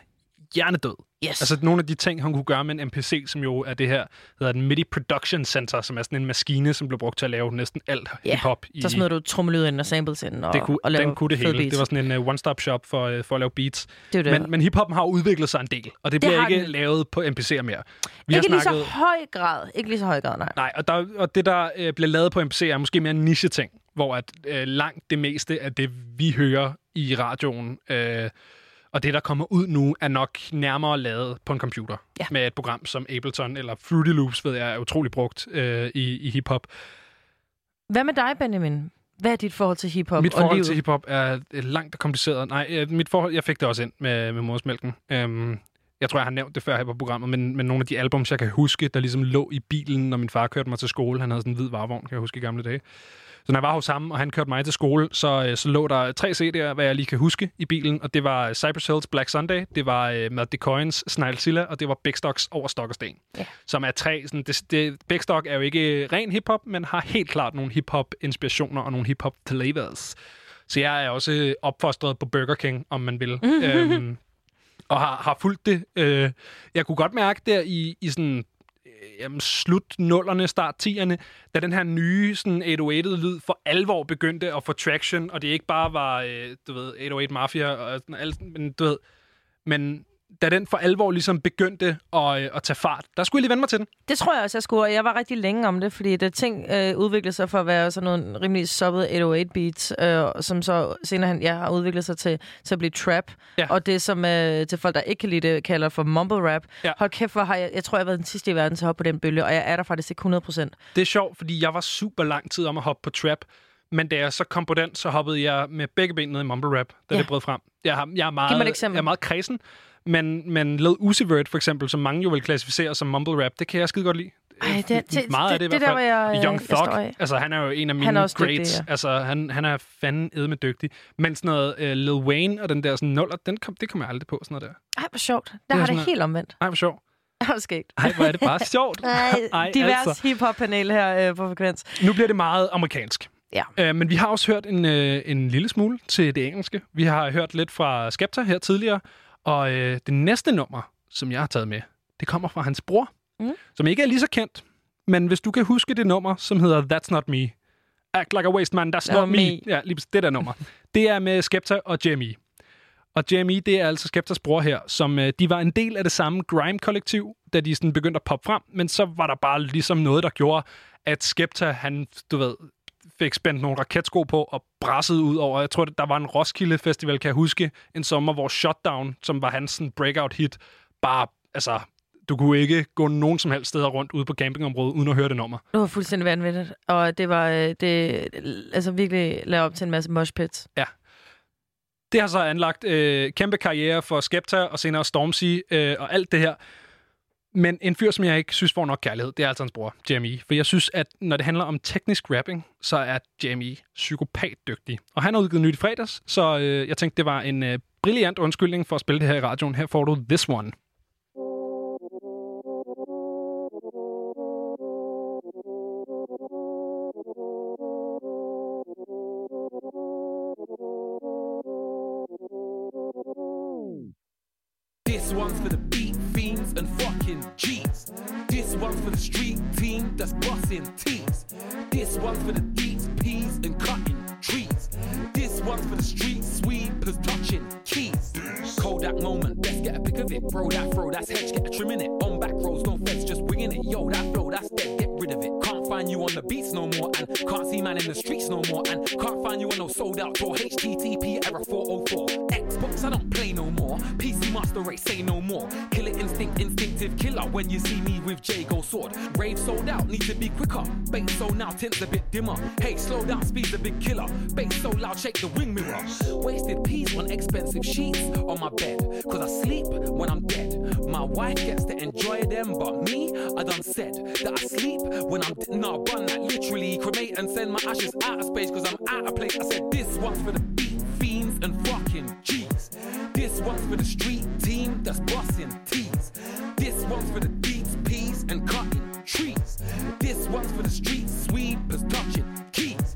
hjernedød. Yes. Altså nogle af de ting, han kunne gøre med en NPC, som jo er det her, hedder den MIDI Production Center, som er sådan en maskine, som blev brugt til at lave næsten alt Ja, hip-hop. så smider du trommelyd ind og samples ind og, det kunne, og laver den kunne det hele. beats. Det var sådan en uh, one-stop shop for, uh, for at lave beats. Det det. Men, men hiphoppen har udviklet sig en del, og det, Det bliver ikke den. lavet på NPC'er mere. Vi ikke har lige snakket... så høj grad. Ikke lige så høj grad, nej. Nej, og, der, og det, der øh, bliver lavet på NPC, er måske mere en niche-ting, hvor at, øh, langt det meste af det, vi hører i radioen, øh, og det, der kommer ud nu, er nok nærmere lavet på en computer. Ja. Med et program som Ableton eller Fruity Loops, ved jeg, er utrolig brugt øh, i, i hiphop. Hvad med dig, Benjamin? Hvad er dit forhold til hiphop Mit og forhold livet? til hiphop er langt og kompliceret. Nej, øh, mit forhold, jeg fik det også ind med, med morsmælken. Øhm, jeg tror, jeg har nævnt det før her på programmet, men, men nogle af de albums, jeg kan huske, der ligesom lå i bilen, når min far kørte mig til skole. Han havde sådan en hvid varevogn, kan jeg huske i gamle dage. Så når jeg var hos ham, og han kørte mig til skole, så, øh, så lå der tre CD'er, hvad jeg lige kan huske i bilen, og det var Cypress Hills Black Sunday, det var øh, Matt DeCoins Snegelsilla, og det var Big Stocks over Stok og Sten. Ja. Som er tre, sådan, det, det, Big Stock er jo ikke ren hiphop, men har helt klart nogle hiphop-inspirationer og nogle hiphop-flavors. Så jeg er også opfostret på Burger King, om man vil. øhm, og har, har fulgt det. Øh, jeg kunne godt mærke der i, i sådan øh, Øh, jamen, slut nullerne, start 10'erne, da den her nye sådan 808-lyd for alvor begyndte at få traction, og det ikke bare var, øh, du ved, 808 Mafia og sådan alt, men du ved, men da den for alvor ligesom begyndte at, øh, at tage fart, der skulle jeg lige vende mig til den. Det tror jeg også, jeg skulle. og Jeg var rigtig længe om det, fordi det ting øh, udviklede sig for at være sådan nogle rimelig soppet 808 beats, øh, som så senere hen ja, har udviklet sig til, til at blive trap. Ja. Og det, som øh, til folk, der ikke kan lide det, kalder for mumble rap. Ja. Hold kæft, hvor har jeg, jeg tror, jeg har været den sidste i verden til at hoppe på den bølge, og jeg er der faktisk ikke 100 procent. Det er sjovt, fordi jeg var super lang tid om at hoppe på trap, men da jeg så kom på den, så hoppede jeg med begge ben ned i mumble rap, da ja. det brød frem. Jeg, har, jeg, er meget, Giv mig et eksempel. jeg er meget kredsen, men, men Led Uzi Vert for eksempel, som mange jo vil klassificere som mumble rap, det kan jeg skide godt lide. Ej, det, det, meget af det, det, i det hvert der, fald. hvor jeg, øh, Young jeg Thug, af. altså han er jo en af mine Han også dygtig, greats. ja. Altså han, han er fanden edme dygtig. Men sådan noget uh, Lil Wayne og den der sådan nuller, den kom, det kommer jeg aldrig på, sådan noget der. Ej, hvor sjovt. Der er har det helt omvendt. Ej, hvor sjovt. Ej, skægt. Ej, hvor er det bare sjovt. Ej, Ej, divers altså. hip-hop-panel her øh, på Frekvens. Nu bliver det meget amerikansk. Ja. Øh, men vi har også hørt en, øh, en lille smule til det engelske. Vi har hørt lidt fra Skepta her tidligere. Og øh, det næste nummer, som jeg har taget med, det kommer fra hans bror, Mm. som ikke er lige så kendt. Men hvis du kan huske det nummer, som hedder That's Not Me. Act Like a Waste Man, That's Not Not Me. me. Ja, lige det der nummer. det er med Skepta og JME. Og JME, det er altså Skeptas bror her, som øh, de var en del af det samme grime-kollektiv, da de sådan begyndte at poppe frem, men så var der bare ligesom noget, der gjorde, at Skepta, han, du ved, fik spændt nogle raketsko på og brassede ud over. Jeg tror, der var en Roskilde Festival, kan jeg huske, en sommer, hvor Shutdown, som var hans sådan, breakout hit, bare, altså, du kunne ikke gå nogen som helst steder rundt ude på campingområdet, uden at høre det nummer. Det var fuldstændig vanvittigt. Og det var øh, det, altså virkelig lavet op til en masse mosh pits. Ja. Det har så anlagt øh, kæmpe karriere for Skepta og senere Stormzy øh, og alt det her. Men en fyr, som jeg ikke synes får nok kærlighed, det er altså hans bror, Jamie. For jeg synes, at når det handler om teknisk rapping, så er Jamie psykopat dygtig. Og han har udgivet nyt i fredags, så øh, jeg tænkte, det var en øh, brilliant undskyldning for at spille det her i radioen. Her får du This One. This one's for the beat fiends and fucking G's. This one's for the street team that's busting T's. This one's for the deets, P's and cutting trees. This one's for the street sweepers touching keys. Kodak moment, let's get a pic of it. Bro, that throw, that's hedge, get a trim in it. On back roads, no fence, just winging it. Yo, that flow, that's dead, get rid of it. Can't find you on the beats no more, and can't see man in the streets no more, and can't find you on no sold out tour. HTTP error 404. I don't play no more. PC Master Race, say no more. Killer instinct, instinctive killer. When you see me with Jago sword, rave sold out, need to be quicker. Bait so now, tints a bit dimmer. Hey, slow down, speed's a big killer. Bait so loud, shake the wing mirror. Wasted peas on expensive sheets on my bed, cause I sleep when I'm dead. My wife gets to enjoy them, but me, I done said that I sleep when I'm dead. Nah, bun that literally cremate and send my ashes out of space, cause I'm out of place. I said this one's for the fiends and fucking G's. This one's for the street team that's busting T's. This one's for the deeps, P's and cutting trees. This one's for the street sweepers touching keys.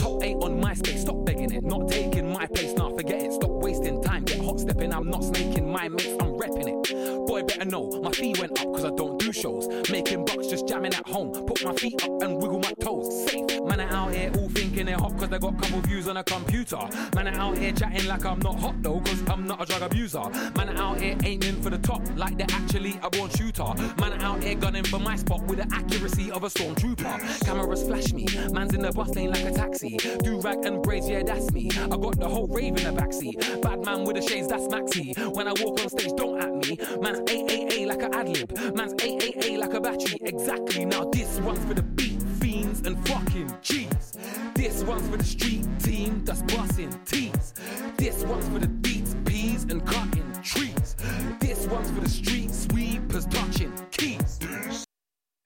Hot eight on my space. Stop begging it, not taking my place. Now forget it. Stop wasting time. Get hot stepping. I'm not snaking my mates. I'm repping it. Boy, better know my fee went up because I don't do shows. Making bucks, just jamming at home. Put my feet up and wiggle my toes. Safe. Man are out here all thinking they're hot because they got couple views on a computer. Man are out here chatting like I'm not hot though because I'm not a drug abuser. Man are out here aiming for the top like they're actually a born shooter. Man are out here gunning for my spot with the accuracy of a stormtrooper. Cameras flash me. Man's in the bus lane like a taxi. Do rag and braids, yeah, that's me. I got the whole rave in the backseat. Bad man with the shades, that's Maxi. When I walk on stage, don't at me. Man's AAA like a ad lib. Man's AAA like a battery. Exactly. Now this one's for the beat fiends and fucking G's. This one's for the street team that's busting tees. This one's for the beats, peas, and cutting trees. This one's for the street sweepers touching keys.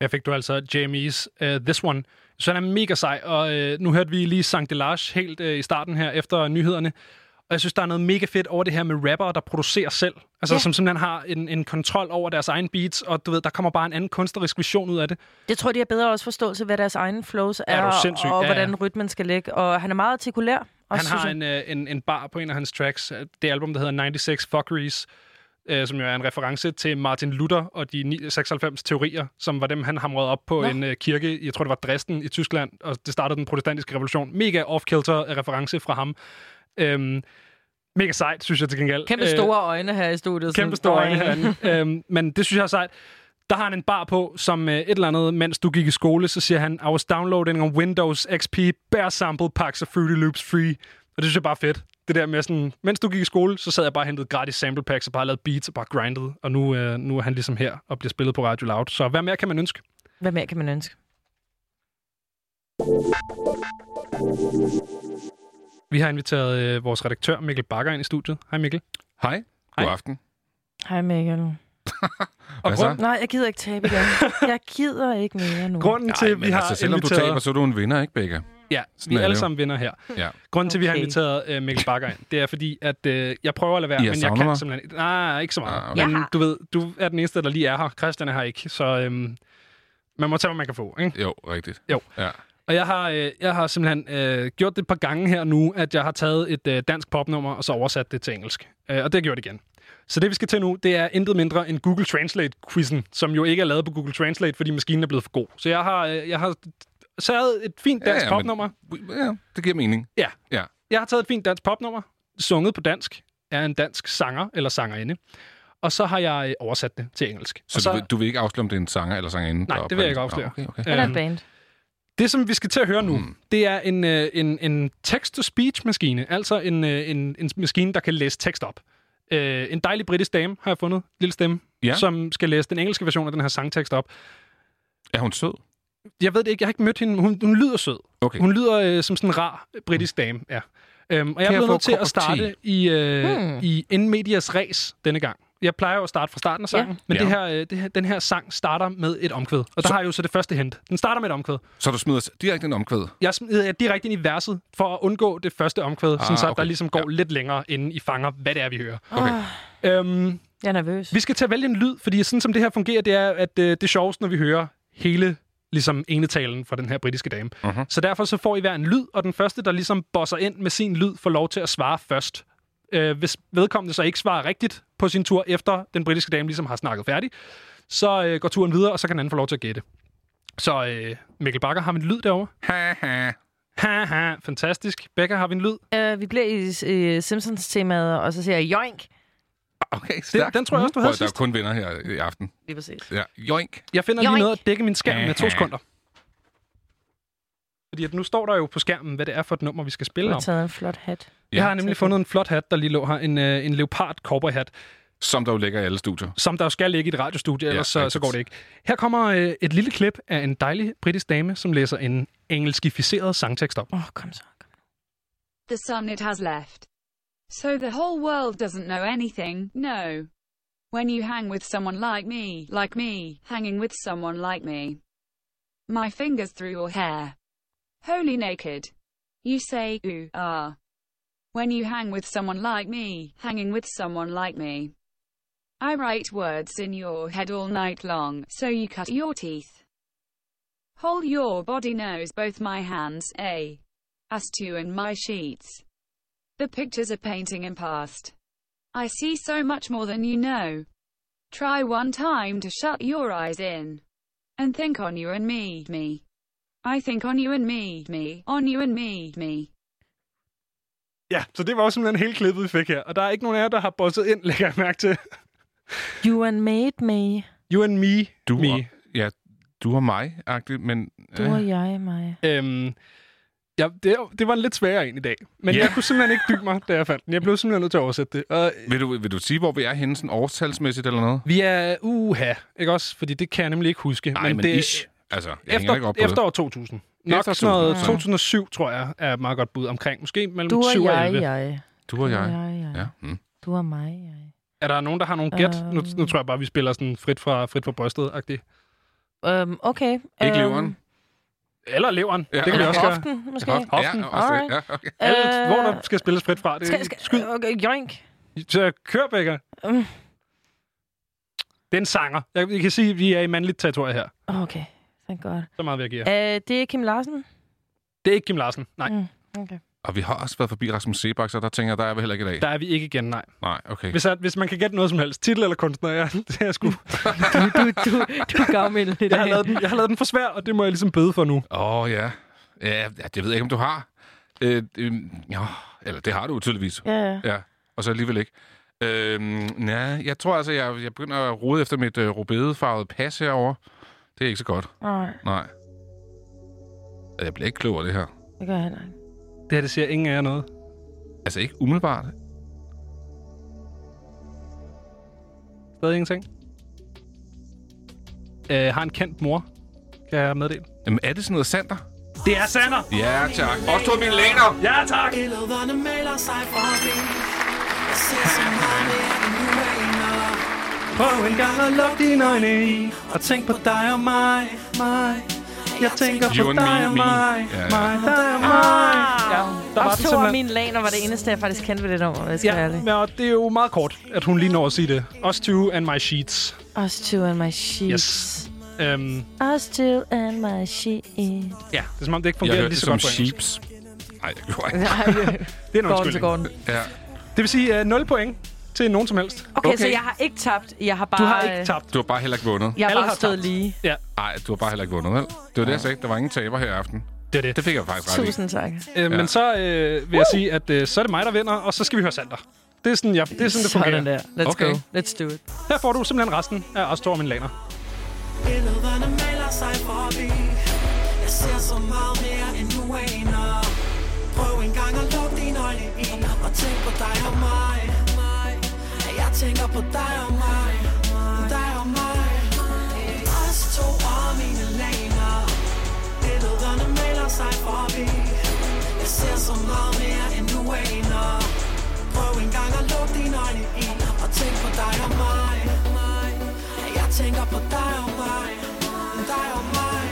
Her fik du altså Jamies uh, This One. Så han er mega sej, og uh, nu hørte vi lige Sankt Delage helt uh, i starten her efter nyhederne. Og jeg synes, der er noget mega fedt over det her med rappere, der producerer selv. Altså, Ja. som simpelthen har en, en kontrol over deres egen beats, og du ved, der kommer bare en anden kunstnerisk vision ud af det. Det tror jeg, de har bedre også forståelse, hvad deres egen flows er, Er sindssyg? og Ja, ja. hvordan rytmen skal ligge. Og han er meget artikulær. Han Også, synes har en, øh, en, en bar på en af hans tracks, det album, der hedder 96 Fuckeries, øh, som jo er en reference til Martin Luther og de ni- 96 teorier, som var dem, han hamrede op på Nå. en øh, kirke, jeg tror det var Dresden i Tyskland, og det startede den protestantiske revolution. Mega off-kilter reference fra ham. Øhm, mega sejt, synes jeg til gengæld. Kæmpe Øh, store øjne her i studiet. Kæmpe store øjne herinde. øhm, men det synes jeg er sejt. Der har han en bar på, som øh, et eller andet, mens du gik i skole, så siger han, I was downloading on Windows XP bare sample packs of Fruity Loops free. Og det synes jeg bare er fedt. Det der med sådan, mens du gik i skole, så sad jeg bare og hentede gratis sample packs og bare lavede beats og bare grindede. Og nu, øh, nu er han ligesom her og bliver spillet på Radio Loud. Så hvad mere kan man ønske? Hvad mere kan man ønske? Vi har inviteret øh, vores redaktør Mikkel Bakker ind i studiet. Hej Mikkel. Hej. God aften. Hej Mikkel. Og grund, Nej, jeg gider ikke tabe igen. Jeg gider ikke mere nu. grunden til, Nej, vi har altså, selvom inviteret... du taber, så er du en vinder, ikke, Becca? Ja, Sådan vi er alle sammen vinder her. Ja. Grunden til, at vi har Okay. inviteret uh, Mikkel Bakker ind, det er fordi, at uh, jeg prøver at lade være, I har men jeg savnet kan mig? simpelthen ikke. Nej, ikke så meget. Ah, okay. Men du ved, du er den eneste, der lige er her. Christian er her ikke, så øhm, man må tage, hvad man kan få. Ikke? Jo, rigtigt. Jo. Ja. Og jeg har, øh, jeg har simpelthen øh, gjort det et par gange her nu, at jeg har taget et øh, dansk popnummer, og så oversat det til engelsk. Øh, og det har jeg gjort igen. Så det, vi skal til nu, det er intet mindre end Google Translate-quizzen, som jo ikke er lavet på Google Translate, fordi maskinen er blevet for god. Så jeg har, øh, jeg har taget et fint dansk Ja, ja, men- popnummer. ja, det giver mening. Ja. Ja. Jeg har taget et fint dansk popnummer, sunget på dansk, er en dansk sanger eller sangerinde. Og så har jeg øh, oversat det til engelsk. Så, og så du, vil, du vil ikke afsløre, om det er en sanger eller sangerinde? Nej, det vil jeg ikke afsløre. Okay, okay. Eller et Øhm, band. Det, som vi skal til at høre nu, Mm. det er en, øh, en, en text-to-speech-maskine. Altså en, øh, en, en maskine, der kan læse tekst op. Øh, en dejlig britisk dame har jeg fundet, lille stemme, Ja. som skal læse den engelske version af den her sangtekst op. Er hun sød? Jeg ved det ikke, jeg har ikke mødt hende. Hun, hun lyder sød. Okay. Hun lyder øh, som sådan en rar britisk dame, ja. Øhm, og jeg Kan er jeg blevet få nødt til at starte i, øh, Hmm. i In Medias Res denne gang. Jeg plejer jo at starte fra starten af sangen, Ja. men Ja. det her, øh, det her, den her sang starter med et omkvæd. Og der Så- har jeg jo så det første hint. Den starter med et omkvæd. Så du smider direkte en omkvæd? Jeg smider jer direkte ind i verset for at undgå det første omkvæd, ah, sådan så at okay. der ligesom går Ja. lidt længere, inden I fanger, hvad det er, vi hører. Okay. Øhm, Jeg er nervøs. vi skal til at vælge en lyd, fordi sådan som det her fungerer, det er, at øh, det er sjovest, når vi hører hele ligesom enetalen fra den her britiske dame. Mhm. Så derfor så får I hver en lyd, og den første, der ligesom bosser ind med sin lyd, får lov til at svare først. Øh, hvis vedkommende så ikke svarer rigtigt på sin tur, efter den britiske dame ligesom har snakket færdig, så øh, går turen videre, og så kan den anden få lov til at gætte. Så øh, Mikkel Bakker, har vi en lyd derovre? Ha-ha. Haha, fantastisk. Becca, har vi en lyd? Uh, vi bliver i uh, Simpsons-temaet, og så siger jeg joink. Okay, stærkt. den tror jeg også, du Prøv, havde at Der er sidst. kun vinder her i aften. Lige præcis. Ja, joink. Jeg finder lige Joink. noget at dække min skærm med to sekunder. Fordi at nu står der jo på skærmen, hvad det er for et nummer, vi skal spille har om. taget en flot hat. Jeg har nemlig fundet en flot hat, der lige lå her. En, øh, en leopard cowboyhat, Som der jo ligger i alle studier. som der jo skal ligge i et radiostudie, ellers så, så går det ikke. Her kommer øh, et lille klip af en dejlig britisk dame, som læser en engelskificeret sangtekst op. Åh, oh, kom så. The sun it has left. So the whole world doesn't know anything, no. When you hang with someone like me, like me, hanging with someone like me. My fingers through your hair. Wholly naked. You say, ooh, ah. When you hang with someone like me, hanging with someone like me. I write words in your head all night long, so you cut your teeth. Whole your body knows both my hands, A. Us two and my sheets. The pictures are painting in past. I see so much more than you know. Try one time to shut your eyes in. And think on you and me, me. I think on you and me, me. On you and me, me. Ja, så det var også simpelthen hele klippet, vi fik her. Og der er ikke nogen af jer, der har bosset ind, lægger jeg mærke til. You and made me. You and me. Du me. og, ja, du og mig-agtigt, men... Du og jeg, mig. Øhm, ja, det, det var en lidt sværere en i dag. Men Ja. jeg kunne simpelthen ikke dybe mig, da jeg fandt den. Jeg blev simpelthen nødt til at oversætte det. Og Vil du, vil du sige, hvor vi er henne, sådan årstalsmæssigt eller noget? vi er uha, ikke også? Fordi det kan jeg nemlig ikke huske. Nej, men det, ish. Altså, jeg hænger ikke efter, op på efter det. år 2000. Nok Efter sådan noget 2000. 2007, tror jeg, er et meget godt bud omkring. Måske mellem Du og 7 og jeg, 11. jeg. Du og jeg. jeg, jeg. Ja. Mm. Du og mig, jeg. Er der nogen, der har nogle gæt? Øhm. Nu, nu tror jeg bare, vi spiller sådan frit fra, frit fra brystet-agtigt. Um, okay. Ikke øhm, leveren. Eller leveren. Ja. det kan vi også gøre. hoften, måske. Hof- Hoften. Ja, også det. Alright. Ja, okay. Alt, Øh, hvor der skal spilles frit fra. Det, Skal, skal, skyd. okay, joink. Så kør, Becker. Mm. Det er en sanger. Jeg, jeg kan sige, at vi er i mandligt territorie her. Okay, thank God. Så meget vil jeg give Uh, jer. det er Kim Larsen? Det er ikke Kim Larsen. Nej, Mm, okay. Og vi har også været forbi Rasmus Sebak, så der tænker jeg, der er vi heller ikke i dag. der er vi ikke igen, nej. Nej, okay. Hvis, at, hvis man kan gætte noget som helst, titel eller kunstner, ja, det er sgu... Du, du, du er gavmild i Jeg har, dag. lavet den, jeg har lavet den for svær, og det må jeg ligesom bøde for nu. Åh, oh, ja. ja. Ja, det ved jeg ikke, om du har. Øh, øh, ja, eller det har du tydeligvis. Ja, ja. Ja, og så alligevel ikke. Øhm, ja, jeg tror altså, jeg, jeg begynder at rode efter mit øh, rubedefarvede pas herover. Det er ikke så godt. Nej, Nej. Jeg bliver ikke klogere af det her. det gør jeg heller ikke. Det her, det siger ingen af jer noget. Altså ikke umiddelbart. Stadig ingenting. Øh, har en kendt mor, kan jeg meddele. Jamen, er det sådan noget Sander? Det er Sander! Ja, tak. Også to mine læner. Ja, tak! Prøv en gang at lukke dine øjne i, og tænk på dig og mig, mig. Jeg tænker You på and dig me, og mig, Ja, ja. mig, dig og mig. Ja, der var to af mine laner var det eneste, jeg faktisk kendte ved det nummer, hvis jeg skal være Ja, men og det er jo meget kort, at hun lige når at sige det. Us two and my sheets. Us two and my sheets. Yes. Øhm, Us two and my sheets. ja, det er som om, det ikke Jeg fungerer hørte lige det så godt på engelsk. sheeps. Nej, det gjorde jeg ikke. Det er en undskyldning. Ja. Det vil sige uh, 0 point til nogen som helst. Okay, Okay. så jeg har ikke tabt. Jeg har bare... Du har ikke tabt. Du har bare heller ikke vundet. Jeg har Alle bare har stået tabt. lige. Ja, Nej, du har bare heller ikke vundet, vel? Det var det, jeg sagde. Der var ingen taber her i aften. det er det. Det fik jeg faktisk ret. Tusind tak. Øh, Men så øh, vil jeg sige, at øh, så er det mig, der vinder, og så skal vi høre Sander. Det er sådan, ja, det, er sådan, det fungerer. Sådan der. Let's Okay. go. Let's do it. Her får du simpelthen resten af os to og mine laner. Billederne maler sig forbi Jeg ser så meget mere end nu aner Prøv en gang at lukke dine øjne i Og tænk på dig tænker på dig og mig Dig og mig. Os to og mine laner Billederne maler sig forbi. Jeg ser så meget mere end du aner Prøv engang at lukke dine øjne i Og tænk på dig og mig. Jeg tænker på dig og mig Dig og mig.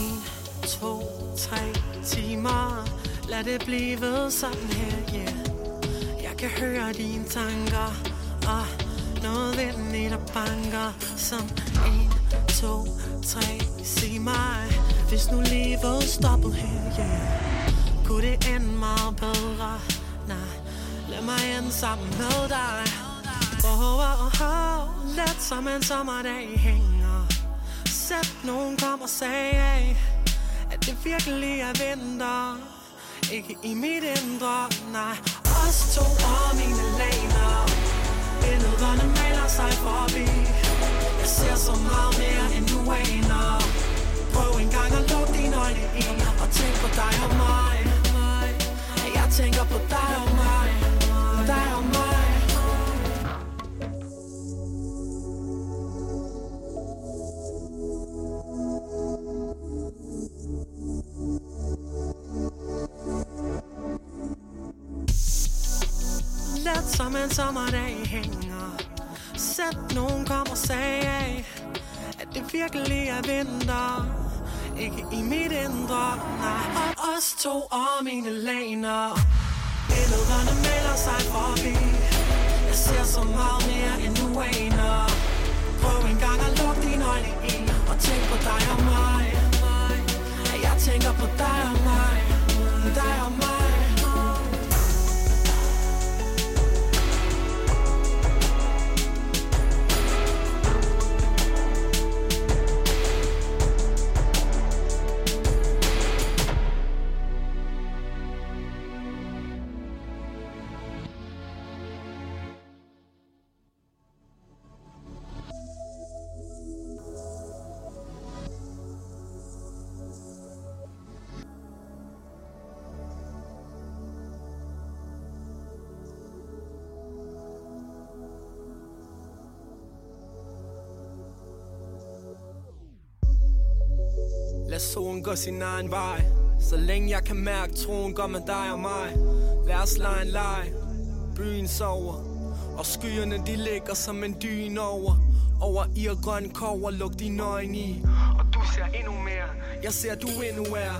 En, to, tre timer. Lad det blive sådan her, yeah. Kan høre dine tanker. Og noget ved den i der banker Som en, to, tre. Sig mig Hvis nu livet stoppede her, yeah Kunne det ende meget bedre? Nej, lad mig ende sammen med dig. Oh, oh, oh, oh. Let som en sommerdag hænger. Sæt nogen kom og sagde At det virkelig er vinter. Ikke i mit indre, nej. Os to og mine laner. Billederne maler sig forbi. Jeg ser så meget mere end du aner. Prøv en gang at lukke dine øjne i Og tænk på dig og mig. Jeg tænker på dig og mig. Dig og mig. Let som en sommerdag hænger at nogen kom og sagde At det virkelig er vinter. Ikke i mit indre, nej. Og os to og mine laner Billederne melder sig forbi. Jeg ser så meget mere end du aner. Prøv en gang at lukke dine øjne i Og tænk på dig og mig. Jeg tænker på dig og mig. Dig og mig. Solen går sin egen vej. Så længe jeg kan mærke troen går med dig og mig. Lad os lege en leg. Byen sover Og skyerne de ligger som en dyn over. Over i grøn kover luk dine øjne i. Og du ser endnu mere. Jeg ser du endnu er.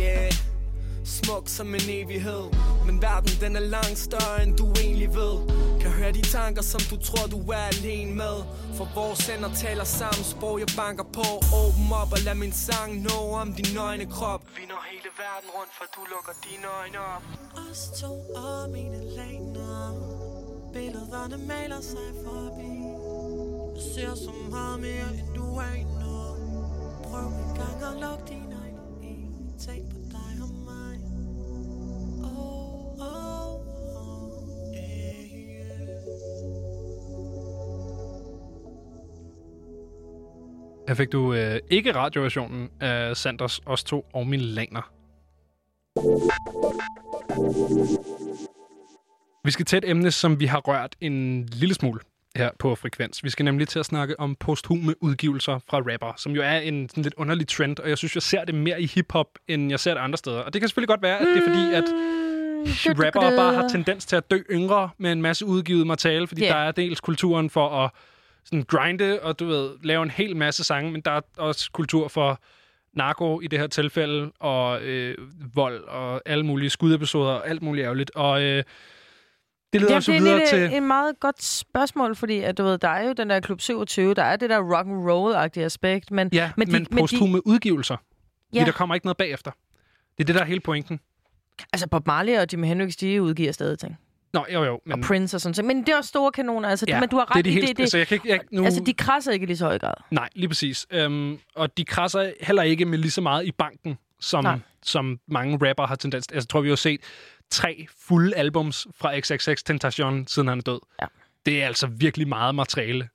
Yeah. Smuk som en evighed. Men verden den er langt større end du egentlig ved. Kan de tanker som du tror du er alene med. For vores ender taler sammen sprog jeg banker på. Åben op og lad min sang nå om din nøgne krop. Vi når hele verden rundt for du lukker dine øjne op. Os to og mine læner Billederne maler sig forbi. Jeg ser så meget mere end du aner Prøv en gang at lukke dine øjne. Tænk på dig og mig. Oh, oh, Her fik du øh, ikke radioversionen af Sanders, Os to og min laner. Vi skal til et emne, som vi har rørt en lille smule her på Frekvens. Vi skal nemlig til at snakke om posthume udgivelser fra rapper, som jo er en sådan lidt underlig trend, og jeg synes, jeg ser det mere i hiphop, end jeg ser det andre steder. Og det kan selvfølgelig godt være, at det er fordi, at rappere bare har tendens til at dø yngre med en masse udgivet materiale, fordi yeah. der er dels kulturen for at sådan grinde og du ved, lave en hel masse sange, men der er også kultur for narko i det her tilfælde, og øh, vold og alle mulige skudepisoder og alt muligt ærgerligt. Og øh, det leder Ja, os det er videre lidt til... til... en meget godt spørgsmål, fordi at, du ved, der er jo den der Klub 27, der er det der rock and roll-agtige aspekt, men, Ja, men, de, men posthume udgivelser. Ja. Ja. Fordi der kommer ikke noget bagefter. Det er det, der er hele pointen. Altså Bob Marley og Jimi Hendrix, de udgiver stadig ting. Nå, jo jo. Men, Og Prince og sådan noget. Men det er også store kanoner. Altså, Ja, men du har det er ret de helt- det. det altså, jeg kan ikke- jeg- nu- Altså, de krasser ikke i lige så høj grad. Nej, lige præcis. Øhm, og de krasser heller ikke med lige så meget i banken, som, Nej. som mange rapper har tendens til. Altså, jeg tror, vi har set tre fulde albums fra XXX Tentacion, siden han er død. Ja. Det er altså virkelig meget materiale.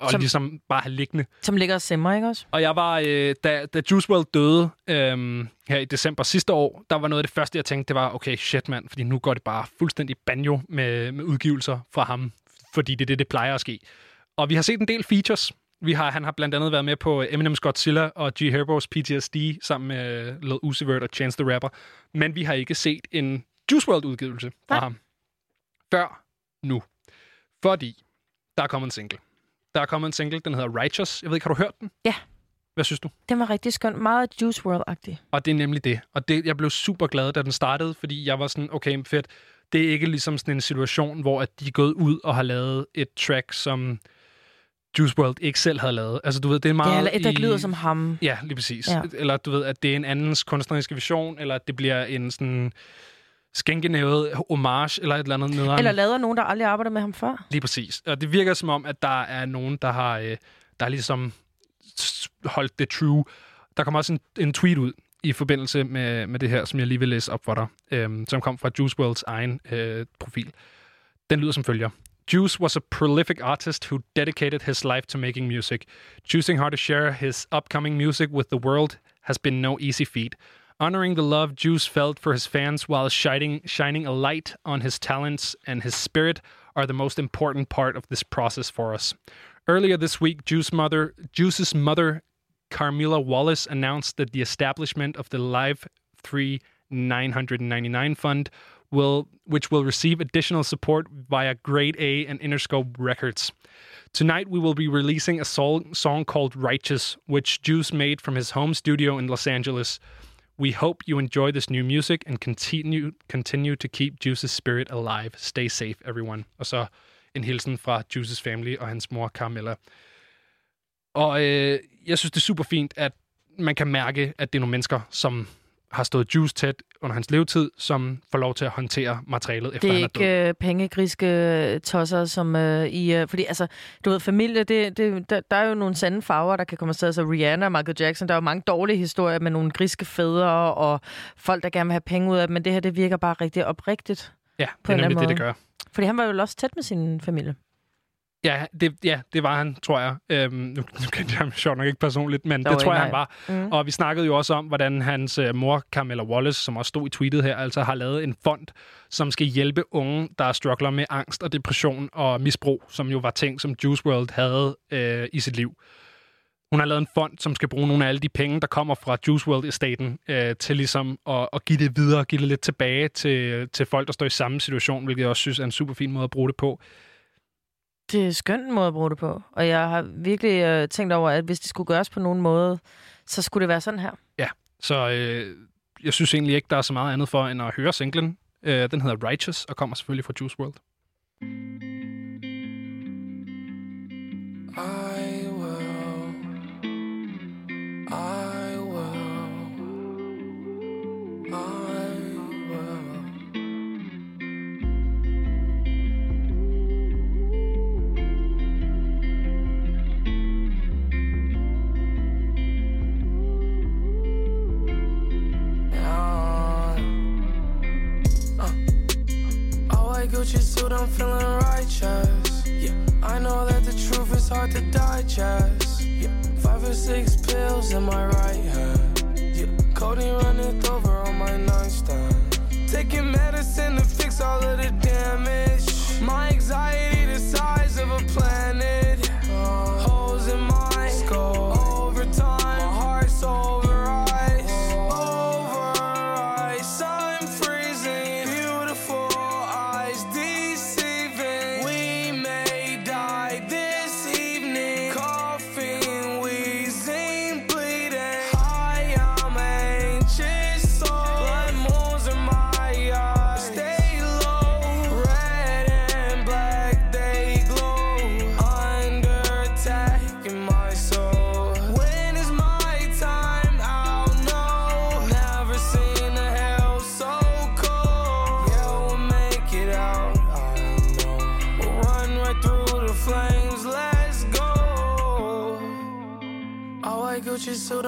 Og Som- ligesom bare have liggende. Som ligger og simmer, ikke også? Og jeg var, øh, da, da Juice WRLD døde øhm, her i december sidste år, der var noget af det første, jeg tænkte, det var, okay, shit mand, fordi nu går det bare fuldstændig banjo med, med udgivelser fra ham, fordi det er det, det plejer at ske. Og vi har set en del features. Vi har, han har blandt andet været med på Eminem's Godzilla og G Herbo's PTSD sammen med Lil Uzi Vert og Chance the Rapper. Men vi har ikke set en Juice WRLD udgivelse fra ham. Før nu. Fordi der er kommet en single. Der er kommet en single, den hedder Righteous. Jeg ved ikke, har du hørt den? Ja. Hvad synes du? Den var rigtig skøn. Meget Juice WRLD-agtig. Og det er nemlig det. Og det, jeg blev super glad, da den startede, fordi jeg var sådan, okay, fedt. Det er ikke ligesom sådan en situation, hvor at de er gået ud og har lavet et track, som Juice WRLD ikke selv havde lavet. Altså, du ved, det er meget Ja, eller et, der i- lyder som ham. Ja, lige præcis. Ja. Eller du ved, at det er en andens kunstneriske vision, eller at det bliver en sådan skænkenævet homage, eller et eller andet nederen. Eller af nogen, der aldrig arbejder med ham før. Lige præcis. Og det virker som om, at der er nogen, der har øh, der ligesom holdt det true. Der kommer også en, en tweet ud i forbindelse med, med det her, som jeg lige vil læse op for dig, øhm, som kom fra Juice WRLDs egen øh, profil. Den lyder som følger. Juice was a prolific artist who dedicated his life to making music. Choosing how to share his upcoming music with the world has been no easy feat. Honoring the love Juice felt for his fans while shining, shining a light on his talents and his spirit are the most important part of this process for us. Earlier this week, Juice mother, Juice's mother, Carmilla Wallace, announced that the establishment of the Live 3 999 Fund will, which will receive additional support via Grade A and Interscope Records. Tonight, we will be releasing a song called Righteous, which Juice made from his home studio in Los Angeles. We hope you enjoy this new music and continue continue to keep Juice's spirit alive. Stay safe, everyone. Og så en hilsen fra Juice's family og hans mor Carmilla. Og øh, jeg synes, det er super fint, at man kan mærke, at det er nogle mennesker, som har stået Juice tæt under hans levetid, som får lov til at håndtere materialet, efter Det er han er død. ikke øh, pengegriske tosser, som øh, i... Øh, fordi, altså, du ved, familie, det, det, der, der er jo nogle sande farver, der kan komme afsted. Altså Rihanna og Michael Jackson, der er jo mange dårlige historier med nogle griske fædre og folk, der gerne vil have penge ud af dem, men det her, det virker bare rigtig oprigtigt. Ja, på det er nemlig det, det gør. Fordi han var jo også tæt med sin familie. Ja, det, ja, det var han, tror jeg. Øhm, nu, nu kendte jeg ham sjovt nok ikke personligt, men Dog det tror jeg, han var. Mm. Og vi snakkede jo også om, hvordan hans øh, mor, Carmella Wallace, som også stod i tweetet her, altså har lavet en fond, som skal hjælpe unge, der struggler med angst og depression og misbrug, som jo var ting, som Juice WRLD havde øh, i sit liv. hun har lavet en fond, som skal bruge nogle af alle de penge, der kommer fra Juice WRLD-estaten, øh, til ligesom at, at give det videre, give det lidt tilbage til, til folk, der står i samme situation, hvilket jeg også synes er en super fin måde at bruge det på. Det er en skøn måde at bruge det på. Og jeg har virkelig øh, tænkt over, at hvis det skulle gøres på nogen måde, så skulle det være sådan her. Ja, så øh, jeg synes egentlig ikke, der er så meget andet for, end at høre singlen. Øh, den hedder Righteous, og kommer selvfølgelig fra Juice WRLD. I will. I Gucci suit, I'm feeling righteous. Yeah. I know that the truth is hard to digest. Yeah. Five or six pills in my right hand. Yeah. Codeine running over on my nightstand. Taking medicine to fix all of the damage. My anxiety the size of a planet. Holes in my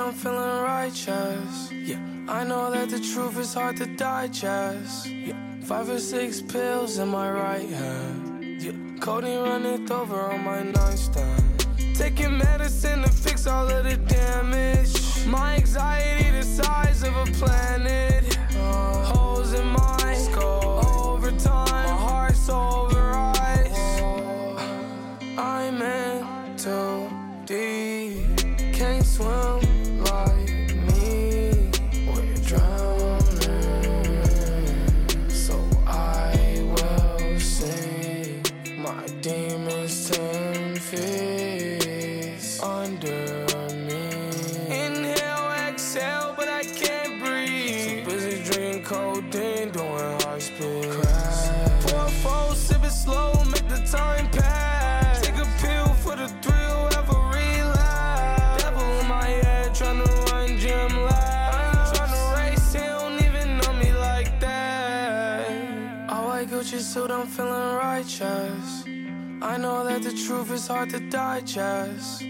I'm feeling righteous. Yeah, I know that the truth is hard to digest. Yeah, five or six pills in my right hand. Yeah, codeine running over on my nightstand. Taking medicine to fix all of the damage. My anxiety truth is hard to digest.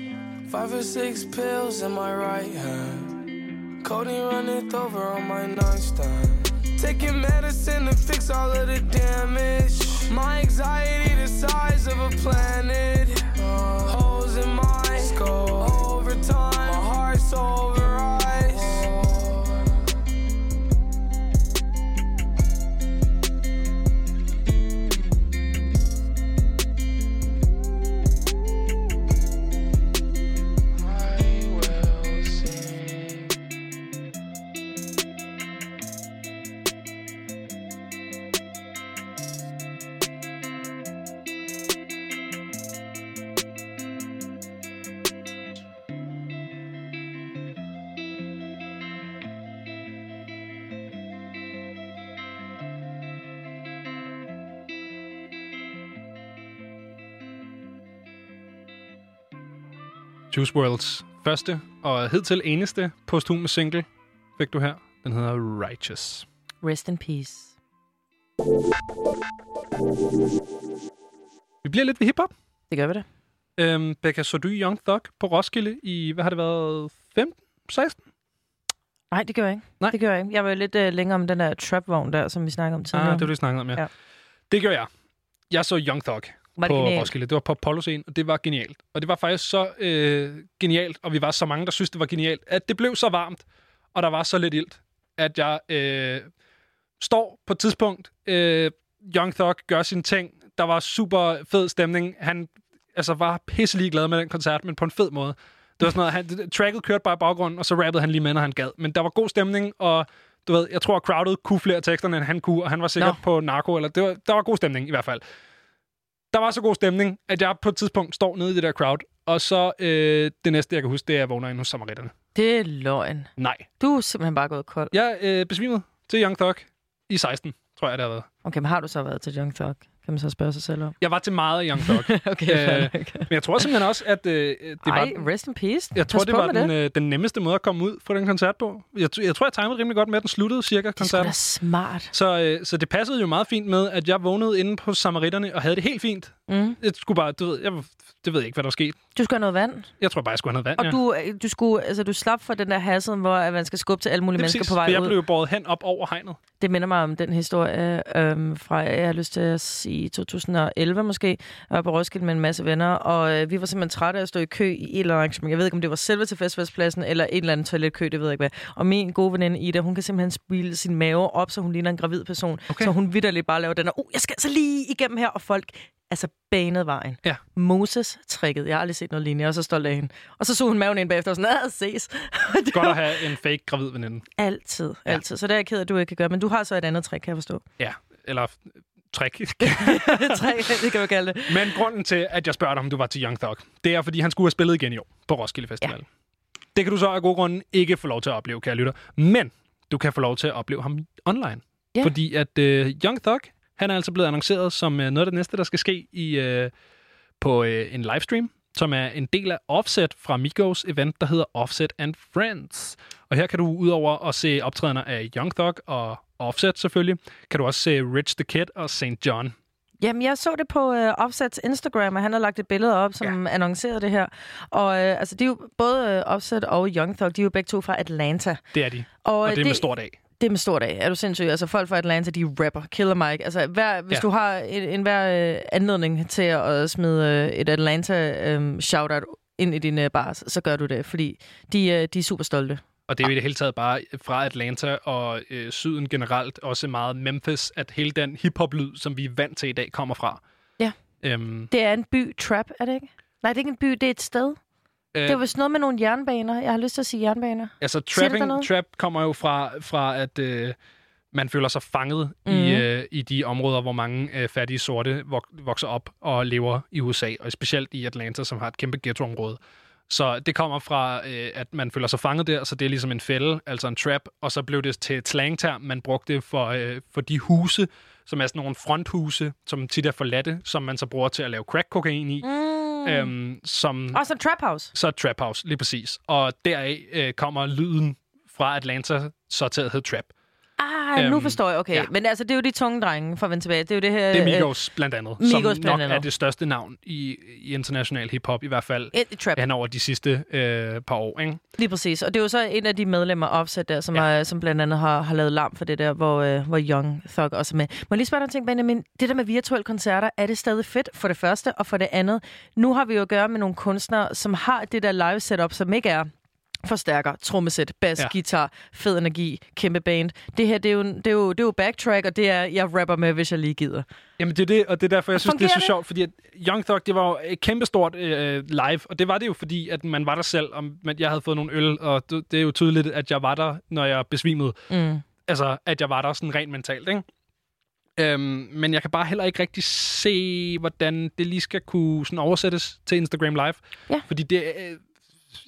Five or six pills in my right hand. Codeine running over on my nightstand. Taking medicine to fix all of the damage. My anxiety the size of a planet. Holes in my skull. Over time, my heart's over Juice WRLDs første og hidtil eneste posthume single fik du her. Den hedder Righteous. Rest in peace. Vi bliver lidt ved hiphop. Det gør vi da. Øhm, Becca, så du Young Thug på Roskilde i, hvad har det været, 15, 16? Nej, det gør jeg ikke. Nej. Det gør jeg ikke. Jeg var lidt uh, længere om den der trap-vogn der, som vi snakkede om tidligere. Ah, det var det, vi snakkede om, ja. Ja. Det gør jeg. Jeg så Young Thug Var det på genialt? Roskilde. Det var på Apollo scene, og det var genialt. Og det var faktisk så øh, genialt, og vi var så mange, der synes det var genialt, at det blev så varmt, og der var så lidt ilt, at jeg øh, står på et tidspunkt, øh, Young Thug gør sin ting, der var super fed stemning. Han altså, var pisselig glad med den koncert, men på en fed måde. Det var sådan noget, han, tracket kørte bare i baggrunden, og så rappede han lige med, når han gad. Men der var god stemning, og du ved, jeg tror, at crowdet kunne flere teksterne, end han kunne, og han var sikkert Nå. på narko, eller det var, der var god stemning i hvert fald. Der var så god stemning, at jeg på et tidspunkt står nede i det der crowd, og så øh, det næste, jeg kan huske, det er, at jeg vågner inde hos samaritterne. Det er løgn. Nej. Du er simpelthen bare gået kold. Jeg øh, besvimede til Young Thug i 16, tror jeg, det har været. Okay, men har du så været til Young Thug? Kan man så spørge sig selv om. Jeg var til meget Young Thug. Okay, øh, men jeg tror simpelthen også, at øh, det var... Ej, rest in peace. Jeg tror, Pas det var den, øh, den nemmeste måde at komme ud fra den koncert på. Jeg, jeg tror, jeg timede rimelig godt med, at den sluttede cirka Det er koncerten. smart. Så, øh, så det passede jo meget fint med, at jeg vågnede inde på Samaritterne og havde det helt fint. Mm. Jeg skulle bare, du ved, jeg, det ved jeg ikke, hvad der skete. Du skal have noget vand. Jeg tror bare, jeg skulle have noget vand, Og du, øh, du, skulle, altså, du slap for den der hassel, hvor at man skal skubbe til alle mulige ja. mennesker præcis, på vej jeg ud. blev båret hen op over hegnet. Det minder mig om den historie øhm, fra, jeg har lyst til at sige 2011 måske. Jeg var på Roskilde med en masse venner, og øh, vi var simpelthen trætte af at stå i kø i et eller andet arrangement. Jeg ved ikke, om det var selve til festivalspladsen, eller et eller andet toiletkø, det ved jeg ikke hvad. Og min gode veninde Ida, hun kan simpelthen spille sin mave op, så hun ligner en gravid person. Okay. Så hun vidderligt bare laver den der, uh, jeg skal altså lige igennem her, og folk altså banede vejen. Ja. Moses-tricket. Jeg har aldrig set noget lignende, og så stolt af hende. Og så så hun maven ind bagefter og sådan, ah, ses. Godt var- at have en fake gravid veninde. Altid, altid. Så det er jeg ked af, at du ikke kan gøre. Men du har så et andet trick, kan jeg forstå. Ja, eller trick. trick, det kan vi kalde det. Men grunden til, at jeg spørger dig, om du var til Young Thug, det er, fordi han skulle have spillet igen i år på Roskilde Festival. Ja. Det kan du så af gode grunde ikke få lov til at opleve, kære lytter. Men du kan få lov til at opleve ham online. Ja. Fordi at uh, Young Thug, han er altså blevet annonceret som uh, noget af det næste, der skal ske i, uh, på uh, en livestream, som er en del af Offset fra Migos event, der hedder Offset and Friends. Og her kan du udover at se optrædener af Young Thug og Offset selvfølgelig, kan du også se Rich the Kid og St. John. Jamen, jeg så det på øh, Offsets Instagram, og han har lagt et billede op, som ja. annoncerede det her. Og øh, altså, de er jo både øh, Offset og Young Thug, de er jo begge to fra Atlanta. Det er de. Og, Og, øh, det er med stort A. Det er med stort af. Er du sindssyg? Altså, folk fra Atlanta, de rapper. Killer Mike. Altså, hver, hvis Ja. du har en, en hver øh, anledning til at smide øh, et Atlanta øh, shoutout ind i din øh, bars, så gør du det, fordi de, øh, de er super stolte. Og det er jo i det hele taget bare fra Atlanta og øh, syden generelt, også meget Memphis, at hele den hiphop-lyd, som vi er vant til i dag, kommer fra. Ja. Øhm, Det er en by, Trap, er det ikke? Nej, det er ikke en by, det er et sted. Øh, Det er vist noget med nogle jernbaner. Jeg har lyst til at sige jernbaner. altså, trapping, trap kommer jo fra, fra at øh, man føler sig fanget mm. Mhm. i, øh, i de områder, hvor mange øh, fattige sorte vok- vokser op og lever i USA, og specielt i Atlanta, som har et kæmpe ghettoområde. Så det kommer fra, øh, at man føler sig fanget der, så det er ligesom en fælde, altså en trap, og så blev det til et slangterm, man brugte for, øh, for de huse, som er sådan nogle fronthuse, som tit er forladte, som man så bruger til at lave crack-kokain i. Mm. Øhm, som, Og så Trap House. så Trap House, lige præcis. Og deraf øh, kommer lyden fra Atlanta så til at hedde Trap. Ah, nu Øhm, forstår jeg. Okay. ja. Men altså, det er jo de tunge drenge, for at vende tilbage. Det er jo det her... Det er øh, Migos blandt andet, Migos som blandt nok andet. er det største navn i, i international hiphop, i hvert fald Et, et trap. hen over de sidste øh, par år. Ikke? Lige præcis. Og det er jo så en af de medlemmer Offset der, som, ja. er, som blandt andet har, har lavet larm for det der, hvor, øh, hvor Young Thug også er med. Må jeg lige spørge dig en ting, Benjamin? Det der med virtuelle koncerter, er det stadig fedt for det første? Og for det andet, nu har vi jo at gøre med nogle kunstnere, som har det der live setup, som ikke er forstærker, trommesæt, bas, Ja. guitar, fed energi, kæmpe band. Det her, det er, jo, det, er jo, det er jo backtrack, og det er, jeg rapper med, hvis jeg lige gider. Jamen det er det, og det er derfor, jeg synes, det er så det? sjovt, fordi at Young Thug, det var jo et kæmpestort øh, live, og det var det jo, fordi at man var der selv, og man, jeg havde fået nogle øl, og det, det er jo tydeligt, at jeg var der, når jeg besvimede. Mm. Altså, at jeg var der sådan rent mentalt, ikke? Øhm, men jeg kan bare heller ikke rigtig se, hvordan det lige skal kunne sådan oversættes til Instagram Live. Ja. Fordi det, øh,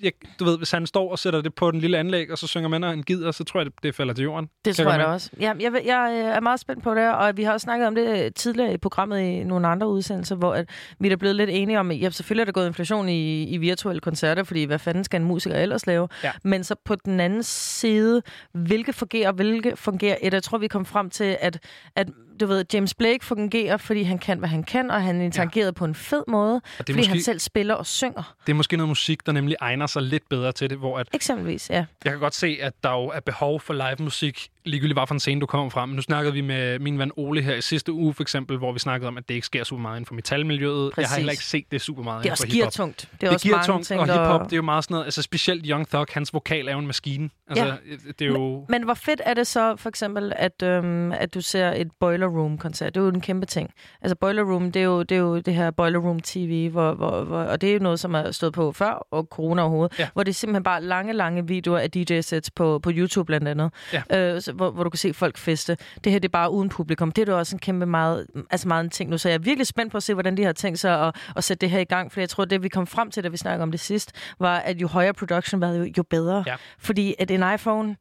jeg, du ved, hvis han står og sætter det på den lille anlæg, og så synger man, og han gider, så tror jeg, det, det falder til jorden. Det Kan tror jeg mærke. også. Ja, jeg, jeg øh, er meget spændt på det, og vi har også snakket om det tidligere i programmet i nogle andre udsendelser, hvor at vi er blevet lidt enige om, at ja, selvfølgelig er der gået inflation i, i virtuelle koncerter, fordi hvad fanden skal en musiker ellers lave? Ja. Men så på den anden side, hvilke fungerer, hvilke fungerer et? Jeg tror, vi kom frem til, at, at du ved, James Blake fungerer, fordi han kan, hvad han kan, og han interagerer ja. på en fed måde, fordi måske- han selv spiller og synger. Det er måske noget musik, der nemlig egner sig lidt bedre til det, hvor at Eksempelvis, ja. jeg kan godt se, at der jo er behov for live musik ligegyldigt hvad for en scene, du kommer frem. Nu snakkede vi med min ven Ole her i sidste uge, for eksempel, hvor vi snakkede om, at det ikke sker super meget inden for metalmiljøet. Jeg har Præcis. heller ikke set det super meget Det er inden for også hiphop. Det er det også er mange geartungt, ting, og der- hiphop, det er jo meget sådan noget, altså specielt Young Thug, hans vokal er jo en maskine. Altså, Ja. det er jo... Men hvor fedt er det så, for eksempel, at, øhm, at du ser et Boiler Room-koncert? Det er jo en kæmpe ting. Altså, Boiler Room, det er jo det, er jo det her Boiler Room TV, hvor, hvor, hvor, og det er jo noget, som er stået på før, og corona overhovedet, ja. hvor det er simpelthen bare lange, lange videoer af DJ-sets på, på YouTube blandt andet, ja. øh, hvor, hvor du kan se folk feste. Det her, det er bare uden publikum. Det er jo også en kæmpe meget, altså meget en ting nu, så jeg er virkelig spændt på at se, hvordan de har tænkt sig at, at sætte det her i gang, for jeg tror, det vi kom frem til, da vi snakkede om det sidst, var, at jo højere production var, jo, jo bedre. Ja. Fordi at en iPhone,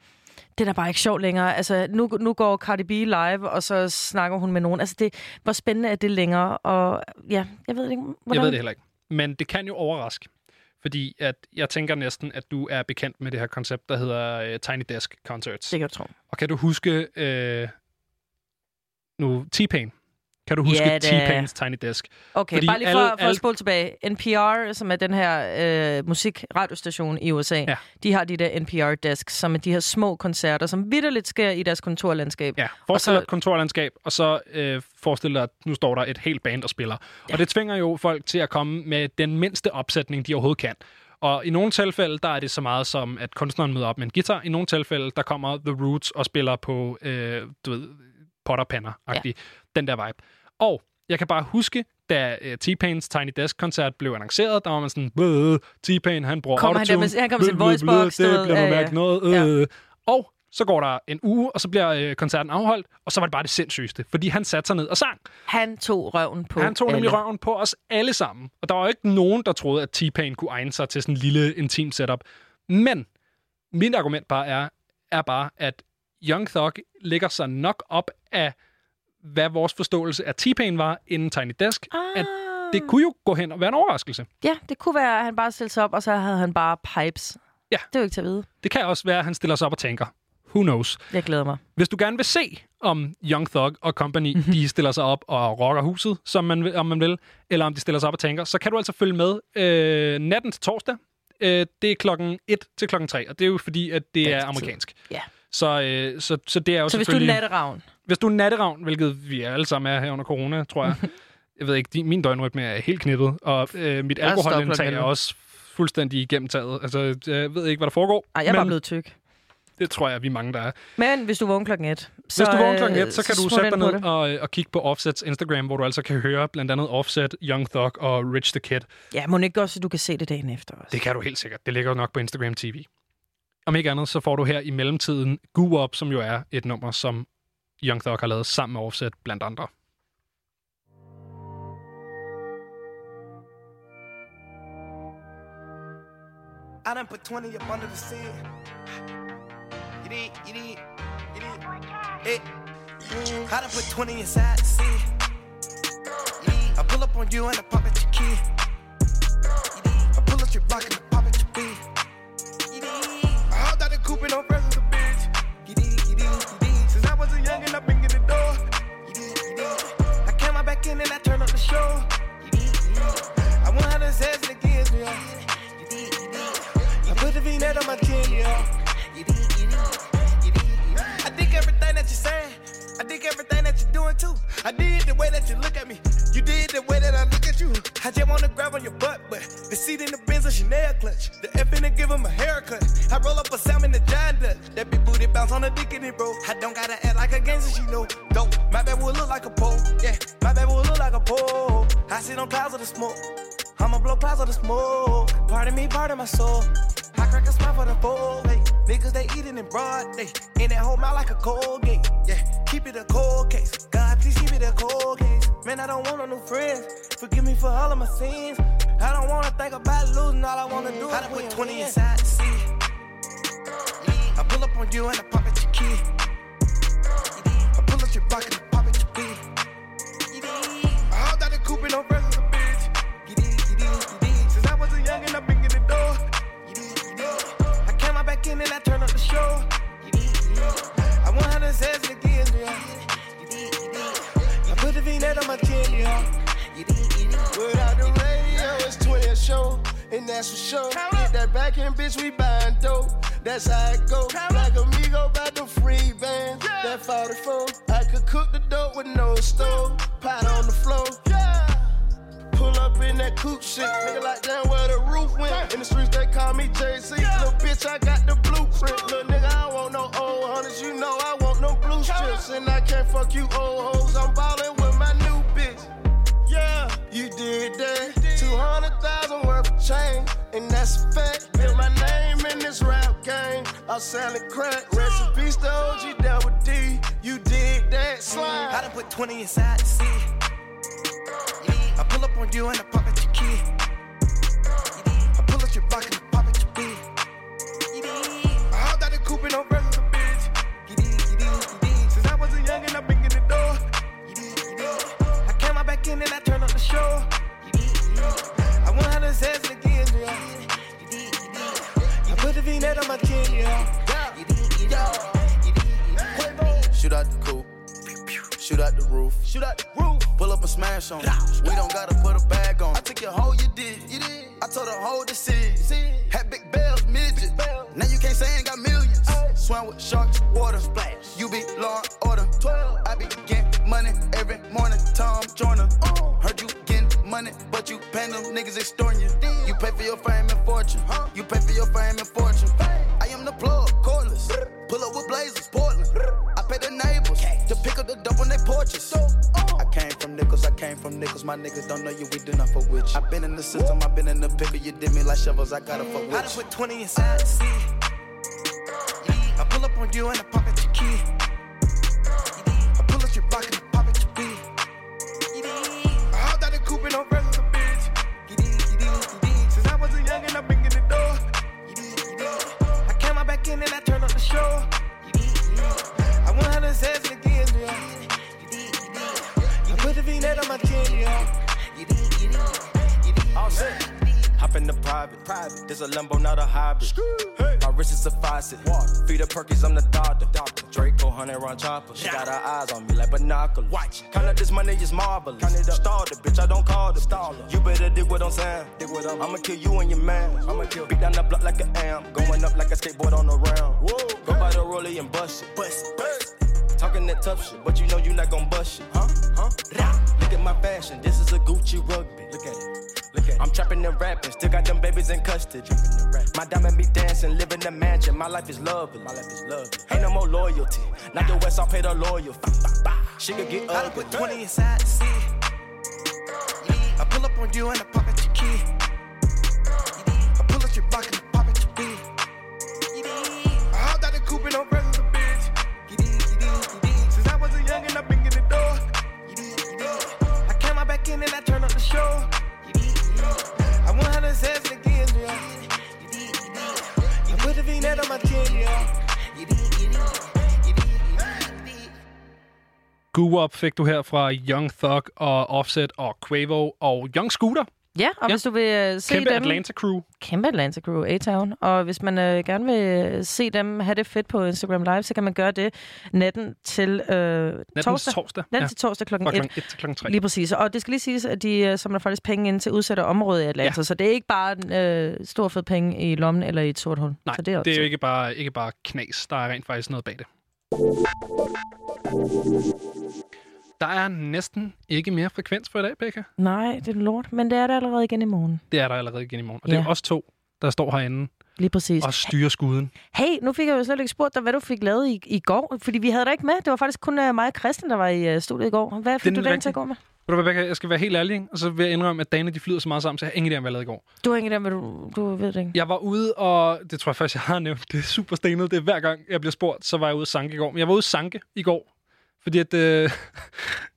det er da bare ikke sjovt længere. Altså, nu, nu går Cardi B live, og så snakker hun med nogen. Altså, det, hvor spændende er det længere? Og ja, jeg ved ikke, hvordan... Jeg ved det heller ikke. Men det kan jo overraske. Fordi at jeg tænker næsten, at du er bekendt med det her koncept, der hedder uh, Tiny Desk Concerts. Det kan jeg tro. Og kan du huske uh, nu T-Pain? Kan du huske Ja, da. T-Pains Tiny Desk? Okay, Fordi bare lige for, alle- for at spole tilbage. NPR, som er den her øh, musikradiostation i USA, ja. de har de der NPR-desk, som er de her små koncerter, som vidderligt sker i deres kontorlandskab. Ja, forestil dig et kontorlandskab, og så øh, forestil dig, at nu står der et helt band og spiller. Ja. Og det tvinger jo folk til at komme med den mindste opsætning, de overhovedet kan. Og i nogle tilfælde, der er det så meget som, at kunstneren møder op med en guitar. I nogle tilfælde, der kommer The Roots og spiller på, øh, du ved, potterpanner ja. Den der vibe. Og jeg kan bare huske, da uh, T-Pains Tiny Desk-koncert blev annonceret, der var man sådan, "Bøh, T-Pain, han bruger Kommer han der autotune. han kommer sin voicebox, Det bliver ja. mærkeligt noget. Øh. Og så går der en uge, og så bliver øh, koncerten afholdt, og så var det bare det sindssygeste, fordi han satte sig ned og sang. Han tog røven på Han tog nemlig alle. røven på os alle sammen. Og der var ikke nogen, der troede, at T-Pain kunne egne sig til sådan en lille, intim setup. Men mit argument bare er, er bare, at Young Thug ligger sig nok op af, hvad vores forståelse af T-Pain var inden Tiny Desk, ah. at det kunne jo gå hen og være en overraskelse. Ja, det kunne være, at han bare stillede sig op, og så havde han bare pipes. Ja. Det er jo ikke til at vide. Det kan også være, at han stiller sig op og tænker, who knows? Jeg glæder mig. Hvis du gerne vil se, om Young Thug og company, Mhm. de stiller sig op og rocker huset, som man, om man vil, eller om de stiller sig op og tænker, så kan du altså følge med øh, natten til torsdag. Øh, det er klokken 1 til klokken 3, og det er jo fordi, at det er Dansk tid. amerikansk. Ja. Så, øh, så, så det er jo Så hvis du er selvfølgelig... natteravn, Hvis du er natteravn, hvilket vi alle sammen er her under corona, tror jeg. jeg ved ikke, din, min døgnrytme er helt knippet, og øh, mit er alkoholindtag er 11. også fuldstændig igennem taget. Altså, jeg ved ikke, hvad der foregår. Ej, jeg er bare men blevet tyk. Det tror jeg, vi er mange, der er. Men hvis du vågner klokken et, så, Så, Hvis du vågner øh, klokken et, så kan du sætte dig ned og, øh, og kigge på Offsets Instagram, hvor du altså kan høre blandt andet Offset, Young Thug og Rich the Kid. Ja, må ikke også, at du kan se det dagen efter også. Det kan du helt sikkert. Det ligger jo nok på Instagram TV. Om ikke andet, så får du her i mellemtiden Goo Up, som jo er et nummer, som Young Thug har lavet sammen med Offset blandt andre. I done put 20 up under the seat. You did, you did, you did. It. I done put 20 inside the seat. You did. I pull up on you and I pop at your key. You. I pull up your block and I pop at your beat. You did. I hopped out the coupe and I'm I was I've been in the door. I came back in and I up the show. I want to say it did. I put the V-net on my chin. I dig everything that you're saying. I dig everything that you're doing too. I did the way that you look at me. You did the way that I look at you. I just wanna grab on your butt, but the seat in the Benz a Chanel clutch. The F in give him a haircut. I roll up a salmon the John Dutch. That big booty bounce on the dick in it, bro. I don't gotta act like a gangster, she know. Dope. My baby will look like a pole. Yeah, my baby will look like a pole. I sit on clouds of the smoke. I'ma blow clouds of the smoke. Pardon me, pardon my soul. I crack a smile for the four. Hey, niggas they eating in broad day. In that whole mouth like a cold gate. Yeah, keep it a cold case. God, please keep it a cold case. Man, I don't want no new friends. Forgive me for all of my sins. I don't wanna think about losing. All I wanna do is put 20 inside the seat. I pull up on you and I pop at your key. I pull up your block and I pop at your beat. I hopped out the coupe and no presents a bitch. Since I was a youngin', I've been in the door. You did, you did. I came out back in and I turned up the show. You did. I to say it again, yeah. You did, you did. I put the V-net on my chin, yeah. You did, you did. Without the radio, it's 20 a show, and that's for sure. Get that back end, bitch, we buying dope. That's how it go. Like amigo about the free band. That 44. I could cook the dope with no stove. Pot on the floor. Pull up in that coupe shit. Nigga like down where the roof went. In the streets they call me JC. Little bitch, I got the blueprint. Little nigga, I want no old hundreds. You know I want no blue strips. And I can't fuck you old hoes. I'm ballin' with my new bitch. Yeah, you did that. 200,000 worth of change. And that's a fact. Built my name in this rap game. I'm selling crack. Recipes to OG Double D. You did that slide. I done put 20 inside the seat. I pull up on you and I pop at your key. I pull up your block and I pop at your beat. I out the coupe and I'm breath the bitch. Since I was a young and I've been the door. I came out back in and I turned up the show. I want how to say it again, yeah. I put the V-net on my chin, yeah. Shoot out the coupe. Shoot out the roof. Shoot out the roof. Pull up a smash on it. We don't gotta put a bag on. I took your hoe, you did. You did. I told her, hold the seat. Had big bells, midget. Now you can't say I ain't got millions. Swam with sharks, water. Splash. You be law and order. 12. I be getting money every morning. Tom Joyner. Oh. Heard you getting money, but you paying them niggas extorting you. You pay for your fame and fortune. Huh? You pay for your fame and fortune. I am the plug, cordless. Pull up with blazers, Portland. I pay the neighbors to pick up the dope on their porches. I came from nickels, I came from nickels. My niggas don't know you, we do not fuck with you. I been in the system, I been in the pickle. You did me like shovels, I gotta fuck I Mm. done with put 20 inside the seat. I pull up on you and I pop at your key. I pull up your block and I pop at your beat. I hopped out the coupe and I'm the bitch. Since I was a young and I've been in the door. I came out back in and I turned up the show. To say it again, yeah. I put the V-net on my chin, yeah. All set. Hop in the private. private. This a Lambo, not a hybrid. My wrist is a faucet. Feed the Perkins, I'm the doctor. doctor. Draco, hundred round chopper. She got her eyes on me like binoculars. Watch. Count up this money is marvelous. Count it up. Stalled it, bitch. I don't call the staller. You better dig what I'm saying. Dig what I'm. I'ma kill you and your man. I'ma kill. Beat down the block like an amp. Going up like a skateboard on the round. Whoa. Go by the rollie and bust it. Bust it. Bust it. Talking that tough shit, but you know you not gon' bust it. Huh? Huh? Look at my fashion. This is a Gucci rugby. Look at it. Look at it. I'm trapping and rapping. Still got them babies in custody. My diamond be dancing, live in the mansion. My life is lovely. My life is lovely. Ain't no more loyalty. Not the West, I'll pay the loyal. She could get I done ugly. put 20 inside the seat. I pull up on you and I pop at your key. Goo Up fik du her fra Young Thug og Offset og Quavo og Young Scooter. Ja, og ja. hvis du vil uh, se Kæmpe dem... Atlanta Crew. Kæmpe Atlanta Crew, A-Town. Og hvis man uh, gerne vil øh, se dem have det fedt på Instagram Live, så kan man gøre det natten til uh, torsdag. torsdag, Natten ja. til torsdag klokken Fra 1. klokken 1 til klokken 3. Lige præcis. Og det skal lige siges, at de uh, samler faktisk penge ind til udsatte områder i Atlanta. Ja. Så det er ikke bare uh, stor fed penge i lommen eller i et sort hul. Nej, så det er, det er jo ikke bare, ikke bare knas. Der er rent faktisk noget bag det. Der er næsten ikke mere frekvens for i dag, Becca. Nej, det er lort. Men det er det allerede igen i morgen. Det er der allerede igen i morgen. Og det er Ja. os to, der står herinde Lige præcis. og styrer skuden. Hey, nu fik jeg jo slet ikke spurgt dig, hvad du fik lavet i, i går. Fordi vi havde dig ikke med. Det var faktisk kun uh, mig og Christian, der var i uh, studiet i går. Hvad fik er du rigtigt. til at gå med? Ved du hvad, jeg skal være helt ærlig, og så vil jeg indrømme, at dagene de flyder så meget sammen, så jeg har ingen idé om, hvad jeg lavede i går. Du har ingen idé om, hvad du, du ved det ikke. Jeg var ude, og det tror jeg først, jeg har nævnt. Det er super stenet. Det er hver gang, jeg bliver spurgt, så var jeg ude at sanke i går. Men jeg var ude at sanke i går, fordi at... Øh,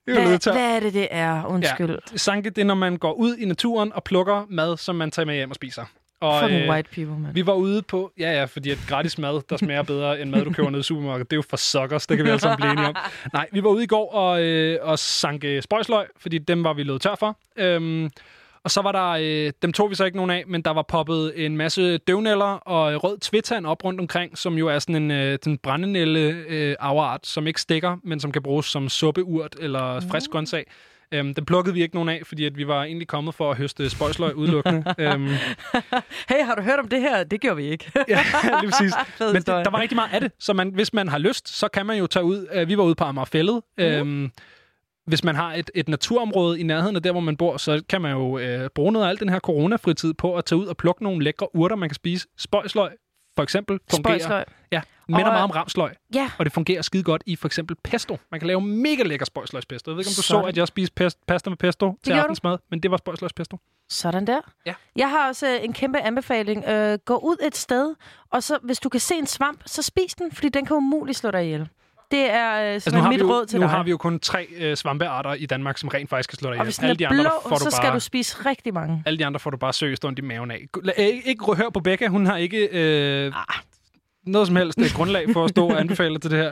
Hvad, hvad er det, det er? Undskyld. Ja, sanke, det er, når man går ud i naturen og plukker mad, som man tager med hjem og spiser. Og, øh, Fucking white people, man. Vi var ude på... Ja, ja, fordi at gratis mad, der smager bedre end mad, du køber nede i supermarkedet. Det er jo for suckers, det kan vi alle sammen blive enige om. Nej, vi var ude i går og, øh, og sanke spøjsløg, fordi dem var vi løbet tør for. Øhm, og så var der... Øh, dem tog vi så ikke nogen af, men der var poppet en masse døvnæller og øh, rød tvitand op rundt omkring, som jo er sådan en øh, den brændenælle øh, afart, som ikke stikker, men som kan bruges som suppeurt eller frisk grøntsag. Øhm, den plukkede vi ikke nogen af, fordi at vi var egentlig kommet for at høste spøjsløg udelukkende. øhm, Hey, har du hørt om det her? Det gjorde vi ikke. ja, lige præcis. Men det, der var rigtig meget af det, så man, hvis man har lyst, så kan man jo tage ud. Øh, vi var ude på Amagerfællet. Mhm. Øhm, hvis man har et, et naturområde i nærheden af der, hvor man bor, så kan man jo øh, bruge noget af al den her coronafritid på at tage ud og plukke nogle lækre urter, man kan spise. Spøjsløg, for eksempel, fungerer. Spøjsløg. Ja, minder Og- meget om ramsløg. Ja. Og det fungerer skide godt i for eksempel pesto. Man kan lave mega lækker spøjsløgspesto. Jeg ved ikke, om du Sådan. så, at jeg spiste pest, pasta med pesto til gjorde du. aftensmad, men det var spøjsløgspesto. Sådan der. Ja. Jeg har også øh, en kæmpe anbefaling. Øh, gå ud et sted, og så hvis du kan se en svamp, så spis den, fordi den kan umuligt slå dig ihjel. Det er øh, Altså, nu mit jo, råd til nu dig. har vi jo kun tre øh, svampearter i Danmark, som rent faktisk kan slå dig og ihjel. hvis den Alle er de andre, der blå, får så du skal bare... du spise rigtig mange. Alle de andre får du bare seriøst ondt i maven af. Lad- Ikke, ikke hør på Becca, hun har ikke øh, noget som helst øh, grundlag for at stå og anbefale til det her.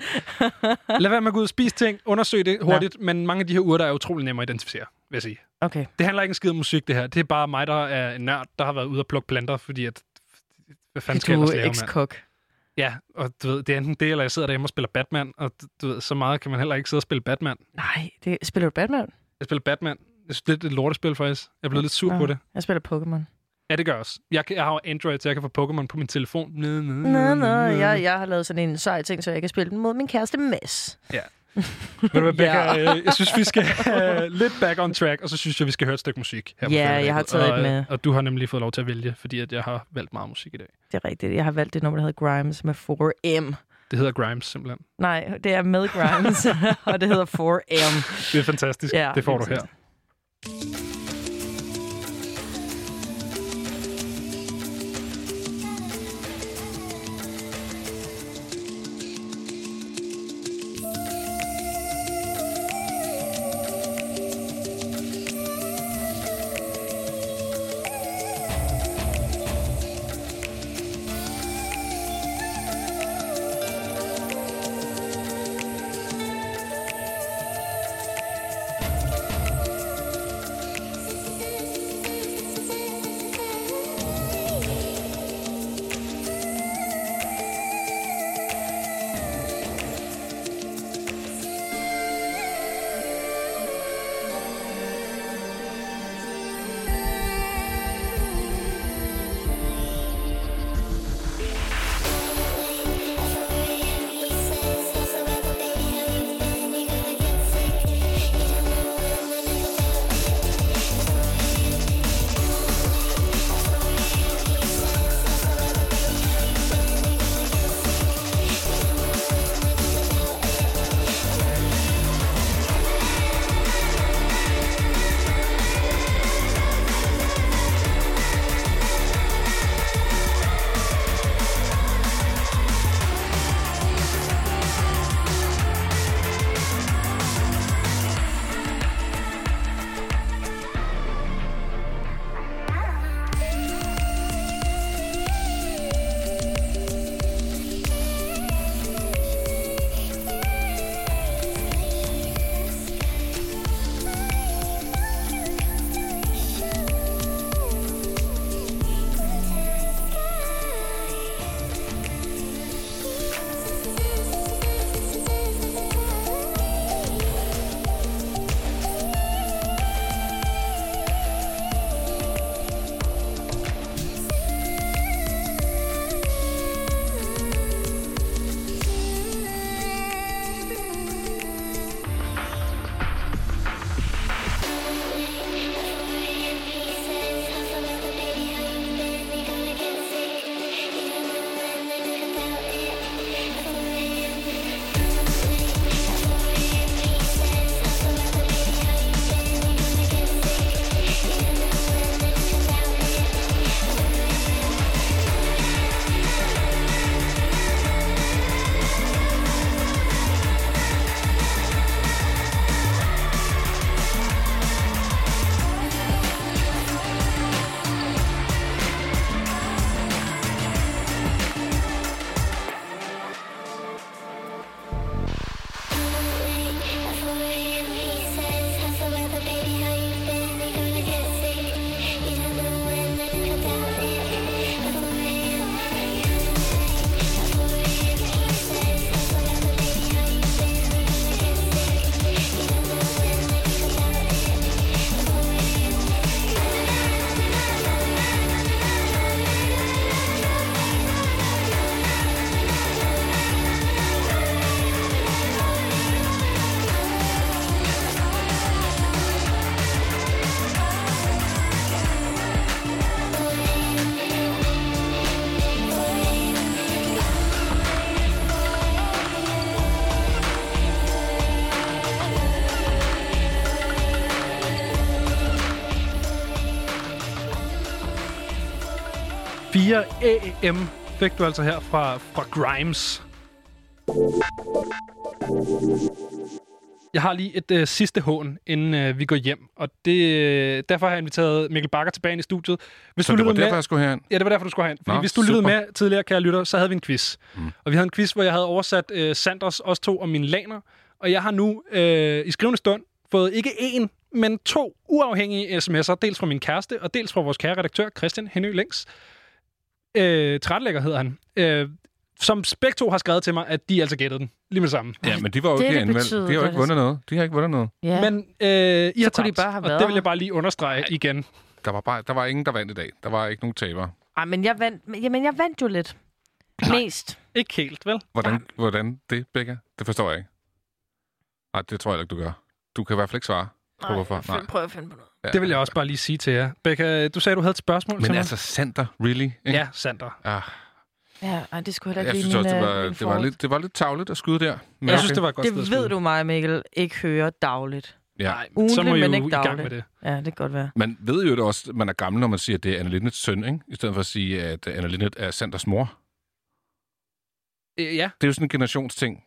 Lad være med at gå ud og spise ting, undersøg det hurtigt, ja. men mange af de her urter er utrolig nemme at identificere, vil jeg sige. Okay. Det handler ikke en skid om musik, det her. Det er bare mig, der er en nørd, der har været ude og plukke planter, fordi at... Hvad fanden skal jeg ellers er lave, ekskok. Ja, og du ved, det er enten det, eller jeg sidder derhjemme og spiller Batman, og du- ved, så meget kan man heller ikke sidde og spille Batman. Nej, det, spiller du Batman? Jeg spiller Batman. Jeg synes, det er lidt et lortespil, faktisk. Jeg blevet lidt sur Nå, på det. Jeg spiller Pokémon. Ja, det gør jeg også. Jeg, kan- jeg har jo Android, så jeg kan få Pokémon på min telefon. Nå, nå, jeg, jeg har lavet sådan en sej ting, så jeg kan spille den mod min kæreste Mads. Ja. Ved du hvad, Becca, Ja. øh, jeg synes, vi skal uh, lidt back on track, og så synes jeg, vi skal høre et stykke musik. Her Ja, jeg har taget og, et med. øh, Og du har nemlig fået lov til at vælge, fordi at jeg har valgt meget musik i dag. Det er rigtigt. Jeg har valgt det nummer, der hedder Grimes med 4M. Det hedder Grimes, simpelthen. Nej, det er med Grimes, og det hedder 4M. Det er fantastisk. Ja, det får du her. 4 AM fik du altså her fra, fra Grimes. Jeg har lige et øh, sidste hån, inden øh, vi går hjem, og det, øh, derfor har jeg inviteret Mikkel Bakker tilbage ind i studiet. Hvis Så det var derfor, jeg skulle herind? Ja, det var derfor, du skulle herind. Fordi Nå, hvis du lyttede super. med tidligere, kære lytter, så havde vi en quiz. Mm. Og vi havde en quiz, hvor jeg havde oversat øh, Sanders, os to og mine laner. Og jeg har nu øh, i skrivende stund fået ikke én, men to uafhængige sms'er. Dels fra min kæreste, og dels fra vores kære redaktør, Christian Henø Længs. Øh, Trætlægger hedder han. Øh, som begge to har skrevet til mig, at de altså gættede den. Lige med det samme. Ja, men de var jo ikke det De har jo ikke vundet noget. De har ikke vundet noget. Ja. Men øh, I har kunne de tabt, bare have og været det vil jeg bare lige understrege igen. Der var, bare, der var ingen, der vandt i dag. Der var ikke nogen taber. Ej, men jeg vandt, men- jamen, jeg vandt jo lidt. Mest. Ikke helt, vel? Hvordan, hvordan det, Becca? Det forstår jeg ikke. Nej, det tror jeg ikke, du gør. Du kan i hvert fald ikke svare på, Nej, hvorfor. jeg prøver at finde på noget. Ja. Det vil jeg også bare lige sige til jer. Becca, du sagde, du havde et spørgsmål til Men mig. altså, Sander, really? Ikke? Ja, Sander. Ah, Ja, ej, det skulle heller jeg ikke synes lige også, det min, var, øh, det, var lidt, det var lidt tavligt at skyde der. Men Jeg synes, det var et godt det sted at ved du mig, Mikkel, ikke hører dagligt. Ja. Nej, så må I men jo ikke i gang dagligt. med det. Ja, det kan godt være. Man ved jo det også, at man er gammel, når man siger, at det er Anna Lindets søn, ikke? I stedet for at sige, at Anna Lindet er Sanders mor. Øh, ja, Det er jo sådan en generationsting.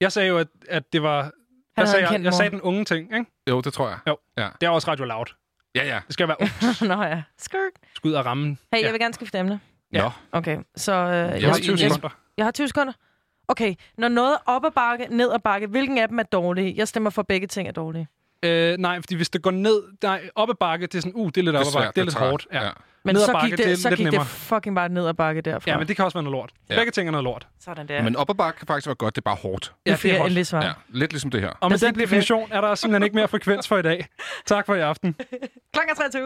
jeg sagde jo, at, at det var... Jeg sagde, jeg, jeg sagde den unge ting, ikke? Jo, det tror jeg. Jo. Ja. Det er også Radio Loud. Ja, ja. Det skal være ungt. Nå ja. Skirt. Skud og ramme. Hey, ja. jeg vil gerne skifte emne. Ja. Nå. Okay, så... Øh, jeg, Jeg har 20 jeg, sekunder. jeg har 20 sekunder. Okay, når noget er op ad bakke, ned ad bakke, hvilken af dem er dårlig? Jeg stemmer for, at begge ting er dårlige. Øh, nej, fordi hvis det går ned... Nej, op ad bakke, det er sådan, uh, det er lidt op ad bakke. Det er lidt hårdt. Ja. Ja. Men Ned så bakke, gik det det, så gik nemmere. det fucking bare ned ad bakke derfra. Ja, men det kan også være noget lort. Ja. Begge ting er noget lort. Sådan der. Men op ad bakke kan faktisk være godt, det er bare hårdt. Ja, det er det er svar. Ja, lidt ligesom det her. Og med den definition er der simpelthen ikke mere frekvens for i dag. Tak for i aften. Klokken er 23.